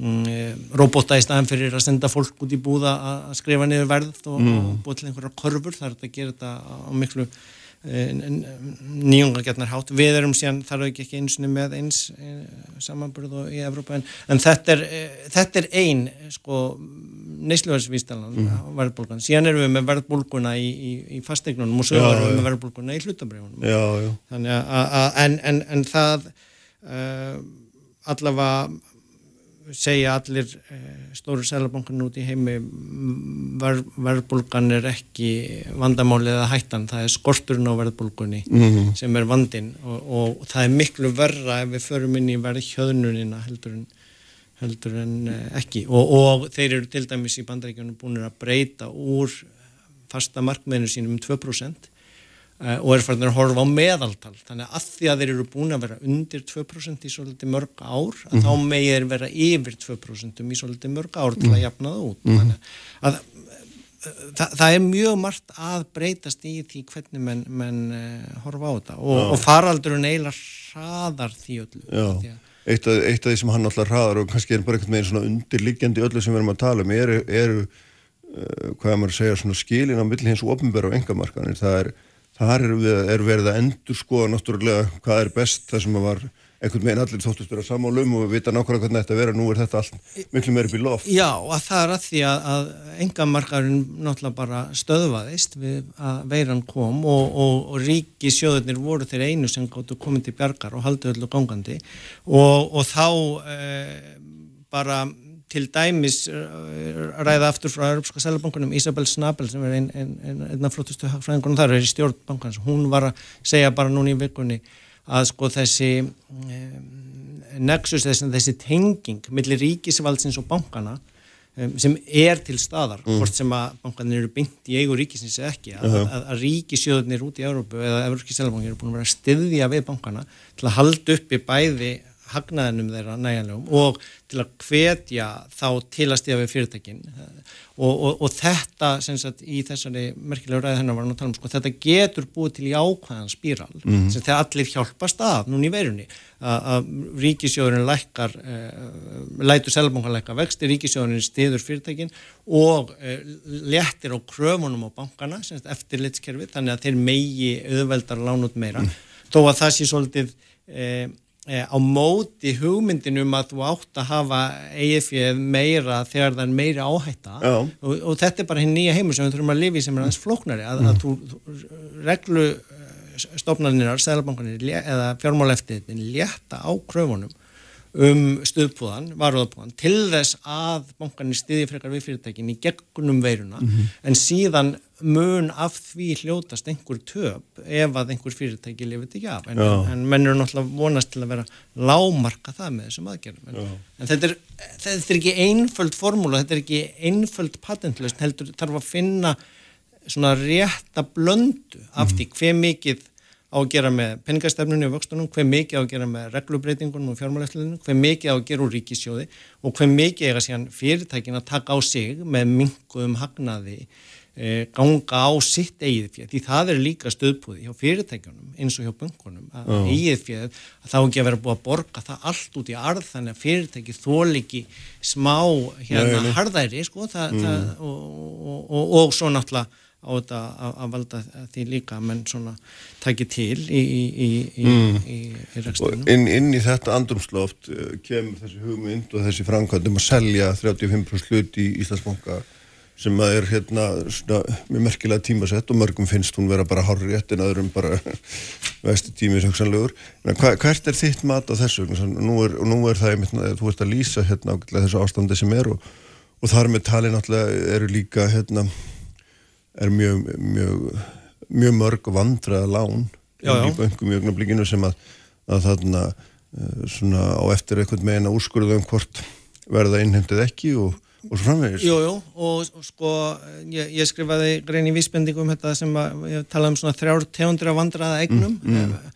um, robota í staðan fyrir að senda fólk út í búða að skrifa niður verð og, mm. og búið til einhverja korfur, það er að gera þetta á miklu nýjungargetnar hátt. Við erum síðan þar ekki ekki eins með eins samanbyrðu í Evrópa en, en þetta er, þetta er ein sko neysluverðsvístalan mm. verðbólgan, síðan erum við með verðbólguna í, í, í fastegnunum og svo erum við með verðbólguna í hlutabriðunum þannig að en, en, en það uh, allavega segja allir eh, stóru selabankan út í heimi ver, verðbólgan er ekki vandamálið að hættan, það er skorturinn á verðbólgunni mm -hmm. sem er vandin og, og það er miklu verra ef við förum inn í verðhjöðnunina heldur en, heldur en eh, ekki og, og þeir eru til dæmis í bandaríkjónum búin að breyta úr fasta markmiðinu sínum um 2% uh, og er farin að horfa á meðaltal. Þannig að því að þeir eru búin að vera undir 2% í svolítið mörg ár mm. þá megir vera yfir 2% í svolítið mörg ár til að jafna það út. Mm. þannig að það, það er mjög margt að breytast í því hvernig menn, menn uh, horfa á þetta. Og, og faraldurinn eiginlega hraðar því öllu. Því eitt, af, eitt af því sem hann alltaf hraðar og kannski er bara einhvern veginn svona undirliggjandi öllu sem við erum að tala um eru, eru uh, hvað maður segja svona skilin á milli hins og ofnbæra og engamarkanir það er, það er, er verið að endur skoða náttúrulega hvað er best það sem að var einhvern veginn allir þóttust vera samálum og við vita nákvæmlega hvernig þetta vera, nú er þetta allt miklu meiri bíl loft. Já, að það er að því að, að engamarkarinn náttúrulega bara stöðvaðist að veiran kom og, og, og ríki sjóðurnir voru þeir einu sem gáttu komið til bjargar og haldið öllu gangandi og, og þá eh, bara til dæmis eh, ræða aftur frá Europska Sælabankunum Isabel Snabel sem er einn ein, ein, ein af flottustu fræðingunum þar er í stjórnbankans hún var að segja bara núna í vikunni að sko þessi um, nexus, þessi, þessi tenging millir ríkisvaldsins og bankana um, sem er til staðar mm. hvort sem að bankanir eru byndt í eigu ríkisins eða ekki, að, uh -huh. að, að ríkisjöðunir út í Európu eða Európski seljabanki eru búin að vera að styðja við bankana til að halda uppi bæði hagnaðinum þeirra næjanlegum og til að hvetja þá til að stíða við fyrirtækin og, og, og þetta sagt, í þessari merkilega ræði hennar var að tala um sko, þetta getur búið til jákvæðan spíral mm -hmm. sem þegar allir hjálpast að núna í verunni að ríkisjóðurinn lækkar uh, lætur selbankanleika vexti, ríkisjóðurinn stiður fyrirtækin og uh, léttir á kröfunum á bankana eftir litskerfi þannig að þeir megi auðveldar lán út meira mm. þó að það sé svolítið Eh, á móti hugmyndinum að þú átt að hafa EIF meira þegar það er meira áhætta. Og, og þetta er bara hinn nýja heimur sem við þurfum að lifi sem er aðeins flóknari. Að, að þú reglu eh, stofnarnirar, sælabankanir eða fjármáleftiðin létta á kröfunum um stuðpúðan, varuðapúðan til þess að bankanir stiði frekar við fyrirtækin í gegnum veiruna. Mm -hmm. en síðan mun af því hljótast einhver töp ef að einhver fyrirtæki lifið ekki af. En, en menn eru náttúrulega vonast til að vera lámarka það með þessum aðgerðum. En, en þetta, er, þetta er ekki einföld formúla, þetta er ekki einföld patentlust, heldur þarf að finna svona rétta blöndu af því hver mikið á að gera með peningastefnunni og vöxtunum, hver mikið á að gera með reglubreitingunum og fjármálæslinum, hver mikið á að gera úr ríkisjóði og hver mikið að síðan fyrirtækin að taka á sig með minguðum hagnaði, e, ganga á sitt eigið fjöð, því það er líka stöðpúði hjá fyrirtækjunum eins og hjá bunkunum, að oh. eigið fjöð að þá ekki að vera búið að borga það allt út í arð þannig að fyrirtæki þóliki smá hérna harðæri sko, það, mm. það, og, og, og, og svo náttúrulega á þetta að, að valda því líka menn svona takki til í, í, í, mm. í rekstinu. Inn, inn í þetta andrumsloft eh, kemur þessi hugmynd og þessi framkvæmdum að selja 35% hlut í Íslandsbanka sem að er hérna svona með merkilega tímasett og mörgum finnst hún vera bara rétt en öðrum bara veistu tímis hugsanlegur. Hva, hvert er þitt mat á þessu? Nú er, nú er það einmitt, þú ert að lýsa hérna ákveðlega þessu ástandi sem er og, og þar með tali náttúrulega eru líka hérna er mjög, mjög, mjög mörg vandraða lán já, já. í böngum í ögnablikinu sem að, að þarna eh, svona á eftir einhvern megin að úrskurða um hvort verða innhendið ekki og, og svo framvegis. Jú, jú, og, og sko ég, ég skrifaði grein í vísbendingu um þetta sem að ég talaði um svona þrjár tegundir af vandraða eignum mm, mm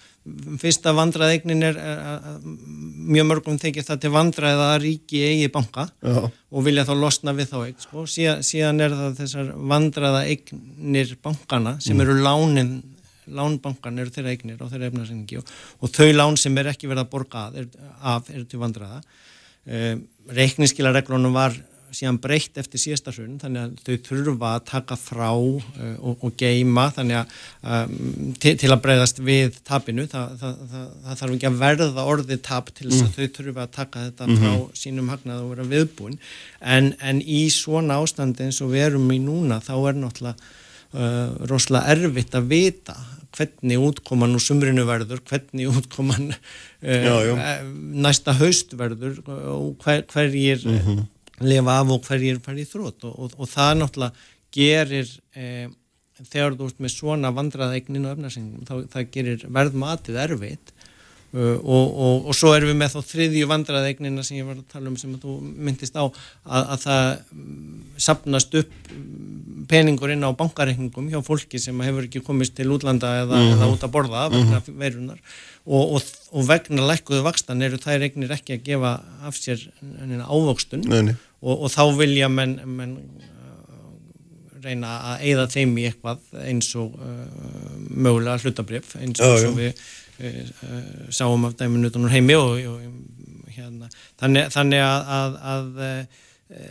fyrsta vandraðegnin er, er, er mjög mörgum þykir það til vandrað að ríki eigi banka Já. og vilja þá losna við þá eign sko. síðan, síðan er það þessar vandraðegnir bankana sem mm. eru lánin lánbankan eru þeirra eignir og þeirra efnarsengi og, og þau lán sem er ekki verið að borga að, er, af eru til vandraða um, reikningskilareglunum var síðan breytt eftir síðasta hrun þannig að þau þurfa að taka frá uh, og, og geima þannig að um, til, til að breyðast við tapinu, það, það, það, það þarf ekki að verða orðið tap til þess að mm. þau þurfa að taka þetta mm -hmm. frá sínum hagnað og vera viðbúin en, en í svona ástandi eins og við erum í núna þá er náttúrulega uh, rosalega erfitt að vita hvernig útkoman úr sumrinu verður, hvernig útkoman uh, já, já. næsta haust verður og hver, hverjir mm -hmm lifa af og hverjir farið í þrótt og, og, og það náttúrulega gerir e, þegar þú ert með svona vandraða eignin og öfnarsingum þá það gerir verðmatið erfitt. Uh, og, og, og svo erum við með þá þriðju vandraðegnina sem ég var að tala um sem að þú myndist á að, að það um, sapnast upp mm, peningur inn á bankareikningum hjá fólki sem hefur ekki komist til útlanda eða, mm -hmm. eða út að borða vegna mm -hmm. veirunar og, og vegna lækkuðu vakstan eru þær eignir ekki að gefa af sér ávokstun og þá vilja menn, menn uh, reyna að eigða þeim í eitthvað eins og uh, mögulega hlutabrif eins og, og við Eh, sáum af dæminu utan úr heimi og, og hérna, þannig, þannig að, að, að e,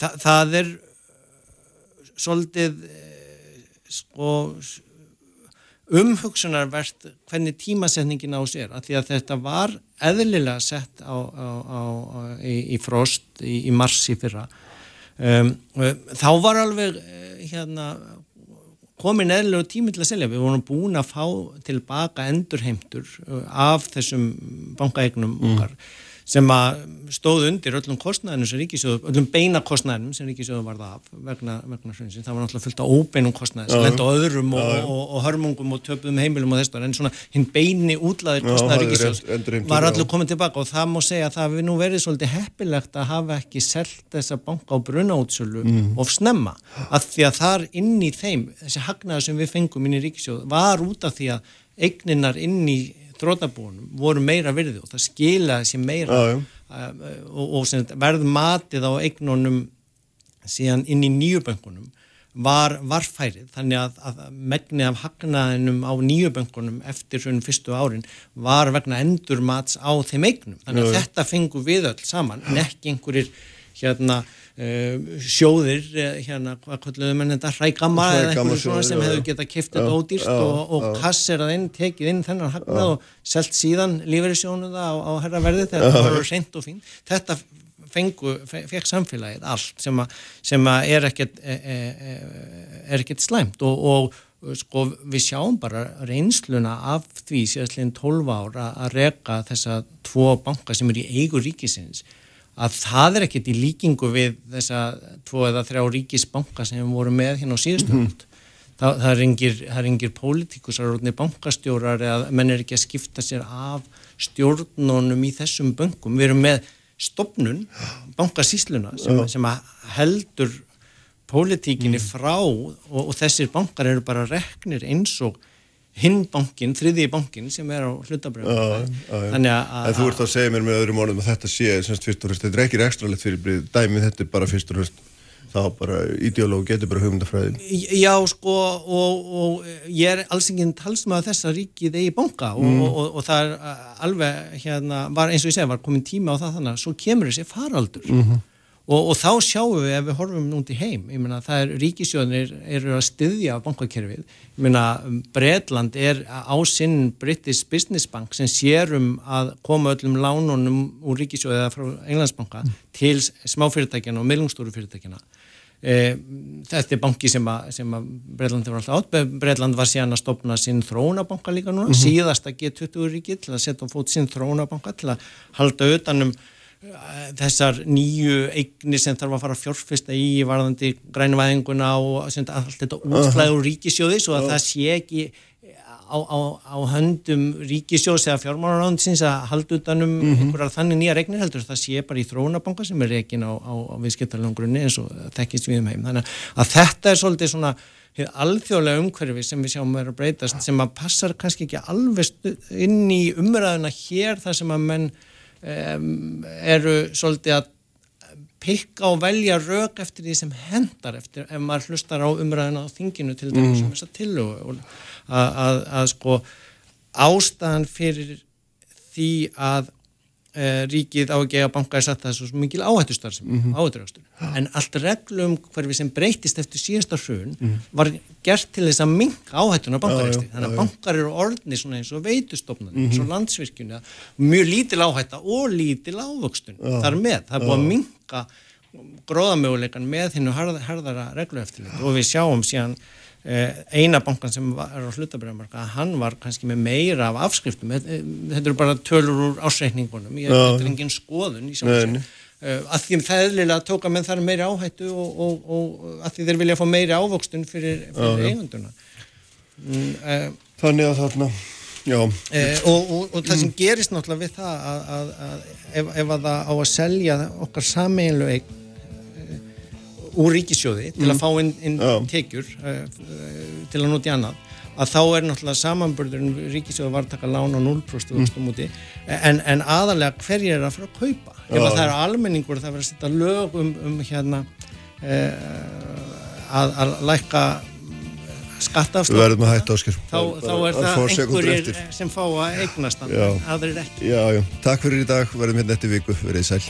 það, það er svolítið sko umhugsunarvert hvernig tímasetningin á sér að því að þetta var eðlilega sett á, á, á, í, í frost í, í mars í fyrra um, þá var alveg hérna komin eðlilegu tími til að selja. Við vorum búin að fá tilbaka endurheimtur uh, af þessum bankaegnum mm. okkar sem að stóð undir öllum kostnæðinu sem Ríkisjóðu, öllum beina kostnæðinum sem Ríkisjóðu varða af vegna, vegna hrunsins. Það var náttúrulega fullt á óbeinum kostnæði sem lenda á öðrum og, og, og, hörmungum og töpuðum heimilum og þess en svona hinn beini útlaðir kostnæði Ríkisjóðs var allir komið tilbaka og það má segja að það við nú verið svolítið heppilegt að hafa ekki selgt þessa banka á brunátsölu mm. of snemma. Að því að þar inn í þeim, þessi hagnaður sem við fengum inn í Ríkisjóð var út af því að eigninar inn í þrótabúinum voru meira virði og það skilaði sér meira. Já, já. og, og verð matið á eignunum síðan inn í nýjuböngunum var varfærið þannig að, að megnið af hagnaðinum á nýjuböngunum eftir svona fyrstu árin var vegna endur mats á þeim eignum. Þannig að já, þetta fengu við öll saman en ekki einhverjir hérna sjóðir, uh, hérna hvað kalluðu menn þetta, hrægamma eða eitthvað svona sem hefur getað kiftið þetta ódýrst já, og, og kasserað inn, tekið inn þennan hagnað og selt síðan lífeyrisjónuða á, á herraverði þegar það var reynd og fín þetta fengu, fekk samfélagið allt sem að, sem að er ekkert e, e, e, er ekkert slæmt og, og sko við sjáum bara reynsluna af því síðastleginn 12 ára að reka þessa tvo banka sem er í eigu ríkisins að það er ekkert í líkingu við þessa tvo eða þrjá ríkisbanka sem við vorum með hérna á síðustu mm -hmm. það, það er engir, engir pólitíkusar og bankastjórar eða menn er ekki að skipta sér af stjórnunum í þessum böngum við erum með stopnun bankasísluna sem, sem heldur pólitíkinni mm. frá og, og þessir bankar eru bara reknir eins og hinn bankin, þriði bankin sem er á hlutabröðum þannig að en þú ert að segja mér með öðrum orðum að þetta sé semst fyrst og hrist, þetta er ekki ekstra lett fyrir dæmið, þetta er bara fyrst og hrist þá bara ideológ getur bara hugmyndafræðin. Já sko og, og ég er alls enginn þess að ríkið eigi banka og, mm. og, og það er alveg hérna, var eins og ég segja, var komin tíma á það þannig að svo kemur þessi faraldur. Mm -hmm. Og, og þá sjáum við ef við horfum núnt í heim, ég meina það er ríkisjóðinir eru að styðja bankakerfið, ég meina Breitland er á sinn British Business Bank sem sér um að koma öllum lánunum úr ríkisjóðið eða frá Englandsbanka mm. til smáfyrirtækjana og meðlungstóru fyrirtækjana. E, þetta er banki sem að, að Breitland hefur alltaf átt, Breitland var síðan að stopna sinn þróunabanka líka núna, mm -hmm. síðasta G20 ríki til að setja fót sinn þróunabanka til að halda utanum þessar nýju eignir sem þarf að fara fjórfesta í varðandi grænuvæðinguna og allt þetta útflæður ríkisjóðis og að það sé ekki á, á, á höndum ríkisjóðs eða fjármálaráðinsins að halda utanum mhm. -huh. einhverjar þannig nýja regnir heldur það sé bara í þróunabanka sem er reygin á, á, viðskiptarlegum grunni eins og þekkist við um heim þannig að þetta er svolítið svona alþjóðlega umhverfi sem við sjáum að vera breytast sem að passar kannski ekki alveg inn í umræðuna hér þar sem að menn um, eru svolítið að pikka og velja rauk eftir því sem hendar eftir ef maður hlustar á umræðina á þinginu til mm. um þess að tilhuga að, að, að sko ástæðan fyrir því að ríkið á að gefa banka er satt það svo mikil áhættustar sem mm -hmm. áhætturaugstur en allt reglum hverfi sem breytist eftir síðasta hrun mm -hmm. var gert til þess að minka áhættuna bankaræksti þannig að bankar eru orðni svona eins og veitustofnun mm -hmm. eins og landsvirkjuna mjög lítil áhætta og lítil ávöxtun þar með, það er búið að minka gróðamöguleikan með hennu harðara reglu eftir og við sjáum síðan Eh, eina bankan sem var á hlutabröðumarka hann var kannski með meira af afskriftum. Eh, þetta eru bara tölur úr ásreikningunum ég er engin skoðun í samsveg eh, að því það er liðlega að tóka með þar meiri áhættu og, og, og að því þeir vilja fá meiri ávokstun fyrir, fyrir eigunduna mm, Þannig að þarna eh, og, og, og það sem gerist náttúrulega við það að, að, að ef, ef að það á að selja okkar sameinlu eign úr ríkisjóði til að mm. fá inn, inn tekjur uh, til að nota í annað að þá er náttúrulega samanbörðurinn ríkisjóði var að taka lán á 0% mm. en, en aðalega hverjir er að fara að kaupa? Ef að það eru almenningur það verður að setja lög um, um hérna uh, að, að lækka áskil þá, þá er það einhverjir sem fá að eignast aðrir ekki. Já, já. Takk fyrir í dag, verðum hérna eftir viku, verið sæl